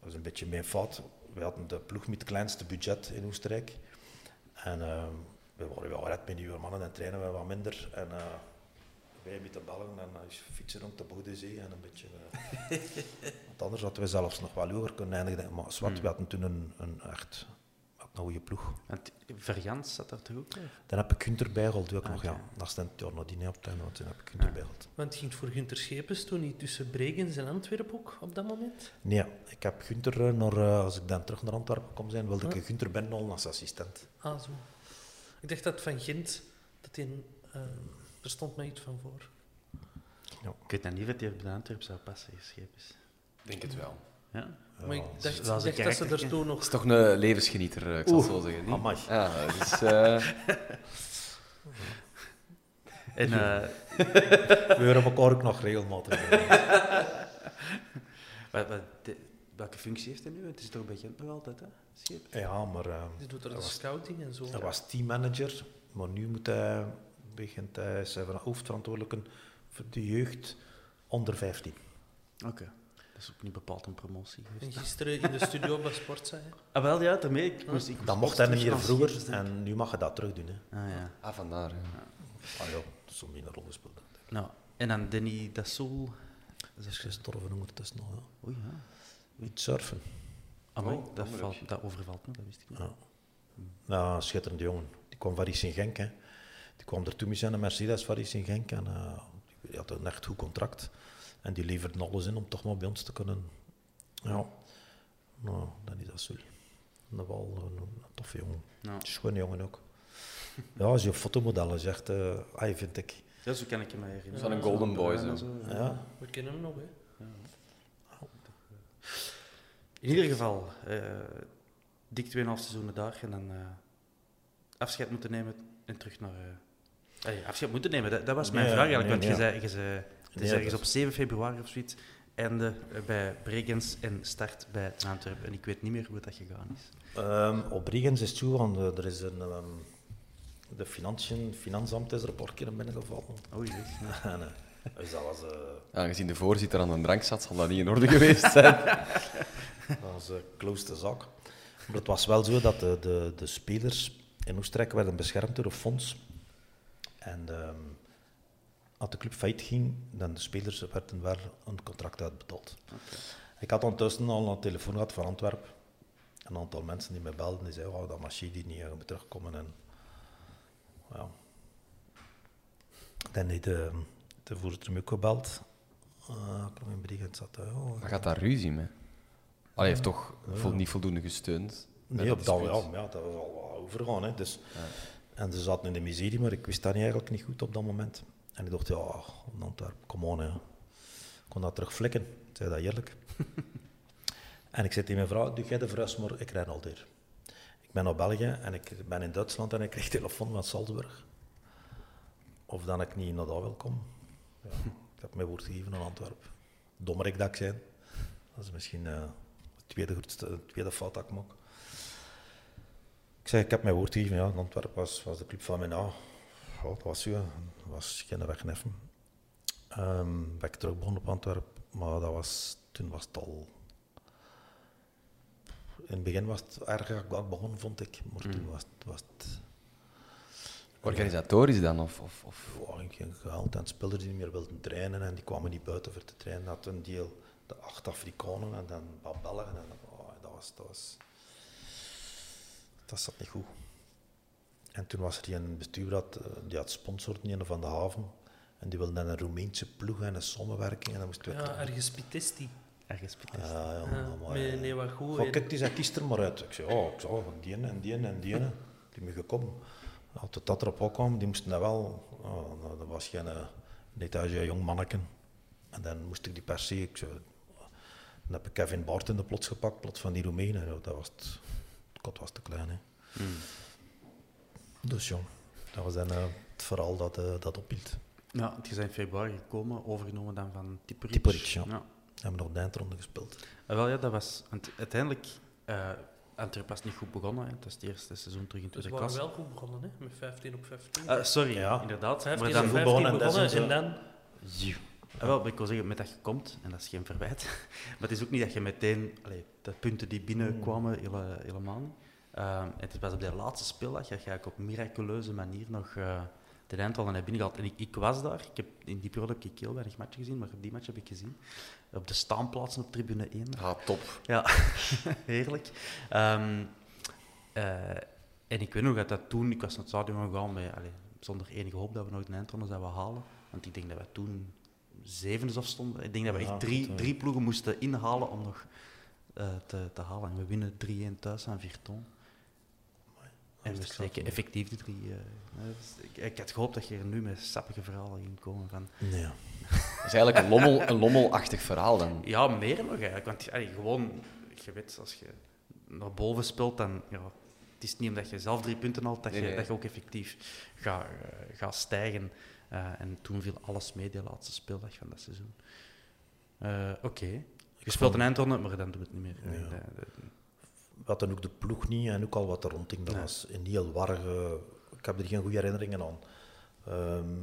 dat is een beetje mijn fout, we hadden de ploeg met het kleinste budget in Oostenrijk. En eh, we waren wel red met nieuwe mannen en trainen we wat minder. En eh, wij met de ballen en uh, fietsen rond de Bodensee en een beetje... eh, want anders hadden we zelfs nog wel hoger kunnen eindigen. Maar zwart, we hadden toen een, een echt een goede ploeg. Want Verjans zat daar toch ook? Dan heb ik Gunther bijgehaald ook Ah, nog, ja. Dat stond ja, nadien niet op het einde, want toen heb ik Ah. bijgehaald. Want het ging voor Gunter Schepens toen niet tussen Bregenz en Antwerpen ook op dat moment? Nee, ik heb Gunther, eh, naar, eh, als ik dan terug naar Antwerpen kom zijn, wilde ik Gunther binnenhalen als assistent. Ah, zo. Ik dacht dat van Gent, dat in, eh, er stond mij iets van voor. Ik weet niet of hij bij de Antwerp zou passen, Schepens. denk het wel. Ja? Maar ik dacht, dat is een dacht dat ze er toen Dat is nog... toch een levensgenieter, eh, ik zal het Oeh, zo zeggen. Niet? amai. Ja, dus, eh, En eh, We horen elkaar ook nog regelmatig. wat, wat, de- welke functie heeft hij nu? Het is toch bij Gent nog altijd, hè? Schepens? ja, maar eh, Die doet er de scouting en zo. hij was teammanager, maar nu moet hij, begint hij, is van hoofdverantwoordelijke voor de jeugd onder 15. Oké. Dat is ook niet bepaald een promotie En geweest. gisteren in de studio bij Sport zei hij. Ah, wel ja, daarmee. Ik moest, ik Dat moest mocht hij niet meer terug vroeger en nu mag je dat terug doen. Hè. Ah ja. ah, vandaar. ja. Ah ja, is een rol gespeeld. Nou, en dan Danny Dassoul. Dat is gestorven ondertussen nog. Ja. Oei, ja. Niet surfen. Amai, Oh, dat, valt, dat overvalt me, dat wist ik niet. Ja. Ja, schitterende jongen. Die kwam van Racing Genk. Hè. Die kwam er toen met zijn Mercedes van Racing Genk. En, eh, die had een echt goed contract. En die leverde alles in om toch maar bij ons te kunnen. Ja, nou, dat is dat zo. Dat wel een, een toffe jongen. Nou, Schone jongen ook. Ja, als je fotomodellen zegt, eh ah, vind ik. ja, zo kan ik je mij herinneren. Zo'n golden boy, En zo. Ja, We kennen hem nog, hè. In ieder geval, eh dik 2,5 seizoenen daar en dan eh, afscheid moeten nemen en terug naar... eh, allee, afscheid moeten nemen, dat, dat was mijn Nee, vraag eigenlijk. nee, want je nee. zei, je zei, het is Nee, ergens op 7 februari of zoiets, einde eh, bij Bregenz en start bij Antwerpen. En ik weet niet meer hoe dat gegaan is. Ehm, op Bregenz is het zo, want eh, er is een... ehm, de financiën, Finansamt is er een paar keer binnengevallen. Oei. En, eh, dus dat was... eh, Aangezien de voorzitter aan de drank zat, zal dat niet in orde geweest zijn. Dat was een close zak. Maar het was wel zo dat de, de, de spelers in Oostenrijk werden beschermd door een fonds. En ehm, als de club failliet ging, dan de spelers werden wel een contract uitbetaald. Ik had ondertussen al een telefoon gehad van Antwerpen. Een aantal mensen die mij belden, die zeiden, oh, dat machine die niet, je moet terugkomen. En, ja. Dan heeft de, de voorzitter me ook gebeld. Uh, ik nog in Bregenz zat. Oh, Maar gaat daar ruzie mee? Allee, hij heeft toch vol- niet voldoende gesteund? Nee, dat op dat, goed. ja, ja, dat was al overgaan. Hè. Dus, En ze zaten in de miserie, maar ik wist dat niet eigenlijk niet goed op dat moment. En ik dacht, ja, Antwerpen, kom on. Ik kon dat terug flikken. Ik zei dat eerlijk. en ik zei tegen mijn vrouw, doe jij de verhuis, maar ik rijd alweer. Ik ben naar België en ik ben in Duitsland en ik kreeg telefoon van Salzburg. Of dan ik niet naar daar wil komen. Ja, ik heb mijn woord gegeven aan Antwerpen. Dommerik dat ik zijn. Dat is misschien eh, de tweede, tweede fout dat ik maak. Ik zei, ik heb mijn woord gegeven. Ja, Antwerpen was, was de club van mijn na. Ja, dat was. Dat was geen wegneffen. Ehm ben ik terug begonnen op Antwerpen. Maar dat was, toen was het al... In het begin was het erger ik begon, vond ik. Maar toen was. Was het Organisatorisch dan? Of, of, of... ja, ik ging gehaald en spelers die niet meer wilden trainen en die kwamen niet buiten voor te trainen. Dat een deel de acht Afrikanen en dan wat Belgen. En, oh, dat, was, dat was... Dat zat niet goed. En toen was er een bestuur dat, eh, die had sponsord in een van de haven. En die wilde dan een Roemeense ploeg en een samenwerking. En dan moesten we... Ja, ergens Pitesti. Ergens Pieter. Ja, ja, Ja, maar, nee, wat goed. Goh, en- kijk, die zei, kies er maar uit. Ik zei, oh, ik zou van die ene en die ene en die ene. Die me gekomen. Ja, tot dat erop kwam, die moesten dat wel... Oh, nou, dat was geen uh, etage jong manneken. En dan moest ik die per se... Ik zei, dan heb ik Kevin Bart in de plots gepakt, plots van die Roemenen. Dat was het kot was te klein. Hè. Dus jong, dat was dan eh, het verhaal dat, eh, dat ophield. Ja, want je bent in februari gekomen, overgenomen dan van Tipperich. Tipperich, ja. ja. We hebben nog de eindronde gespeeld. Ah, wel ja, dat was uiteindelijk. eh Antwerpen was niet goed begonnen. Hè. Het was het eerste seizoen terug in Dus tweede we waren klas. wel goed begonnen, hè? met 15 op 15. Ah, sorry, Ja. inderdaad. 15 maar op dan, goed 15 begonnen begonnen, en is dan... Ah, wel, ik wil zeggen, met dat je komt, en dat is geen verwijt, maar het is ook niet dat je meteen, allee, de punten die binnenkwamen, hele, helemaal niet. Ehm, het was op de laatste speeldag dat je op miraculeuze manier nog eh de eindronde hebt binnengehaald. En ik, ik was daar, ik heb, in die periode heb ik heel weinig matchen gezien, maar op die match heb ik gezien. Op de staanplaatsen op tribune 1. Ah, top. Ja, heerlijk. Ehm, eh, en ik weet nog dat dat toen, ik was naar het stadion gegaan met, allee, zonder enige hoop dat we nog de eindronde zouden halen. Want ik denk dat we toen zevende of stonden. Ik denk dat we Ja, echt drie, goed, drie ploegen moesten inhalen om nog eh, te, te halen. En we winnen 3-1 thuis aan Virton. En we steken effectief de drie. eh, dus ik, ik had gehoopt dat je er nu met sappige verhalen ging komen van... Nee. Dat is eigenlijk een, lommel, een lommelachtig verhaal dan. Ja, meer nog eigenlijk. Want allee, gewoon, je weet, als je naar boven speelt, dan... Ja, het is niet omdat je zelf drie punten haalt, dat, Nee, je, nee. dat je ook effectief gaat, gaat stijgen. Eh, en toen viel alles mee, die laatste speeldag van dat seizoen. Eh, Oké. Je speelt een eindronde, maar dan doen we het niet meer. Nee, Ja. dat- dat- We hadden ook de ploeg niet en ook al wat er rondging. Dat Nee. was een heel warge... Ik heb er geen goede herinneringen aan. Ehm,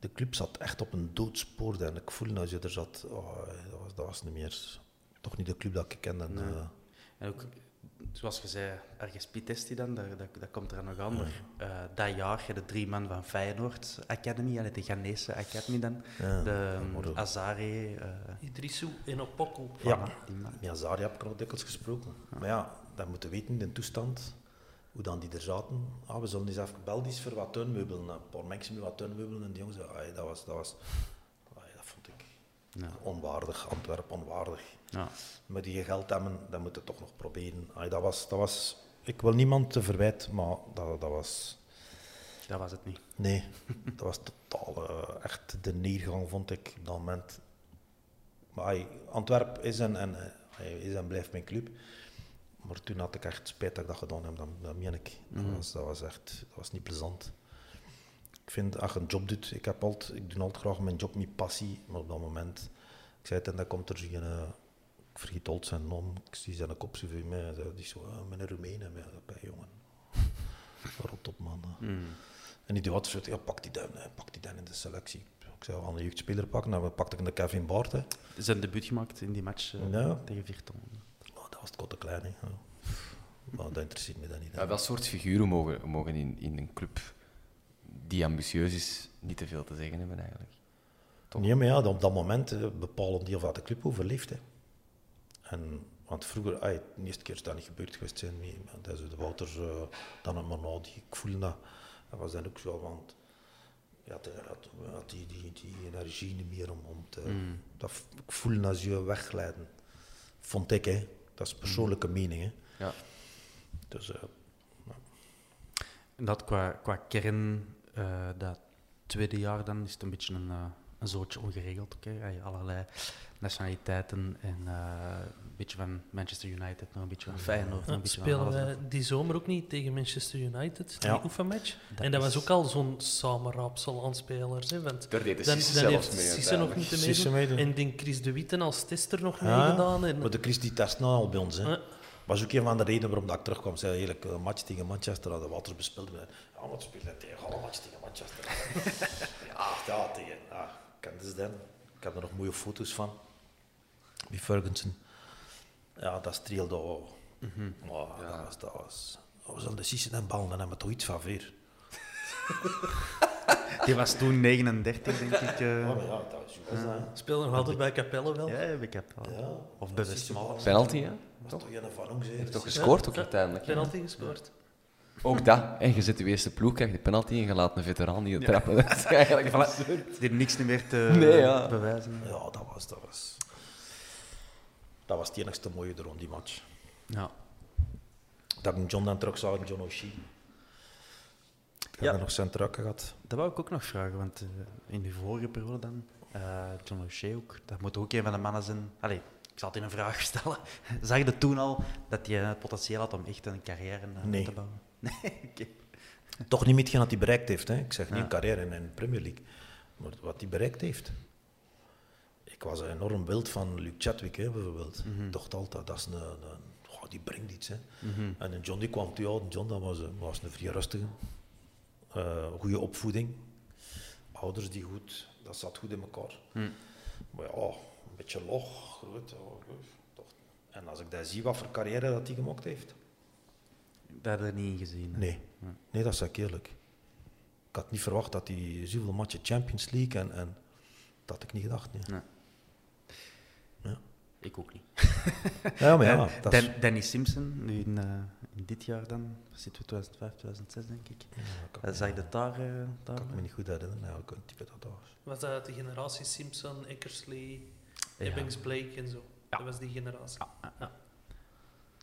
de club zat echt op een doodspoor en ik voelde als je er zat... Oh, dat, was, dat was niet meer... Toch niet de club dat ik kende. En, Nee. eh, En ook, zoals je zei, ergens Pitesti dan, dat, dat, dat komt er nog aan. Maar eh, dat jaar had de drie man van Feyenoord Academy, allee, de Ghanese Academy dan. Ja, de ook. Azare. eh, Idrissou en Opoku. ja, die man. met Azari heb ik nog dikwijls gesproken. Maar ja, dat moeten weten, de toestand, hoe dan die er zaten. Ah, we zullen eens even Belgisch voor wat tuinmeubelen. Een paar mensen met wat tuinmeubelen. En die jongens, ah, dat was... Dat, was ah, dat vond ik Ja. onwaardig. Antwerpen onwaardig. Ja. Maar die geld hebben, dat moeten we toch nog proberen. Dat was, dat was... Ik wil niemand te verwijten, maar dat, dat was... Dat was het niet. Nee, dat was totaal eh, echt de neergang, vond ik op dat moment. Maar hey, Antwerpen is en, en, is en blijft mijn club. Maar toen had ik echt spijt dat ik dat gedaan heb, dat, dat meen ik. Dat, was, dat was echt dat was niet plezant. Ik vind, als je een job doet, ik, heb altijd, ik doe altijd graag mijn job met passie, maar op dat moment, ik zei het en dan komt er zo'n, eh, ik vergeet altijd zijn naam, ik zie zijn kop zo voor mij, en zo, die zo, ah, met een Roemenen, ja, bij jongen. Rot op man. hè. En die doet wat soort, ja, pak die dan, hè, pak die dan in de selectie. Ik zou wel een jeugdspeler pakken, dan pakte ik de Kevin Baart. Hè. Zijn debuut gemaakt in die match eh, Ja. tegen Virton. Oh, dat was het kotte klein, hè. Ja. Maar dat interesseert me dan niet. Ja, welk soort figuren mogen, mogen in, in een club die ambitieus is niet te veel te zeggen hebben eigenlijk? Toch? Nee, maar ja, op dat moment eh, bepalen die of dat de club overleeft. Hè. En, want vroeger, ay, de eerste keer is dat niet gebeurd geweest zijn. Dat is de Wouters, eh, dan het Monod, die ik voelde dat. Dat was dan ook zo, want ja, de, had, had die, die, die energie niet meer om, om te... Dat, v- ik voelde als je wegglijden. Vond ik, hè. Dat is persoonlijke mening, hè. Ja. Dus eh, En dat qua, qua kern, eh, dat tweede jaar dan is het een beetje een, eh, een zootje ongeregeld. Oké, allerlei nationaliteiten en eh, een beetje van Manchester United, nog een beetje van Feyenoord, Ja, een beetje van spelen alles. wij die zomer ook niet tegen Manchester United, die Ja. oefenmatch. Dat en dat is- was ook al zo'n samenraapsel aan spelers. Hè, want Daar deed de dan, dan zelfs heeft mee Sisse nog niet te meedoen. meedoen. En ik denk Chris de Witte als tester nog Ja, meegedaan. En, Maar de Chris die test nou al bij ons. Hè. Ja. was ook een van de redenen waarom dat ik terugkwam. Zei eigenlijk een match tegen Manchester hadden Waters bespeeld. Ja, wat spelen tegen alle match tegen Manchester. ja, ja, tegen. Ja, kenden ze dan? Ik heb er nog mooie foto's van. Bij Ferguson. Ja, dat streelde. Oh. Maar dat was, dat was, dat was al de Sissen en bal, dan hebben we toch iets van veer. Die was toen 39, denk ik. eh. Ja, maar ja, dat is speelde nog altijd bij Capelle wel. Ja, ik heb wel. Ja. Of bij Westmaal. Penalty, hè? was toch een van. Heeft toch gescoord ook uiteindelijk. Penalty gescoord. Ook dat. En je zit de eerste ploeg, krijg je de penalty en je laat een veteraan niet trappen. Dat is eigenlijk. Er niks meer te Nee, ja. bewijzen. Ja, dat was, dat was... Dat was het enigste mooie rond die match. Ja. Dat ik John dan terug zag, John O'Shea. Ik Ja. heb er nog zijn trucken gehad. Dat wou ik ook nog vragen, want eh, in die vorige periode dan, eh, John O'Shea ook, dat moet ook een van de mannen zijn. Allee, ik zal het in een vraag stellen. Zag je toen al dat hij het potentieel had om echt een carrière eh, Nee. te bouwen? Nee. Toch niet met hetgeen wat hij bereikt heeft. Hè. Ik zeg niet Ja. een carrière in de Premier League. Maar wat hij bereikt heeft. Ik was een enorm beeld van Luke Chadwick, hè, bijvoorbeeld. Mhm. Ik dacht altijd, dat is een... een oh, die brengt iets. Hè. Mhm. En John die kwam toe, ja, John dat was, een- was een vrij rustige. Eh, goede opvoeding. Ouders die goed, dat zat goed in elkaar. Hm. Maar ja, een beetje log, groot. toch. En als ik dat zie, wat voor carrière dat hij gemaakt heeft. Dat je er niet gezien. hè? Nee, nee dat zeg ik eerlijk. Ik had niet verwacht dat hij zoveel matchen Champions League en, en dat had ik niet gedacht. Nee. Nee. Ja. Ik ook niet. Ja, maar ja, dat is, Dan- Danny Simpson, nu in, eh, in dit jaar dan, zit 2005, 2006 denk ik. ja, dat kan, Uh, zag je dat daar? eh, daar kan ik me niet goed herinneren. Nou, ik type dat daar. Was dat de generatie Simpson, Eckersley, Ja. Ebbings, Blake en zo? Dat was die generatie. Ja.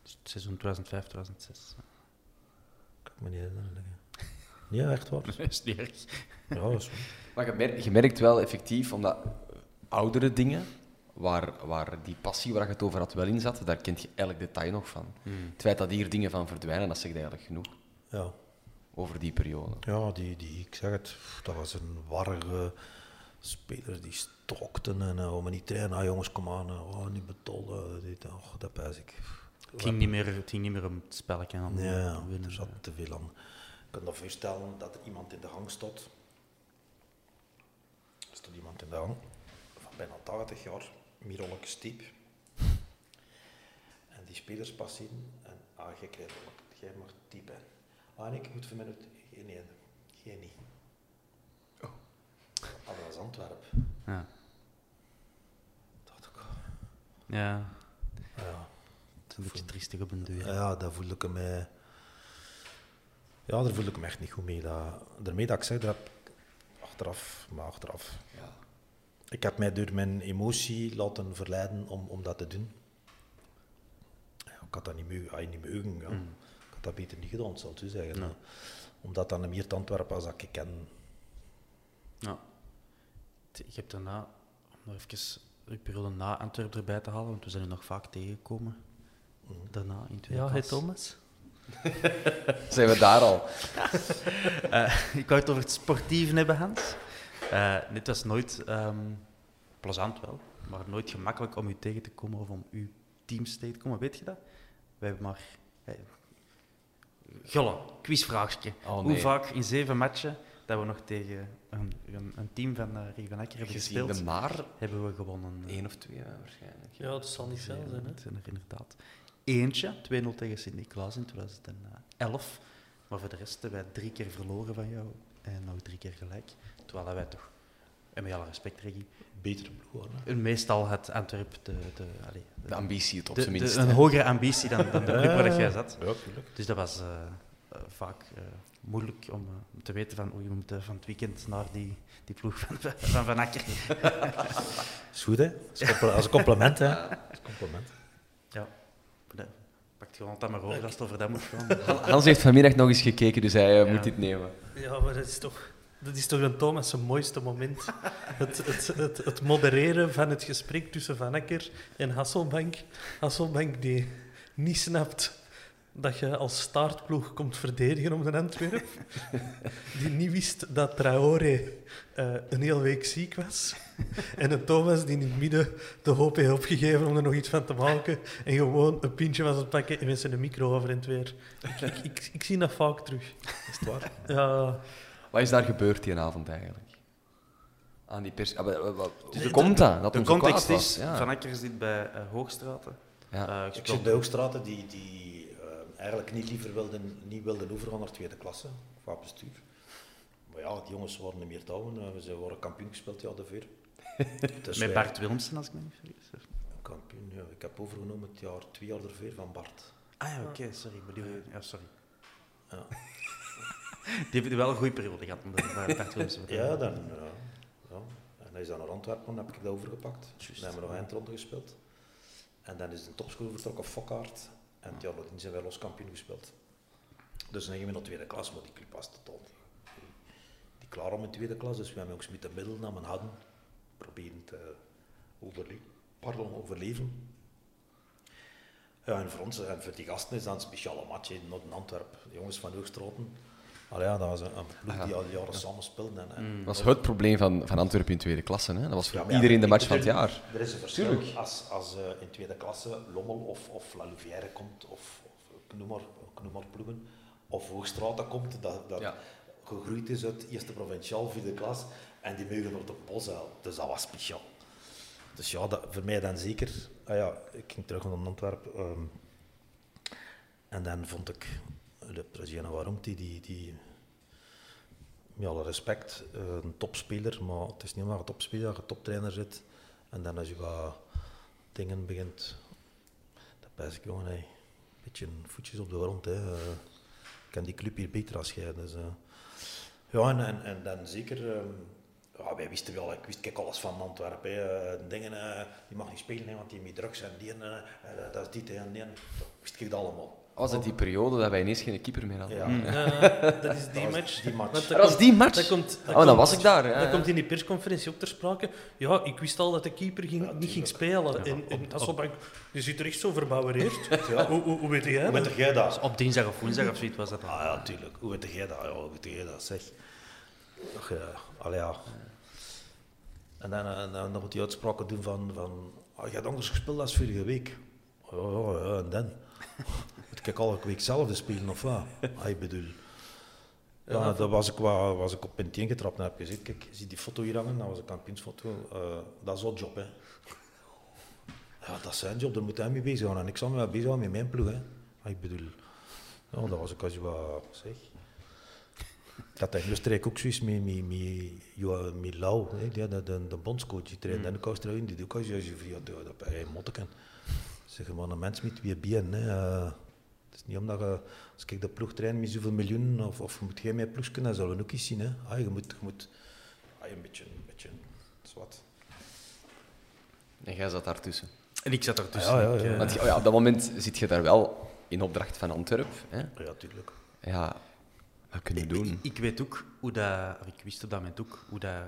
Dus het seizoen 2005, 2006. Kan ik me niet herinneren. Ja, echt waar. Dat is niet erg. Ja, dat is waar. Maar je merkt, je merkt wel effectief, omdat oudere dingen, waar, waar die passie waar je het over had wel in zat, daar kent je elk detail nog van. Het feit dat hier dingen van verdwijnen, dat zegt eigenlijk genoeg Ja. over die periode. Ja, die, die, ik zeg het, dat was een warrige spelers die stokten en uh, om niet trainen. Ah, jongens, kom aan, uh, oh, niet betollen. Dit, oh, dat pijs ik. Het ging, niet meer, het ging niet meer om het spelletje aan Ja, winnen. er zat te veel aan. Je kunt je voorstellen dat er iemand in de gang stond. Er stond iemand in de gang van bijna 80 jaar, Mirolke Stiep. En die spelers passeren en ah, jij krijgt jij mag typen. Ah, nee, ik moet voor mij. Geen ene. Geen niet. Oh. Ah, dat was Antwerpen. Ja. Dacht ik, Ja, ja. het is een beetje triestig op een duur. Ja, daar voelde ik me. Ja, daar voelde ik me echt niet goed mee. Dat, daarmee dat ik zeg, dat heb ik achteraf, maar achteraf. Ja. Ik heb mij door mijn emotie laten verleiden om, om dat te doen. Ja, ik had dat niet mogen. ah, niet mogen ja. Ik had dat beter niet gedaan, zal ik zo zeggen. Nee. Omdat dat een meer te Antwerpen als dat ik ken. Ja. Ik heb daarna, om nog even de periode na Antwerpen erbij te halen, want we zijn er nog vaak tegengekomen. Daarna, in tweede Ja, hey. Thomas. Zijn we daar al? Eh, ik wou het over het sportieve hebben, Hans. Eh, dit was nooit ehm, plezant wel, maar nooit gemakkelijk om u tegen te komen of om uw teams tegen te komen. Weet je dat? We hebben maar... eh, Gulle, quizvraagje. Oh, Hoe vaak in zeven matchen dat we nog tegen een, een, een team van uh, Akker hebben Gezien gespeeld, de maar hebben we gewonnen. één of twee ja, waarschijnlijk. Ja, dat zal niet veel zijn. Hè? Het zijn er inderdaad eentje, 2-0 tegen Sint-Niklaas in 2011. Maar voor de rest hebben wij drie keer verloren van jou en nog drie keer gelijk. Terwijl wij toch, en met alle respect, Reggie, Betere ploeg. hè. meestal het Antwerp de, de, allee, de- De ambitie, het op de- zijn minst. een hogere ambitie dan, dan de club waar jij zat. Ja, tuurlijk. Dus dat was eh, eh, vaak eh, moeilijk om eh, te weten van, oei, we moeten van het weekend naar die, die ploeg van Van, van Akker. Is goed, hè? Als, als compliment, hè? Als compliment. Ja, Pakt gewoon dat maar over als het over dat moet gaan. Hans heeft vanmiddag nog eens gekeken, dus hij moet dit nemen. Ja, maar dat is toch, dat is toch een Thomas zijn mooiste moment. Het, het, het, het modereren van het gesprek tussen Van Akker en Hasselbank. Hasselbank die niet snapt dat je als startploeg komt verdedigen om de Antwerp. Die niet wist dat Traoré eh, een hele week ziek was. En een Thomas die in het midden de hoop heeft opgegeven om er nog iets van te maken. En gewoon een pintje was aan het pakken en mensen een micro over en het weer. Ik, ik, ik, ik zie dat vaak terug. Is het waar? Ja, Wat is daar gebeurd die avond eigenlijk? Aan die pers... Ah, wat- wat- wat- Dus Hoe komt dat? dat De context is? Ja. Van Akker zit bij eh, Hoogstraten. Ja. Eh, Ik zit de Hoogstraten die, die eh, eigenlijk niet liever wilden, niet wilden overgaan naar tweede klasse, qua bestuur. Maar ja, die jongens waren niet meer. Eh, Ze waren kampioen gespeeld ja daarvoor. Dus met wij- Bart Wilmsen, als ik me niet vergis. Kampioen, ja. Ik heb overgenomen het jaar, twee jaar ervoor van Bart. Ah ja, oké, sorry. bedoel- Ja, sorry. Ja. Die heeft wel een goede periode gehad. Ja, dan, ja, ja. En hij is dan naar Antwerpen, dan heb ik dat overgepakt. Juist. Dan hebben we nog eindronde gespeeld. En dan is de topschool vertrokken, Fokkaart. En jaar nadien zijn wij los kampioen gespeeld. Dus dan gingen we naar tweede klas, maar die club was totaal niet, niet klaar om in tweede klas. Dus we hebben ook met de middel naar mijn hadden proberen te overle pardon, overleven. Ja, en voor ons en voor die gasten is dat een speciale match in Noord-Antwerpen. De jongens van Hoogstraten. Allee, ja, dat was een, een ploeg die al jaren samen speelden. En, en Dat was het probleem van, van Antwerpen in tweede klasse. Hè? Dat was voor Ja, maar ja, iedereen de match van het jaar. Er is een verschil Tuurlijk. als, als eh, in tweede klasse Lommel of, of La Louvière komt, of, of noem maar, noem maar ploegen, of Hoogstraten komt, dat, dat Ja. gegroeid is uit eerste provinciaal, vierde klas, en die mogen naar de bosuil. Dus dat was speciaal. Dus ja, dat, voor mij dan zeker. Ah ja, ik ging terug naar Antwerpen. ehm, en dan vond ik de president waarom die, die, met alle respect, eh, een topspeler, maar het is niet omdat je topspeler, dat je toptrainer zit. En dan als je wat dingen begint, dan pijs ik, jongen, een beetje voetjes op de grond. Hè. eh, ik ken die club hier beter als jij. Dus, eh. ja, en, en, dan zeker, ehm, wij wisten wel, ik wist kijk alles van Antwerpen. Hè. dingen, die mag niet spelen, hè, want die met drugs en die, en, dat is dit en die. Dat wist ik dat allemaal. Was het die periode dat wij ineens geen keeper meer hadden? Ja. Eh, dat is die Dat was match. die match. Want Dat was die match? Dat komt, dat Oh, dan komt- was ik daar, ja, dat ja. komt in die persconferentie ook ter sprake. Ja, ik wist al dat de keeper ging, niet ging spelen. En, en Hasselbank, je zit er echt zo verbouwereerd. Ja. Hoe, hoe, hoe weet jij Hoe dat? weet jij dat? Op dinsdag of woensdag of zoiets was dat dan. Ah ja, tuurlijk. Hoe weet jij dat? Ja, hoe weet jij dat? Zeg. Ach, ja. Allee, ja. En dan, en dan nog die uitspraken doen van, van ah, je hebt anders gespeeld als vorige week. Ja, ja, ja, en dan? Ik elke week hetzelfde spelen of wat? Ah, ik bedoel... Ja, daar was ik, wa- was ik op 1 getrapt en heb gezien, kijk, zie die foto hier hangen, dat was een kampioensfoto, eh, dat is al job, hè. Ja, dat is zijn job, daar moet hij mee bezig gaan. En ik zal me wel bezig houden met mijn ploeg, hè. Ah, ik bedoel, ja, dat was ik als je wat zeg. Ik had in Oostenrijk ook zoiets met, met, met, met Lau, hè, die, de, de, de bondscoach, die trainde in de Australië, die doet ook als je via de, dat je motteken. Zeg maar, een mens met wie bien, hè. Is niet omdat je, als ik de ploeg train met zoveel miljoenen, of, of moet jij mijn ploeg kunnen, dat zullen we ook eens zien, hè. Ah, je moet, je moet ah, een beetje, een beetje, zwart. En jij zat daartussen. En ik zat er tussen. Ah, ja, ja, ja. eh, Want ja, op dat moment zit je daar wel in opdracht van Antwerpen. Hè? Ja, tuurlijk. Ja, wat kunnen we Ik, doen? ik weet ook hoe dat, of ik wist op dat moment ook hoe dat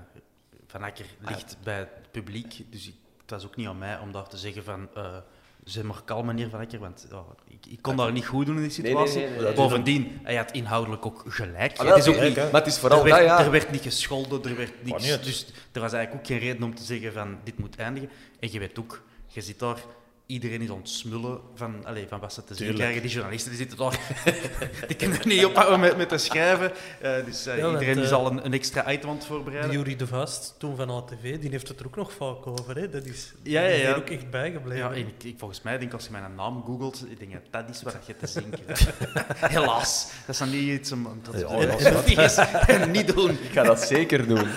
Van Akker ligt bij het publiek. Dus ik, het was ook niet aan mij om daar te zeggen van, eh zeg maar kalm meneer Van Akker, want ja, ik, ik kon daar niet goed doen in die situatie. nee, nee, nee. Bovendien, hij had inhoudelijk ook gelijk. Ah, het is ook niet. Maar het is vooral er, werd, dat, ja. er werd niet gescholden, er werd niks. niet. Dus er was eigenlijk ook geen reden om te zeggen van dit moet eindigen. En je weet ook, je zit daar, iedereen is ontsmullen van, allez, van wat ze te zien krijgen. Die journalisten die zitten daar, die kunnen er niet ophouden met, met te schrijven. Eh, dus eh, Ja, iedereen is eh, al een, een extra item aan het voorbereiden. Jury de Vast, toen van ATV, die heeft het er ook nog vaak over. Hè. Dat is, Ja, die ja, is ja. er ook echt bijgebleven. Ja, en ik, ik- volgens mij, denk als je mijn naam googelt, ik denk dat dat is waar je te zien krijgt. Helaas, dat is dan niet iets om dat Ja, ding is, niet doen. Ik ga dat zeker doen.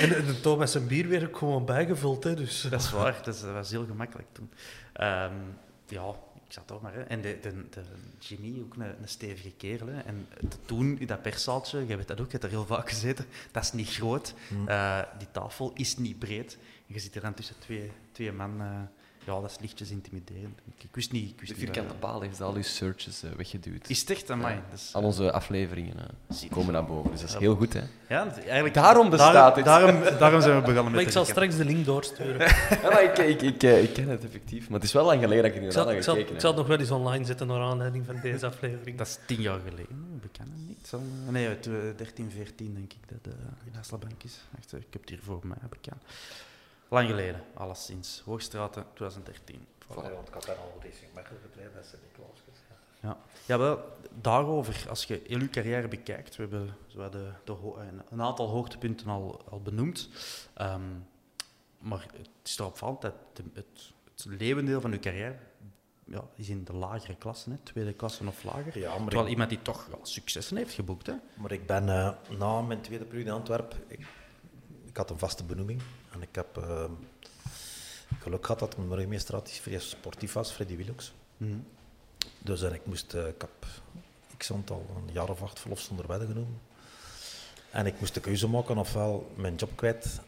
En, en de Thomas en bier werd ook gewoon bijgevuld. Hè, dus. Dat is waar, dat, is- dat was heel gemakkelijk toen. Ehm, ja, ik zat toch maar. Hè. En de, de, de Jimmy, ook een, een stevige kerel. Hè. En toen, in dat perszaaltje, jij weet dat ook, je hebt er heel vaak gezeten, dat is niet groot. Hmm. Eh, die tafel is niet breed. En je zit er dan tussen twee, twee man eh, ja, dat is lichtjes intimiderend. Ik, wist niet... Ik wist De niet vierkante waar- paal heeft al uw searches eh, weggeduwd. Is het echt? Dat is- Al onze afleveringen eh, komen naar boven, dus dat is heel goed, hè? Ja, eigenlijk, Daarom bestaat daarom, dit. Daarom, daarom zijn we begonnen met Maar ik de zal straks de link doorsturen. Ja, maar ik, ik, ik, eh, ik ken het effectief, maar het is wel lang geleden dat ik nu zal, aan ik, heb zal, gekeken. ik hè. zal het nog wel eens online zetten naar aanleiding van deze aflevering. Dat is tien jaar geleden, ik ken het niet. Nee, uit eh, 13, 14 denk ik dat uh, in Hasselbank is. Echt, ik heb het hier voor mij bekend. Lang geleden, alleszins. Hoogstraten, 2013. Voilà. want ik had daar al Racing Mechelen getraind, dat is Niklaas. Ja. ja, wel, daarover, als je heel je carrière bekijkt, we hebben zo de, de, een, aantal hoogtepunten al, al benoemd. Ehm, maar het is erop valt dat de- het, het leeuwendeel van je carrière ja, is in de lagere klassen, hè, tweede klasse of lager. Ja, maar Terwijl ik- iemand die toch wel successen heeft geboekt. Hè. Maar ik ben eh, na mijn tweede periode in Antwerpen, ik, ik had een vaste benoeming. En ik heb eh, geluk gehad dat mijn burgemeester had, die vrij sportief was, Freddy Willux. Mhm. Dus en ik moest, eh, ik heb, ik al een jaar of acht verlof zonder wedden genomen. En ik moest de keuze maken, ofwel mijn job kwijt.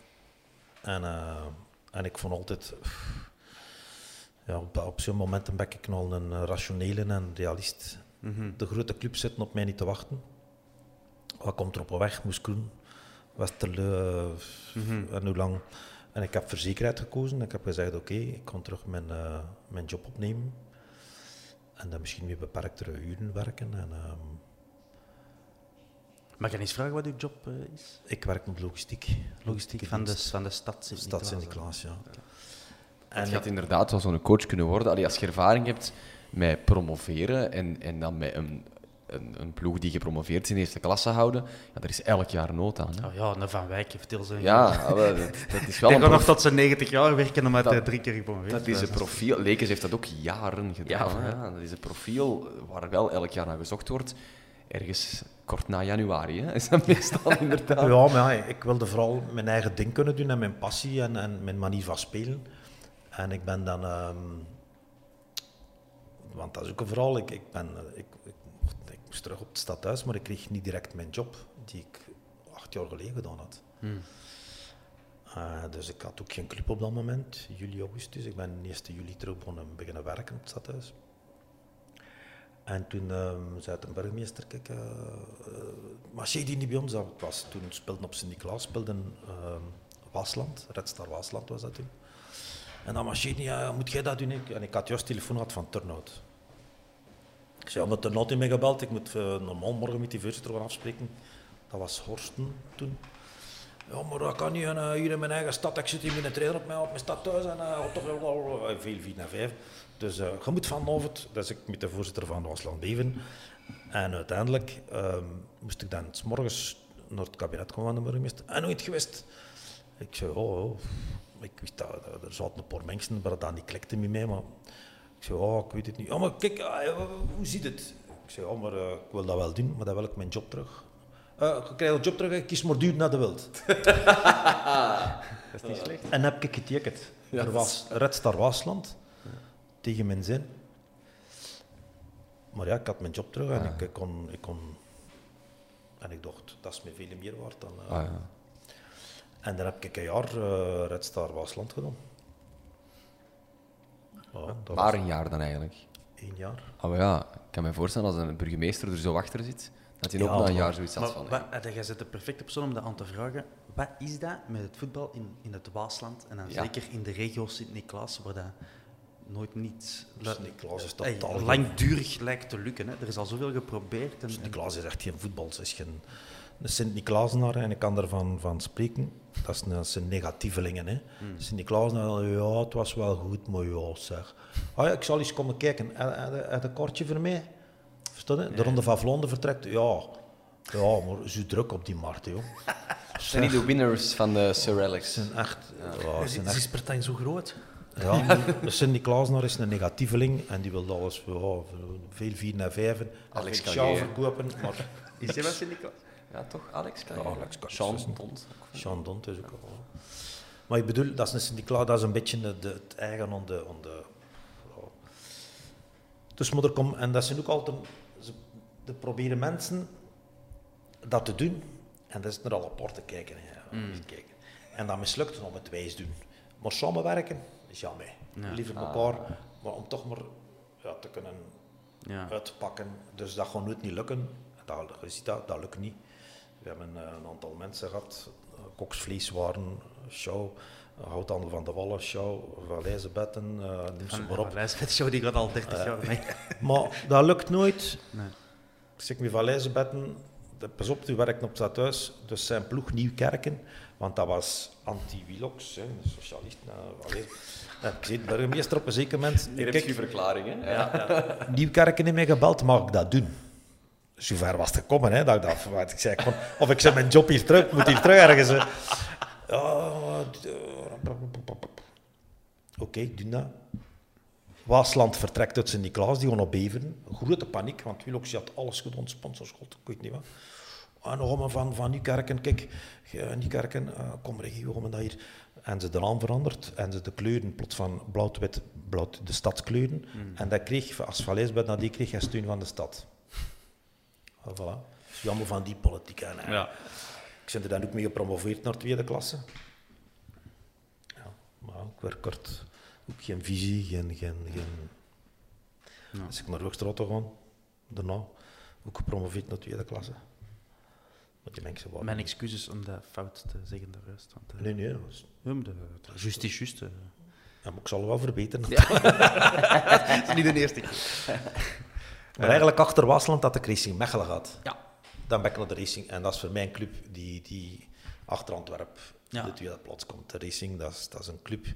En, eh, en ik vond altijd, ja, op, op zo'n momenten ben ik nog een rationele en realist. Mhm. De grote clubs zitten op mij niet te wachten. Wat komt er op een weg? Moes Kroen, Westerle Mhm. en hoe lang. En ik heb verzekerdheid gekozen. Ik heb gezegd, oké, ik kan terug mijn, eh, mijn job opnemen. En dan misschien weer beperktere uren werken. En, ehm, Mag je eens vragen wat uw job eh, is? ik werk met logistiek. Logistiek van de, van de stad Stad Sint-Niklaas, ja. Het En gaat inderdaad wel zo'n coach kunnen worden. Allee, als je ervaring hebt met promoveren en, en dan met een, een, een ploeg die gepromoveerd is in eerste klasse houden, ja, daar is elk jaar nood aan. Hè. Oh ja, een Van Wijk, vertel ze. Ja, wel, dat, dat is wel gaan nog tot zijn 90 jaar werken omdat Dat- hij drie keer gepromoveerd Dat is een profiel. Lekens heeft dat ook jaren gedaan. Ja, ja. Dat is een profiel waar wel elk jaar naar gezocht wordt. Ergens kort na januari hè, is dat meestal inderdaad. Ja, maar ja, ik wilde vooral mijn eigen ding kunnen doen en mijn passie en, en mijn manier van spelen. En ik ben dan... ehm, want dat is ook een verhaal. Ik, ik, ben, eh, ik, ik, ik moest terug op het stadhuis, maar ik kreeg niet direct mijn job die ik acht jaar geleden gedaan had. Hmm. Eh, dus ik had ook geen club op dat moment, juli, augustus. Ik ben 1 juli terug begonnen, beginnen werken op het stadhuis. En toen ehm, zei de burgemeester, kijk, uh, die niet bij ons? Was toen speelden op Sint-Niklaas, speelden ehm Waasland, Red Star Waasland was dat toen. En dan marcheer niet, ja, moet jij dat doen? Ik- En ik had juist telefoon gehad van Turnhout. Ik zei, ja, maar Turnhout heeft mij gebeld, ik moet eh, normaal morgen met die voorzitter gaan afspreken. Dat was Horsten toen. Ja, maar dat kan niet. En, eh, hier in mijn eigen stad, ik zit hier met een trainer op mijn, op mijn stad thuis en eh, toch wel, veel 4 naar 5. Dus eh, je moet vanavond, dus ik met de voorzitter van Wasland Beven. En uiteindelijk ehm, moest ik dan s morgens naar het kabinet komen van de burgemeester. En nooit geweest. Ik zei, oh, oh. ik wist dat, dat- er zaten een paar mensen, maar dat niet klikte met mij. Maar ik zei, oh, ik weet het niet. Ja, maar kijk, ah, hoe ziet het? Ik zei, oh, maar eh, ik wil dat wel doen, maar dan wil ik mijn job terug. Eh, je krijgt de job terug, kies maar duur naar de wild. Dat is niet slecht. En heb ik getekend. er was Red Star Waasland, tegen mijn zin. Maar ja, ik had mijn job terug en ik, ik kon, ik kon... En ik dacht, dat is me veel meer waard dan... eh. Ah, ja. En dan heb ik een jaar eh Red Star Waasland gedaan. Ja, dat Maar was een jaar dan eigenlijk. één jaar. Oh ja, ik kan me voorstellen als een burgemeester er zo achter zit, dat hij ook Ja, na een maar- jaar zoiets had Maar van... wat, eh, jij zit de perfecte persoon om dat aan te vragen. Wat is dat met het voetbal in, in het Waasland en dan Ja. zeker in de regio Sint-Niklaas, waar dat nooit niet Sint-Niklaas is totaal langdurig lijkt te lukken. Hè. Er is al zoveel geprobeerd. En, en- Sint-Niklaas is echt geen voetbal. Het is geen, een Sint-Niklaasenaar, en ik kan ervan van spreken, dat is een, dat zijn negatievelingen. Hè. Sint-Niklaasenaar, ja, het was wel goed, maar ja, zeg. Ah ja, ik zal eens komen kijken. Heb je een kaartje voor mij? Verstaan je? De Ronde van Vlaanderen vertrekt? Ja. Ja, maar zo druk op die markt, joh. Zijn niet de winners van de Sir Alex? Ze zijn echt... Ja, Is, zijn is echt Spartijn zo groot? ja, de Sint-Niklaasenaar is een negatieveling en die wil alles ja, veel vier naar vijven. Alex kan je- maar Is hij wel Sint-Niklaas? Ja, toch? Alex kan Ja, Alex. Dont. Jean Dont is ook wel. Maar ik bedoel, dat is een Sint-Niklaas, dat is een beetje de, het eigen aan de... Aan de ja. Dus moet er komen, en dat zijn ook altijd... Ze de proberen mensen dat te doen, en dat is naar alle apart te kijken. hè. Eens kijken. En dat mislukt om het wijs doen. Maar samenwerken, jamais. Ja. Liever elkaar, maar om toch maar ja, te kunnen Ja. uitpakken. Dus dat gaat nooit niet lukken. Dat, je ziet dat, dat lukt niet. We hebben eh, een aantal mensen gehad, eh, koksvleeswaren, show, eh, houthandel van de Wallen, show, uh, noem ze Van, maar op. van Lijsbeth Show, die gaat al 30 jaar mee. Maar dat lukt nooit. Nee. Ik zeg met Valeizebetten, de- pas op, die werkt op het stadhuis, dus zijn ploeg Nieuwkerken, want dat was anti-Wilox, socialist. Uh. Ja, ik zie het burgemeester op een zeker moment. Hier heb je verklaring, hè? Ja. Nieuwkerken heeft mij gebeld, mag ik dat doen? Zover was het gekomen, hè, dat ik dat wat ik zei. Gewoon, of ik zeg mijn job hier terug, moet hier terug ergens. hè. Eh, Oké, doe dat. Waasland vertrekt uit Sint-Niklaas, die gaan op Beveren. Grote paniek, want Wilox had alles gedaan, sponsorschot, ik weet niet wat. En nog van, van Nieuwkerken, kijk, eh, Nieuwkerken, eh, kom regio, kom dat hier. En ze de naam veranderd en ze de kleuren plots van blauw-wit, blauw, de stadskleuren. En dat kreeg, als Valeisbed dat die kreeg hij steun van de stad. Ah, voilà. Dus jammer van die politiek. Eh, Ja. Ik ben er dan ook mee gepromoveerd naar tweede klasse. Ja, maar ik werk kort. Ook geen visie, geen... geen, geen... Als ik naar Hoogstraat gegaan, daarna ook gepromoveerd naar tweede klasse. Maar die mensen waren... Mijn excuses om dat fout te zeggen juist. Want, eh, Nee, nee, dat was... ja, de- de- Juist is juist. eh. Ja, maar ik zal het wel verbeteren. Het is niet de eerste keer. Maar eigenlijk achter Wasland had ik Racing Mechelen gehad. Ja. Dan ben ik naar de Racing. En dat is voor mij een club die, die achter Antwerp Ja. de tweede plaats komt. De Racing, dat is, dat is een club...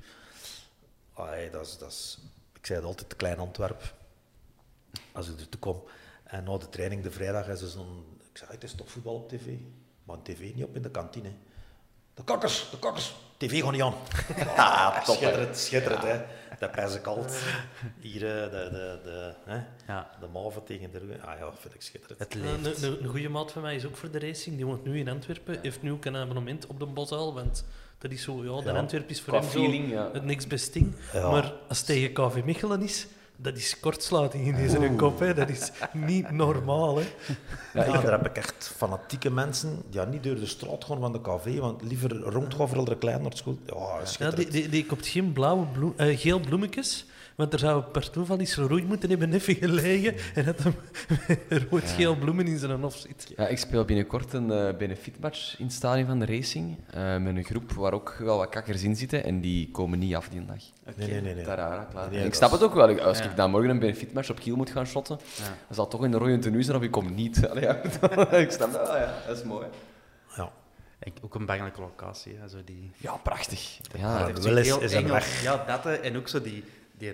Allee, dat is, dat is, ik zei het altijd, te klein Antwerp. Als ik er toe kom. En na de training, de vrijdag, is er zo'n... Ik zei, het is toch voetbal op tv? Maar tv niet op in de kantine. De kakkers, de kakkers. TV gaat niet aan. Ja, top, schitterend, schitterend, hè. Dat pijs ik altijd. Hier, eh, de, de, de, hè. Ja. de mave tegen de rug. Ah ja, vind ik schitterend. Het leeft. Een, een, een goede maat van mij is ook voor de racing. Die woont nu in Antwerpen. Heeft nu ook een abonnement op de Bosuil. Want dat is zo, ja, de Ja. Antwerp is voor Qua hem feeling, zo ja. het niks best ding. Ja. Maar als het tegen KV Mechelen is, dat is kortsluiting in deze kop. Hè. Dat is niet normaal. Hè. Ja, daar heb ik echt fanatieke mensen die ja, niet door de straat gaan van de café, want liever rondgaan voor de klein naar school. Ja, Ja, die, die, die koopt geen blauwe bloem, eh, geel bloemetjes. Want er zou per toeval iets rood moeten hebben even gelegen. En dat hem rood-geel bloemen in zijn hof zit. Ja, ik speel binnenkort een eh benefietmatch in het stadion van de Racing. eh, met een groep waar ook wel wat kakkers in zitten. En die komen niet af die dag. Nee, nee, nee. nee. Tarara, klaar. Nee, ik snap het ook wel. Ik- Als Ja. ik dan morgen een benefietmatch op Kiel moet gaan shotten, Ja. dan zal het toch in de rode tenue zijn of ik kom niet. Allee, ja. ik snap dat wel, ja. Dat is mooi. Ja. Ik- Ook een bangelijke locatie. Hè, zo die, Ja, prachtig. Ja, Ja, dat Willis heel is een Engels. weg. Ja, dat. En ook zo die, die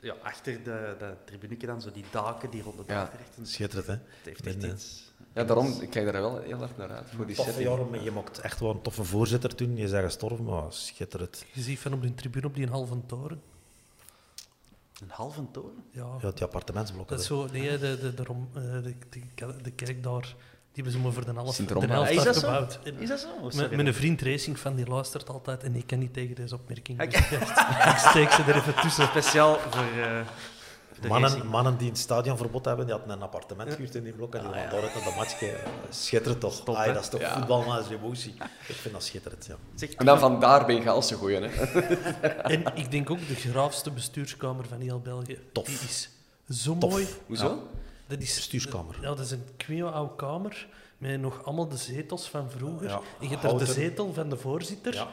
ja, achter de, de tribuneke dan, zo die daken die rond de Ja. dak rechten. Schitterend, hè? Het heeft echt Ben, eh, iets. ja, daarom ik kijk daar wel heel erg naar uit. Voor die Toffe jaren, maar je mocht echt wel een toffe voorzitter toen. Je zei gestorven, maar schitterend. Je ziet van op de tribune op die halve toren. Een halve toren? Ja, Ja, die appartementsblokken. dat is zo. Nee, de, de, eh, de, de, de kerk daar, die hebben ze maar voor de helft, de helft Is dat zo? gebouwd. En- Is dat zo? Mijn, sorry. mijn vriend Racing van die luistert altijd en ik kan niet tegen deze opmerking. Ik- Dus ik, dacht, ik steek ze er even tussen. Speciaal voor eh, de Mannen, mannen die een stadionverbod hebben, die hadden een appartement gehuurd in die blok en die gaan daar uit naar de match kijken. Schitterend toch? Top, Ah, dat is toch Ja. voetbal, maar is emotie. Ik vind dat schitterend, ja. Zeg, En dan vandaar ben je Gaalse gooien. Hè. En ik denk ook de graafste bestuurskamer van heel België. Tof. Die is zo Tof. mooi. Hoezo? Dat is, Bestuurskamer. Ja, dat is een kweo oude kamer met nog allemaal de zetels van vroeger. Ja, en je hebt er de zetel van de voorzitter. Ja.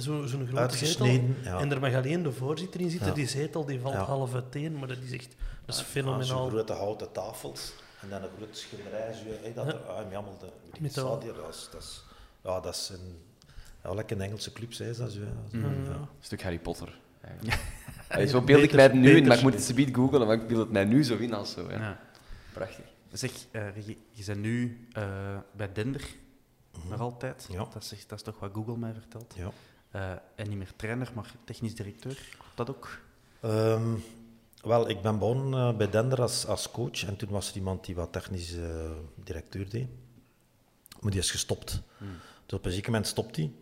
Zo- Zo'n grote zetel. Ja. En er mag alleen de voorzitter in zitten. Ja. Die zetel die valt Ja. half uiteen, maar dat is echt dat is fenomenaal. Zo'n grote houten tafels en dan een groot schilderij. Zo, hey, dat Ja. er, ah, allemaal de, die Met de- stadion, dat is, dat is, ja, dat is een, ja, lekker een Engelse club, zei Mm. ja. Een stuk Harry Potter. Allee, zo beeld ik mij het nu in, maar ik moet het subiet googlen, maar ik beeld het mij nu zo in als zo. Ja. Prachtig. Zeg, eh, Regie, je bent nu eh, bij Dender, nog altijd. Mhm. Ja. Dat, is, dat is toch wat Google mij vertelt. Ja. Eh, en niet meer trainer, maar technisch directeur. Dat ook? Ehm, wel, ik ben begonnen eh, bij Dender als, als coach en toen was er iemand die wat technisch eh, directeur deed. Maar die is gestopt. Dus op een zeker moment stopt hij.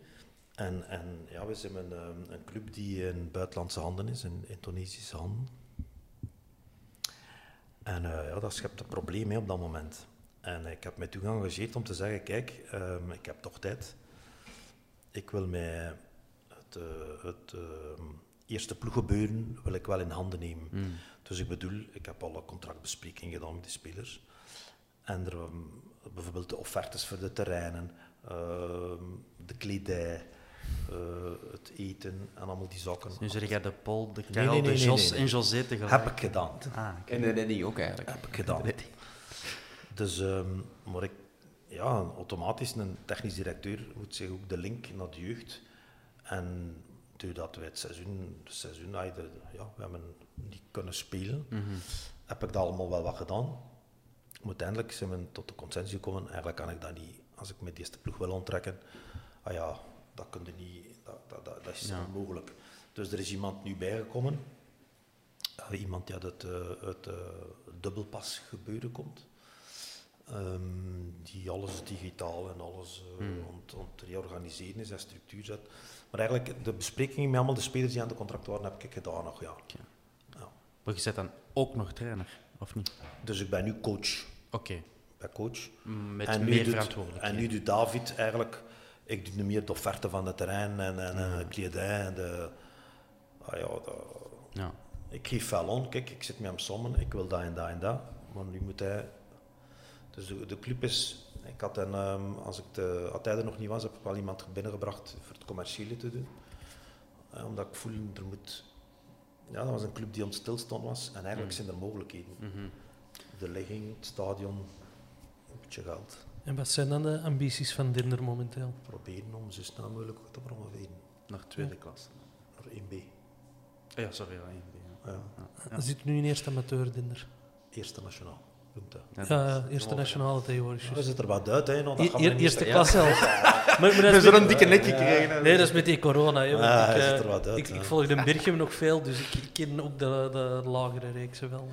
En, en ja, we zijn een, eh, een club die in buitenlandse handen is, in Indonesische handen. En eh, ja, dat schept een probleem hè, op dat moment. En ik heb mij toen geëngageerd om te zeggen, kijk, ehm, ik heb toch tijd. Ik wil mij het, eh, het ehm, eerste ploeggebeuren wil ik wel in handen nemen. Mm. Dus ik bedoel, ik heb alle contractbesprekingen gedaan met de spelers. En er, ehm, bijvoorbeeld de offertes voor de terreinen, de kledij, eh, het eten en allemaal die zaken. Nu zeg jij de Paul, de Nee, Karel, nee, nee, de Jos nee, nee. en José tegelijk. Heb ik gedaan. Ah. En de Neddy ook eigenlijk. Heb ik gedaan. Dus, ehm, maar ik, ja, automatisch een technisch directeur moet zich ook de link naar de jeugd. En doordat wij het seizoen, het seizoen ah, de, ja, we hebben niet kunnen spelen, Mhm. heb ik dat allemaal wel wat gedaan. Maar uiteindelijk zijn we tot de consensus gekomen, eigenlijk kan ik dat niet, als ik met deze ploeg wil onttrekken, ah ja, dat, kun je niet, dat, dat, dat, dat is Ja. onmogelijk. Dus er is iemand nu bijgekomen, eh, iemand die uit het, eh, eh, dubbelpas gebeuren komt. Ehm, die alles digitaal en alles eh Hmm. om, te- reorganiseren is en structuur zet. Maar eigenlijk, de besprekingen met allemaal de spelers die aan de contract waren, heb ik gedaan nog, ja. ja. Maar je bent dan ook nog trainer, of niet? Dus ik ben nu coach. Oké. Ik ben coach. Met En meer doet- verantwoordelijkheden. En nu doet David eigenlijk, ik doe nu meer de offerte van de terrein en, en, en de kledij en de... Ah ja, de- Ja. ik geef wel aan, kijk, ik zit met hem samen, ik wil dat en dat en dat, maar nu moet hij... Dus de, de club is... Ik had een, ehm, als ik de, als hij er nog niet was, heb ik wel iemand binnengebracht voor het commerciële te doen. Eh, omdat ik voelde, er moet... Ja, dat was een club die het stilstand was en eigenlijk zijn er mogelijkheden. Mhm. De ligging, het stadion, een beetje geld. En wat zijn dan de ambities van Dinder momenteel? Proberen om zo snel mogelijk te promoveren Naar tweede klas. naar 1B. Ah ja, sorry. Ja, één, ja. Ja. Zit nu in eerste amateur Dinder. Eerste nationaal, noemt dat. Ja, Ja, eerste nationale tegenwoordig. We juist. zitten er wat uit, hè. Nou, dat E- we eerste klas zelf. Maar, maar dat is zo'n met- dikke nek gekregen. Nee, dat is met die corona. Hè, ik, eh, zit er wat uit, ik, ja. ik volg de Birchem nog veel, dus ik, ik ken ook de, de lagere reeksen wel.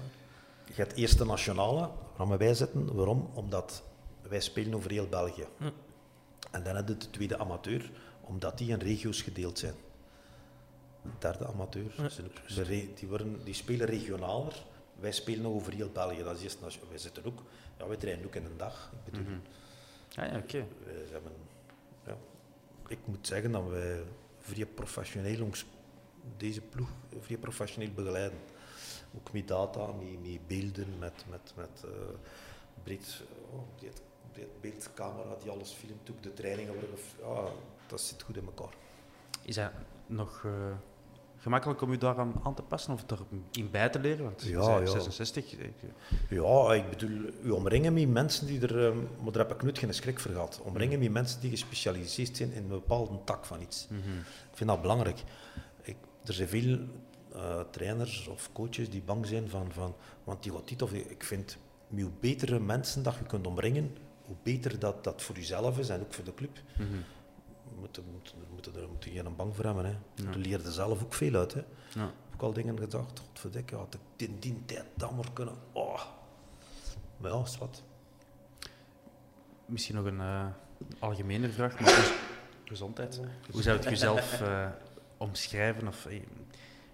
Je hebt eerste nationale, waar we wij zitten. Waarom? Omdat wij spelen over heel België. Hm. En dan heb je de tweede amateur, omdat die in regio's gedeeld zijn. Derde amateur, Ja. de die, worden, die spelen regionaler. Wij spelen nog over heel België. Dat is eerst wij zitten ook, ja, wij trainen ook in een dag. Ik bedoel, Ah, ja, oké. wij hebben, ja, ik moet zeggen dat wij vrij professioneel ons, deze ploeg vrij professioneel begeleiden. Ook met data, met, met beelden, met, met, met eh, breed, oh, beeldcamera die alles filmt. Ook de trainingen worden, ja, dat zit goed in elkaar. Is dat nog eh, gemakkelijk om je daaraan aan te passen of erin bij te leren? Want je Ja, zei ja. 66. ik- Ja, ik bedoel, u omringen met mensen die er, ehm, maar daar heb ik nooit geen schrik voor gehad. Omringen met mensen die gespecialiseerd zijn in een bepaalde tak van iets. Mhm. Ik vind dat belangrijk. Ik, er zijn veel eh, trainers of coaches die bang zijn van, van want die gaat dit of die- ik vind, met betere mensen dat je kunt omringen, hoe beter dat, dat voor jezelf is en ook voor de club. Mhm. Moeten, moeten, moeten, er moet je geen bang voor hebben. Hè. Je leert er zelf ook veel uit. Hè. Ja. Ik heb ook al dingen gedacht, godverdikke, had ik in die tijd dat maar kunnen. Oh. Maar ja, is wat. Misschien nog een eh algemene vraag, maar gez- gezondheid. Hoe zou het jezelf eh, omschrijven? Of,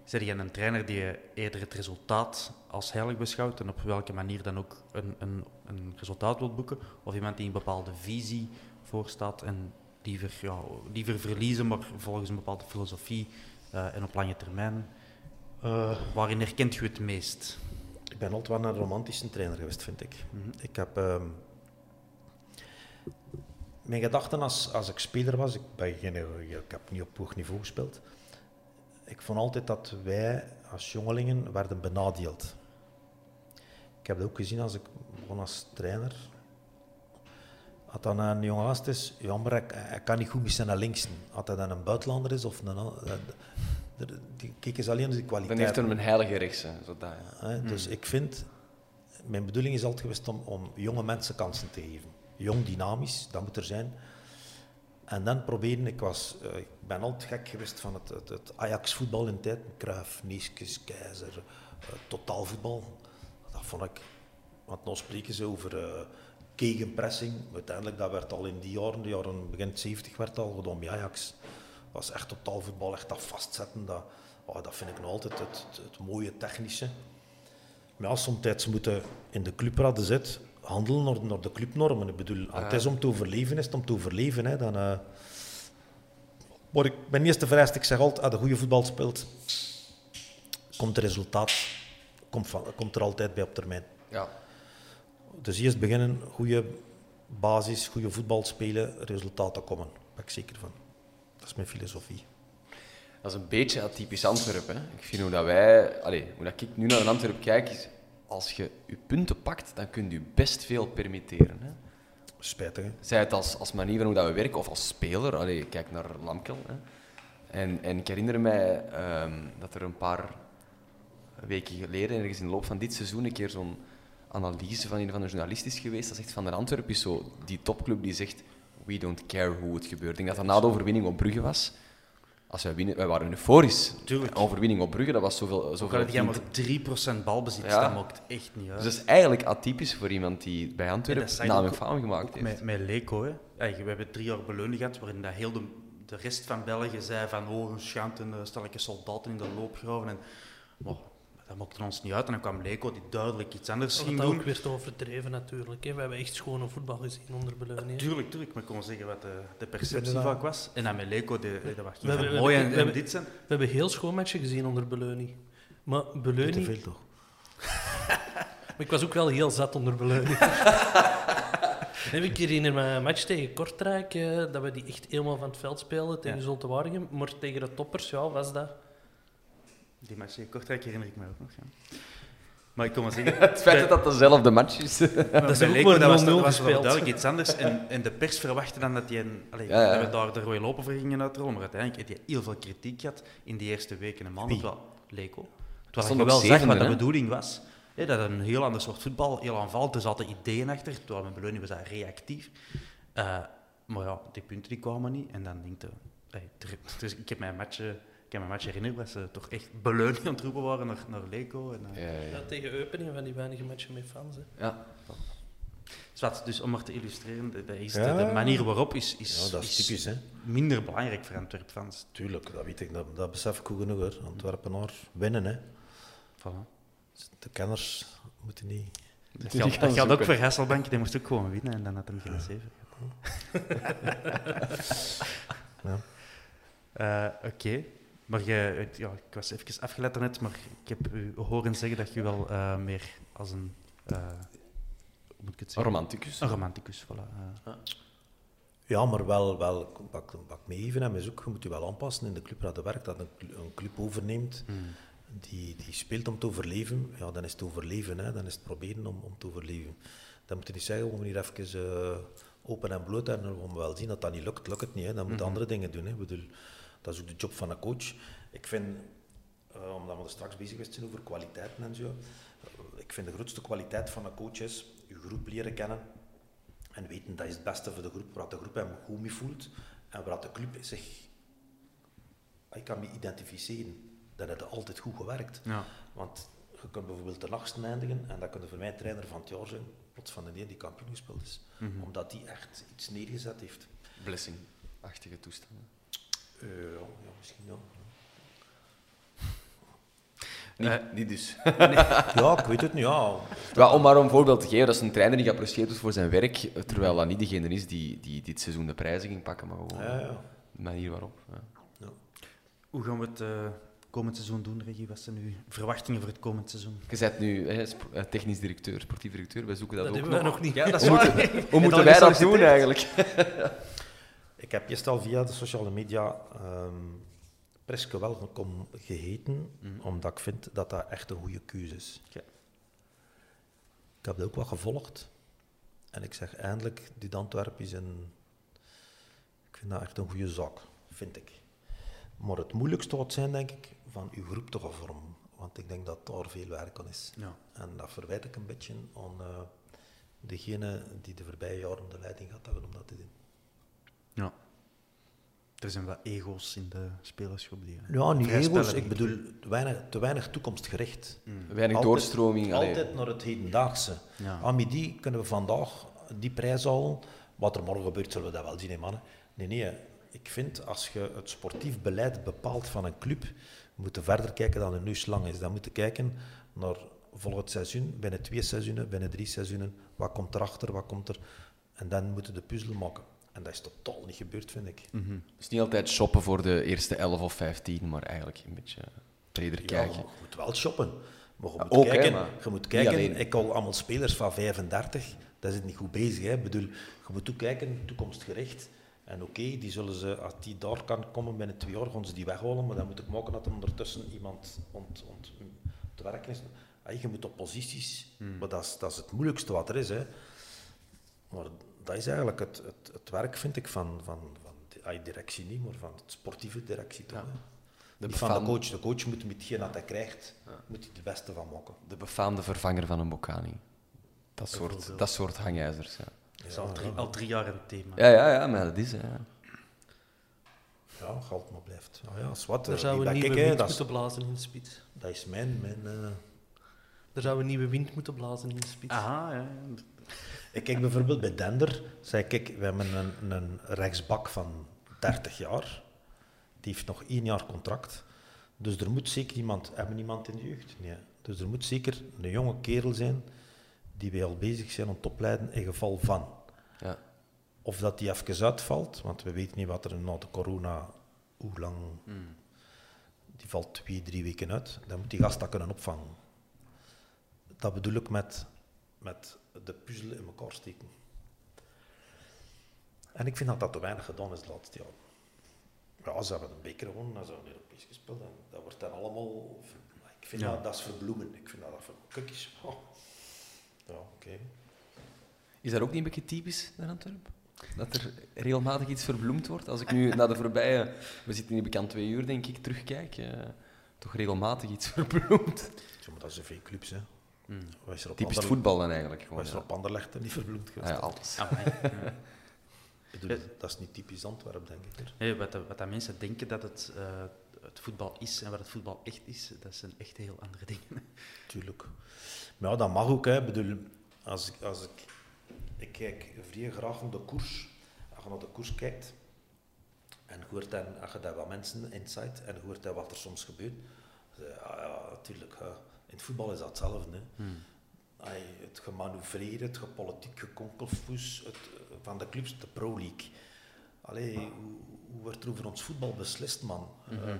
Zeg je een trainer die eerder het resultaat als heilig beschouwt en op welke manier dan ook een, een, een resultaat wil boeken? Of iemand die een bepaalde visie voorstaat en liever, ja, liever verliezen, maar volgens een bepaalde filosofie eh, en op lange termijn? Eh, Waarin herkent je het meest? ik ben altijd wel een romantische trainer geweest, vind ik. Mhm. Ik heb... ehm, mijn gedachten als, als ik speler was, ik, ben geen, ik heb niet op hoog niveau gespeeld. Ik vond altijd dat wij als jongelingen werden benadeeld. Ik heb dat ook gezien als ik begon als trainer. Als dan een jonge gast is, jammer, hij, hij kan niet goed met zijn linksen. Als hij dan een buitenlander is of een... eh, Die kijken ze alleen naar de Dan kwaliteit. heeft hij een heilige rechtse. Dat, ja. Dus ik vind, mijn bedoeling is altijd geweest om, om jonge mensen kansen te geven. Jong, dynamisch, dat moet er zijn. En dan proberen, ik, was, eh, ik ben altijd gek geweest van het, het, Ajax-voetbal in tijd. Cruijff, Neeskens, Keizer, eh, totaalvoetbal. Dat vond ik, want nu spreken ze over eh gegenpressing. Uiteindelijk, dat werd al in die jaren, de jaren begin 70, werd al gedaan bij Ajax. was echt totaalvoetbal, echt dat vastzetten. Dat, oh, dat vind ik nog altijd het, mooie technische. Maar ja, soms moeten in de clubraden zit handelen naar, naar de clubnormen. Ik bedoel, als het is om te overleven, is het om te overleven. Hè, dan, eh. Maar ik ben niet eens te vereist. Ik zeg altijd, als je goede voetbal speelt, komt het resultaat komt, van, komt er altijd bij op termijn. Ja. Dus eerst beginnen, goede basis, goede voetbal spelen, resultaten komen. Daar ben ik zeker van. Dat is mijn filosofie. Dat is een beetje atypisch Antwerpen. Ik vind hoe dat wij, allez, hoe dat ik nu naar een Antwerp kijk, is als je je punten pakt, dan kun je best veel permitteren. Hè. Spijtig, hè? Zij het als, als manier van hoe dat we werken, of als speler. Allee, kijk naar Lamkel. Hè. En, en ik herinner mij ehm, dat er een paar weken geleden, ergens in de loop van dit seizoen, een keer zo'n analyse van een van de journalisten is geweest. Dat zegt van de Antwerp is zo die topclub die zegt we don't care hoe het gebeurt. Ik denk dat dat na de overwinning op Brugge was. Als wij winnen, wij waren euforisch. Tuurlijk. Overwinning op Brugge, dat was zoveel, zoveel vriend. maar 3% balbezit, Ja. dat maakt echt niet uit. Dus dat is eigenlijk atypisch voor iemand die bij En Antwerpen dat zag naam en faam gemaakt heeft. Met, met Leco, hè. We hebben drie jaar beleuning gehad, waarin dat heel de, de rest van België zei van oh, een schaamt een stelletje soldaten in de loopgraven. En, maar, dat maakte ons niet uit. En dan kwam Leco, die duidelijk iets anders Dat ging dat doen. ook weer te overdreven natuurlijk. Hè. We hebben echt schone voetbal gezien onder Beleuning. Tuurlijk, tuurlijk. Maar ik kon zeggen wat de, de perceptie vaak was. En dan met Leco, de, de, dat was We hebben- we mooi en, hebben- dit zijn. We hebben heel schoon matchen gezien onder Beleuning. Maar Niet te veel toch? Maar ik was ook wel heel zat onder Beleuning. heb ik herinner me een match tegen Kortrijk, eh, dat we die echt helemaal van het veld speelden tegen Ja. Zulte Waregem. Maar tegen de toppers, ja, was dat... Die match in Kortrijk herinner ik me ook nog. Ja. Maar ik kon maar zeggen... Het feit dat dat dezelfde match is. Dat is ook maar dat was, 0-0 dat was wel duidelijk iets anders. En, en de pers verwachtte dan dat hij een, allee, Ja, ja. dat we daar de rode lopen voor gingen uitrollen. Maar uiteindelijk heeft hij heel veel kritiek gehad in die eerste weken en maanden. Wie? Terwijl Leco. Terwijl je op wel zag wat de bedoeling was. Hè, dat het een heel ander soort voetbal, heel aanvallend. Er zaten ideeën achter. Terwijl met Beleuning was dat reactief. Eh, maar ja, die punten die kwamen niet. En dan denk je... hey, dus ik heb mijn match, ik heb mijn match herinnerd waar ze toch echt Beleuning aan het roepen waren naar, naar Leco. En, Ja, ja, Ja, ja. tegen Eupen, van die weinige matchen met fans. Hè. ja. Zwat, dus om maar te illustreren, de, de, is de, Ja. de manier waarop is, is, Ja, dat is typisch, hè? minder belangrijk voor Antwerp-fans. Tuurlijk, dat weet ik. Dat, dat besef ik goed genoeg. Hoor. Antwerpenaar winnen, hè. Voilà. De kenners moeten niet... Dat die geldt, dat ook voor Hasselbank, die moest ook gewoon winnen en dan had hem geen zeven. Ja. Eh, Oké, maar jij, ja, ik was even afgeleid daarnet, maar ik heb u horen zeggen dat je wel eh, meer als een, eh, hoe moet ik het zeggen? Romanticus. Een romanticus, voilà. eh. Ja, maar wel, wel wat, ik- wat ik meegeven heb, is ook, je moet je wel aanpassen in de club waar je werkt. Dat een, een club overneemt Hmm. die, die speelt om te overleven, ja, dan is het overleven. Hè. Dan is het proberen om, om te overleven. Dan moet je niet zeggen, we gaan hier even eh, open en bloot en dan we wel zien dat dat niet lukt. Lukt het niet, hè. dan moet je andere dingen doen. Hè. Ik bedoel, dat is ook de job van een coach. Ik vind, eh, omdat we er straks bezig geweest zijn over kwaliteiten en zo, eh, ik vind de grootste kwaliteit van een coach is je groep leren kennen en weten dat is het beste voor de groep, waar de groep hem goed mee voelt en waar de club zich ik kan me identificeren. Dat heeft altijd goed gewerkt. Ja. Want je kunt bijvoorbeeld de achtste eindigen en dat kun je voor mij trainer van het jaar zijn, plots van de een die kampioen gespeeld is. Omdat die echt iets neergezet heeft. Blessing-achtige toestanden. Eh, ja, misschien wel. Niet, niet dus. Ja, ik weet het niet. Ja. Ja, om maar een voorbeeld te geven, dat is een trainer die geapprecieerd wordt voor zijn werk, terwijl dat niet degene is die, die dit seizoen de prijzen ging pakken, maar gewoon Ja, ja. de manier waarop. Ja. Hoe gaan we het eh, komend seizoen doen, Regie? Wat zijn uw verwachtingen voor het komend seizoen? Je bent nu hè, eh, technisch directeur, sportief directeur, wij zoeken dat, Dat ook hebben wij nog niet. Ja, dat Hoe moeten, hoe moeten wij dat doen eigenlijk? Ik heb eerst al via de sociale media ehm Preske welkom geheten, omdat ik vind dat dat echt een goede keuze is. Ik heb dat ook wat gevolgd. En ik zeg eindelijk, dit Antwerpen is een... Ik vind dat echt een goede zaak, vind ik. Maar het moeilijkste gaat zijn, denk ik, van uw groep te gaan vormen. Want ik denk dat daar veel werk aan is. Ja. En dat verwijt ik een beetje aan eh, degene die de voorbije jaren de leiding gaat hebben om dat te doen. Ja. Er zijn wat ego's in de spelersgroep. Die, Ja, niet ego's. Ik bedoel, te weinig, te weinig toekomstgericht. Weinig Altijd- doorstroming. allee. Altijd naar het hedendaagse. Ja. Midi kunnen we vandaag die prijs halen. Wat er morgen gebeurt, zullen we dat wel zien, hè, mannen. Nee, nee. Ik vind, als je het sportief beleid bepaalt van een club, moet je verder kijken dan een neus lang is. Dan moet je kijken naar volgend seizoen, binnen twee seizoenen, binnen drie seizoenen. Wat komt erachter, wat komt er... En dan moeten de puzzel maken. En dat is totaal niet gebeurd, vind ik. Het is niet altijd shoppen voor de eerste 11 of 15, maar eigenlijk een beetje breder Ja, kijken. je moet wel shoppen. Maar je moet ook, kijken, je moet kijken ik hou allemaal spelers van 35, dat is niet goed bezig. Hè. Ik bedoel, je moet ook kijken, toekomstgericht. En oké, die zullen ze, als die daar kan komen binnen twee jaar, gaan ze die weghalen. Maar dan moet ik maken dat er ondertussen iemand ont, ont, te werken is. Je moet op posities, maar dat is, dat is het moeilijkste wat er is. Hè. Maar dat is eigenlijk het, het, het werk, vind ik, van, van, van de ah, directie niet, maar van de sportieve directie toch. hè. De van de coach. De coach moet met hetgeen dat hij krijgt, moet hij het beste van maken. De befaamde vervanger van een Bocani. Dat soort, dat soort hangijzers, ja. Dat is al drie, al drie jaar een thema. Ja, ja, ja, maar dat is hè. ja. Ja, geld maar blijft. Nou ja, is wat. Er eh, zou een nieuwe ik, wind moeten blazen in de spits. dat is mijn... mijn eh, Er zou een nieuwe wind moeten blazen in de spits. Aha, ja. Ik kijk bijvoorbeeld bij Dender. Zei kijk, we hebben een, een rechtsbak van 30 jaar. Die heeft nog één jaar contract. Dus er moet zeker iemand... Hebben we iemand in de jeugd? Nee. Dus er moet zeker een jonge kerel zijn die wij al bezig zijn om te opleiden in geval van. Ja. Of dat die even uitvalt, want we weten niet wat er na de corona, hoe lang. Die valt twee, drie weken uit. Dan moet die gast dat kunnen opvangen. Dat bedoel ik met, met de puzzel in elkaar steken. En ik vind dat dat te weinig gedaan is het laatste jaar. Ja, ze hebben een beker gewonnen, ze hebben Europees gespeeld. En dat wordt dan allemaal... Ik vind Ja. dat, dat is verbloemen. Ik vind dat, dat eens. Oh. Ja, oké. Is dat ook niet een beetje typisch naar Antwerpen? Dat er regelmatig iets verbloemd wordt? Als ik nu naar de voorbije, we zitten nu bekend twee uur, denk ik, terugkijk, eh, toch regelmatig iets verbloemd. Ja, maar dat is veel clubs, hè. Typisch voetbal dan eigenlijk gewoon. Zijn Ja. op Anderlecht en niet verbloemd Ah, geweest. ja, alles. Amai. Ja. Ik bedoel, dat is niet typisch Antwerpen, denk ik. Nee, wat, dat- wat dat mensen denken dat het, eh, het voetbal is en wat het voetbal echt is, dat zijn echt heel andere dingen. Tuurlijk. Maar ja, dat mag ook. Hè. Ik bedoel, als ik, als ik, ik kijk vrij graag naar de koers. Als je naar de koers kijkt en je hoort dan, als je daar wat mensen insight en je hoort dan wat er soms gebeurt, dan je, ja, ja, natuurlijk. hè. In het voetbal is dat hetzelfde. Hè. Ai, het gemanoeuvreerd, het gepolitiek gekonkelvoes het, eh, van de clubs, de Pro League. Allee, hoe, hoe wordt er over ons voetbal beslist, man? Eh,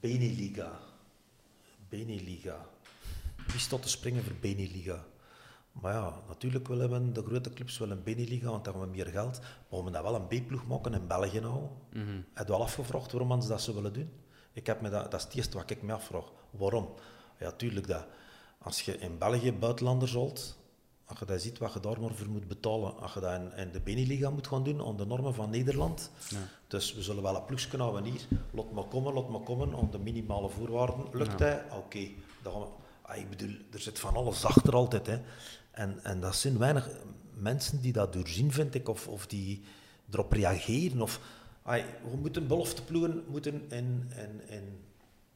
Beneliga. Beneliga. Wie staat te springen voor Beneliga? Maar ja, natuurlijk willen we de grote clubs willen Beneliga, want dan hebben we meer geld. Maar we dat wel een B-ploeg maken in België nou. Heb je al afgevraagd waarom ze dat ze willen doen? Ik heb me dat, dat is het eerste wat ik me afvraag. Waarom? Ja, tuurlijk dat. Als je in België buitenlanders holt, als je dat ziet wat je daar maar voor moet betalen, als je dat in, in de Beneliga moet gaan doen, de normen van Nederland. Dus we zullen wel een ploegje houden hier. Laat maar komen, laat maar komen, de minimale voorwaarden. Lukt hij? Oké. dan gaan we- Ah, ik bedoel, er zit van alles achter altijd. Hè. En, en dat zijn weinig mensen die dat doorzien, vind ik, of, of die erop reageren. Of, ah, we moeten belofteploegen moeten in, in, in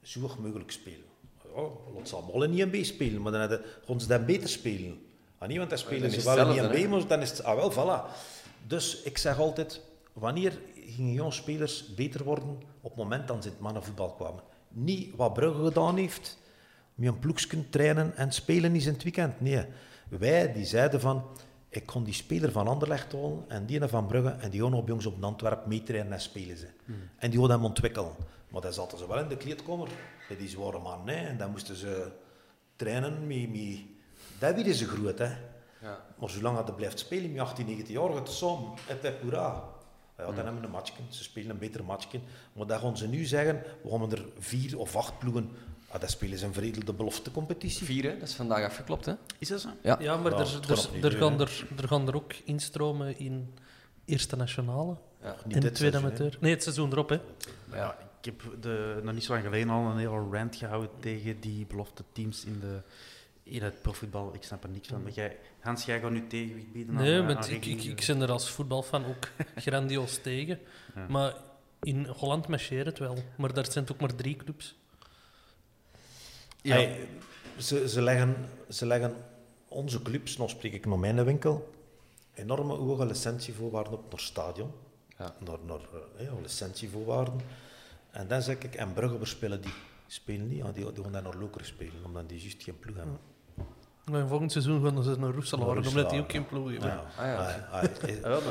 zo mogelijk spelen. Ja, laat ze allemaal in 1B spelen, maar dan gaan ze dan beter spelen. Ah, niet, want dan spelen dan ze is wel het in hetzelfde, 1B, maar dan is het... Ah, wel, voilà. Dus ik zeg altijd, wanneer gingen jonge spelers beter worden? Op het moment dat ze in het mannenvoetbal kwamen. Niet wat Brugge gedaan heeft, met een ploegsken trainen en spelen is in het weekend. Nee, wij die zeiden van, ik kon die speler van Anderlecht halen en die van Brugge en die gaan op jongens op Antwerpen meetrainen en spelen ze. En die gaan hem ontwikkelen. Maar dan zaten ze wel in de kleedkamer, bij die zware man. Hè, en dan moesten ze trainen met... met dat weer is ze groot, hè. Ja. Maar zolang dat hij blijft spelen met 18, 19 jaar, het som, het is hoera. Ja, dan hebben we een matchje. Ze spelen een beter matchje. Maar dan gaan ze nu zeggen, we gaan er vier of acht ploegen. Ah, dat spelen ze een veredelde beloftecompetitie. Vier, hè? dat is vandaag afgeklopt. Hè? Is dat zo? Ja. Ja, maar Ja, er, het er, er, gaan er, er gaan er ook instromen in Eerste Nationale Ja. Niet en dit Tweede. Amateur. Nee, het seizoen erop, hè. Ja, ik heb de, nog niet zo lang geleden al een hele rant gehouden tegen die belofte teams in, de, in het profvoetbal. Ik snap er niks van. Maar jij, Hans, jij gaat nu tegenwicht bieden aan, Nee, maar aan ik, ik, ik ben er als voetbalfan ook grandioos tegen. Ja. Maar in Holland marcheert het wel. Maar daar zijn ook maar drie clubs. Ja. Hey, ze, ze, leggen, ze leggen onze clubs, nog spreek ik naar mijn winkel, enorme hoge licentievoorwaarden op naar stadion. Ja. Naar, naar eh, ja, licentievoorwaarden. En dan zeg ik, en Brugge, spelen die? Spelen niet, ja, die, die gaan dan naar Loker spelen, omdat die juist geen ploeg hebben. Maar volgend seizoen gaan ze naar Roeselaar, omdat die ook geen ploeg hebben. Ja. Ah, ja. Ah,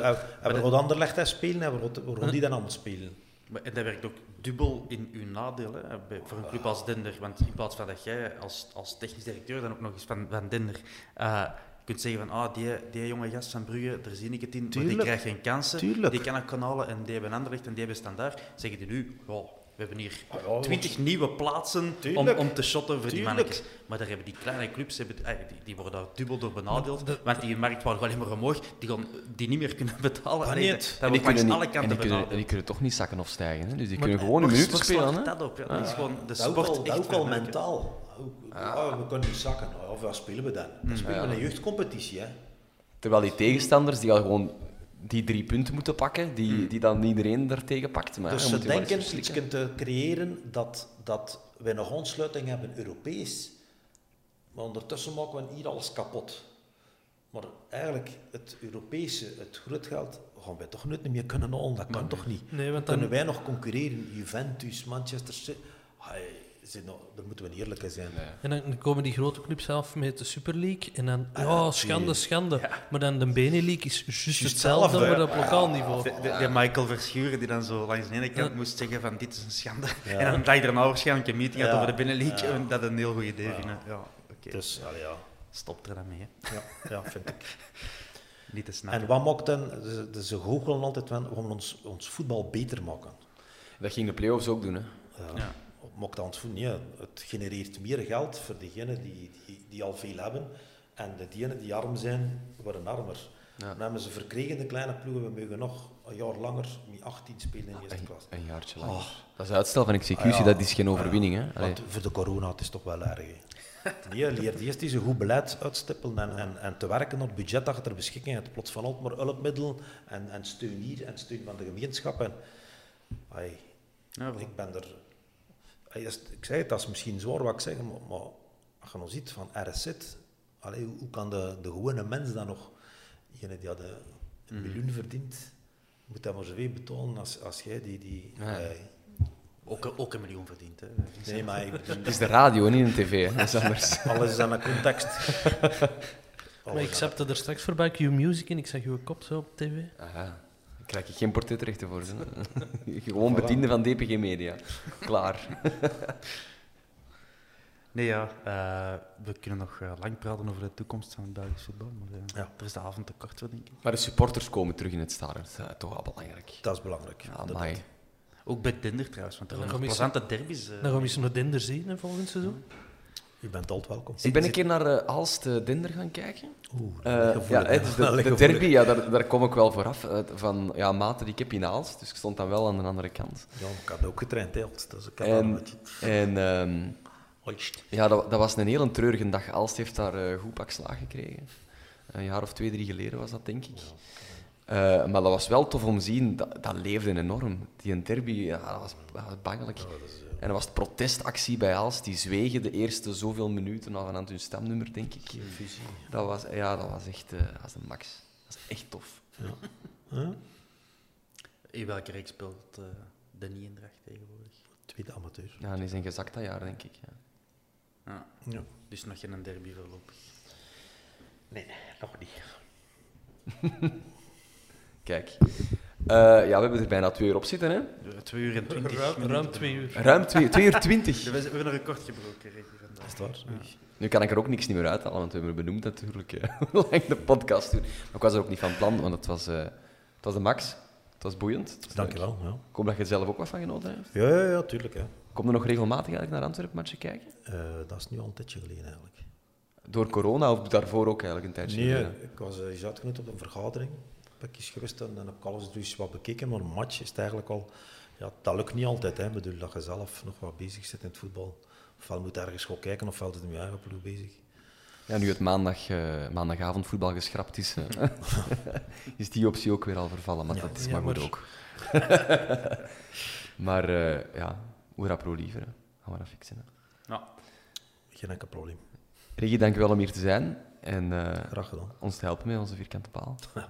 ah, En we gaan Anderlecht hè spelen en we gaan- we gaan die dan allemaal spelen. Maar, en dat werkt ook dubbel in uw nadeel hè, bij- voor een club als Dender. Want in plaats van dat jij als, als technisch directeur dan ook nog eens van, van Dender eh, kunt zeggen van ah, die, die jonge gast van Brugge, daar zie ik het in, maar die Tuurlijk. krijgt geen kansen. Tuurlijk. Die kan ik kanalen en die hebben Anderlecht en die hebben Standaard. Zeggen die nu, "Wow, we hebben hier Ah, twintig nieuwe plaatsen om, Tuurlijk. om te shotten voor die Tuurlijk. mannetjes. Maar daar hebben die kleine clubs, hebben, eh, die, die worden daar dubbel door benadeeld. De- want die markt waar alleen maar omhoog, die gaan die niet meer kunnen betalen. Niet. dat- Dat En die wordt langs kunnen, alle niet, en kanten die, kunnen, en die kunnen toch niet zakken of stijgen. Hè? Dus die Maar- kunnen gewoon een minuut spelen. Hè? dat op? Ja, dat is gewoon de Dat sport ook al, dat echt ook al mentaal. Ook- ja, we kunnen niet zakken. Of wat spelen we dan? Dan spelen we een jeugdcompetitie. Hè. Terwijl die tegenstanders die al gewoon die drie punten moeten pakken, die, die dan iedereen daartegen pakt. Maar dus ze denken iets te creëren dat, dat wij nog ontsluiting hebben Europees. Maar ondertussen maken we hier alles kapot. Maar eigenlijk, het Europese, het grootgeld, gaan wij toch nooit meer kunnen halen. Dat kan toch niet? Nee, want dan- Kunnen wij nog concurreren? Juventus, Manchester City. Ai, zijn nog- daar moeten we eerlijk in zijn. En dan komen die grote clubs zelf met de Super League. En dan, Ah, ja, ja, schande, die- schande. Maar dan de Benelink is juist hetzelfde, hetzelfde, maar op lokaal niveau. De, de- die Michael Verschuren die dan zo langs de ene kant Ja. moest zeggen van dit is een schande. En dan dag je daarna waarschijnlijk een meeting had over de binnenleague Ja. en dat een heel goed idee vinden. Ja, oké. Dus, allee, ja. Stop er dan mee. Hè. Ja, ja, vind ik. Niet te snappen. En wat maakt dan, ze, ze- ze goochelen altijd van, we gaan ons, ons voetbal beter maken. Dat ging de play-offs ook doen. Hè? Ja. Ja. Ons voetbal, nee, het genereert meer geld voor degenen die, die, die al veel hebben. En de diegenen die arm zijn, worden armer. Dan hebben ze verkregen, de kleine ploegen, we mogen nog een jaar langer met 18 spelen in de eerste Een, klas. een jaartje lang. Oh. Dat is uitstel van executie, Ah, ja. dat is geen overwinning. Hè? Want voor de corona, het is toch wel erg. hè. Nee, leer eerst eens een goed beleid uitstippelen en, en, en te werken naar het budget dat je ter beschikking hebt. Plots van altijd maar hulpmiddelen en, en steun hier en steun van de gemeenschap. En, ai, Ja, ik ben er... ik zeg het, dat is misschien zwaar wat ik zeg, maar, maar als je nog ziet van RSZ, allee, hoe, hoe kan de, de gewone mens dan nog, die had een, een miljoen verdient, moet dat maar zoveel betalen als, als jij die... die Ja. ai, ook, ook een miljoen verdiend. Hè. nee, maar ik bedoel, Het is de radio, niet een tv. Hè? Dat is anders. alles is aan een context. Maar ik zapte er straks voorbij Q-Music en ik zag uw kop zo op tv. Aha. Krijg je geen portretrechten voor. Hè? Gewoon bediende van DPG Media. Klaar. Nee, ja. eh, we kunnen nog eh, lang praten over de toekomst van het Belgisch voetbal. Maar eh, Ja. er is de avond te kort voor, denk ik. Maar de supporters komen terug in het stadion. Dat is toch wel belangrijk. Dat is belangrijk. Ja. Ook bij Dinder trouwens, want er zijn plezante derbies. Dan gaan we eens naar Dinder zien volgend seizoen. Je bent altijd welkom. Ik ben een keer naar Aalst eh, Dinder gaan kijken. Oeh, Eh, ja, is de, derby, ja, daar, daar kom ik wel vooraf. van ja, maten die ik heb in Aalst, dus ik stond dan wel aan de andere kant. Ja, ik had ook getraind, hè, Alt. dus ik En- En ehm, Oist. ja, dat, dat was een heel treurige dag. Aalst heeft daar goed pak slaag gekregen. Een jaar of twee, drie geleden was dat, denk ik. Maar dat was wel tof om te zien, dat, dat leefde enorm. Die een derby, ja, dat was, dat was bangelijk. En dat was de protestactie bij Aalst, die zwegen de eerste zoveel minuten af aan hun stemnummer, denk ik. Dat was, ja, dat was echt eh, dat was de max. Dat is echt tof. In welke reeks speelt eh de Niendracht tegenwoordig? Tweede amateur. Ja, en is een gezakt dat jaar, denk ik. Ja. Ja. Ja. Dus nog geen derby voorlopig. Nee, nee, nog niet. Kijk. Eh, ja, we hebben er bijna twee uur op zitten, hè? Twee uur en twintig Ruim, minuten. ruim twee uur. Ruim twee, twee uur twintig. We we hebben een record gebroken, Reggie, vandaag. Is het waar? Nu kan ik er ook niks niet meer uithalen, want we hebben benoemd natuurlijk eh, hoe lang de podcast duurt. Maar ik was er ook niet van plan, want het was, eh, het was de max. Het was boeiend. Het was Dank je leuk. wel. Ja. Ik hoop dat je er zelf ook wat van genoten hebt. Ja, ja, ja, tuurlijk. Hè. Kom je nog regelmatig eigenlijk naar Antwerpen matchen kijken? Eh, dat is nu al een tijdje geleden eigenlijk. Door corona of daarvoor ook eigenlijk een tijdje Nee, geleden? ik was uh, uitgenodigd op een vergadering. Eens geweest en dan heb ik alles dus wat bekeken. Maar een match is het eigenlijk al... Ja, dat lukt niet altijd. Hè. Ik bedoel, dat je zelf nog wat bezig zit in het voetbal. Ofwel moet je ergens gaan kijken, ofwel zit je met je eigen ploeg bezig. Ja, nu het maandag, eh, maandagavond voetbal geschrapt is, eh, is die optie ook weer al vervallen. Maar Ja, dat is ja, maar goed maar- ook. maar eh, ja, hoera pro liever. hè. Gaan we dat fixen. Hè. Ja. Geen enkel probleem. Regie, dank je wel om hier te zijn. En eh, Graag gedaan. ons te helpen met onze vierkante paal.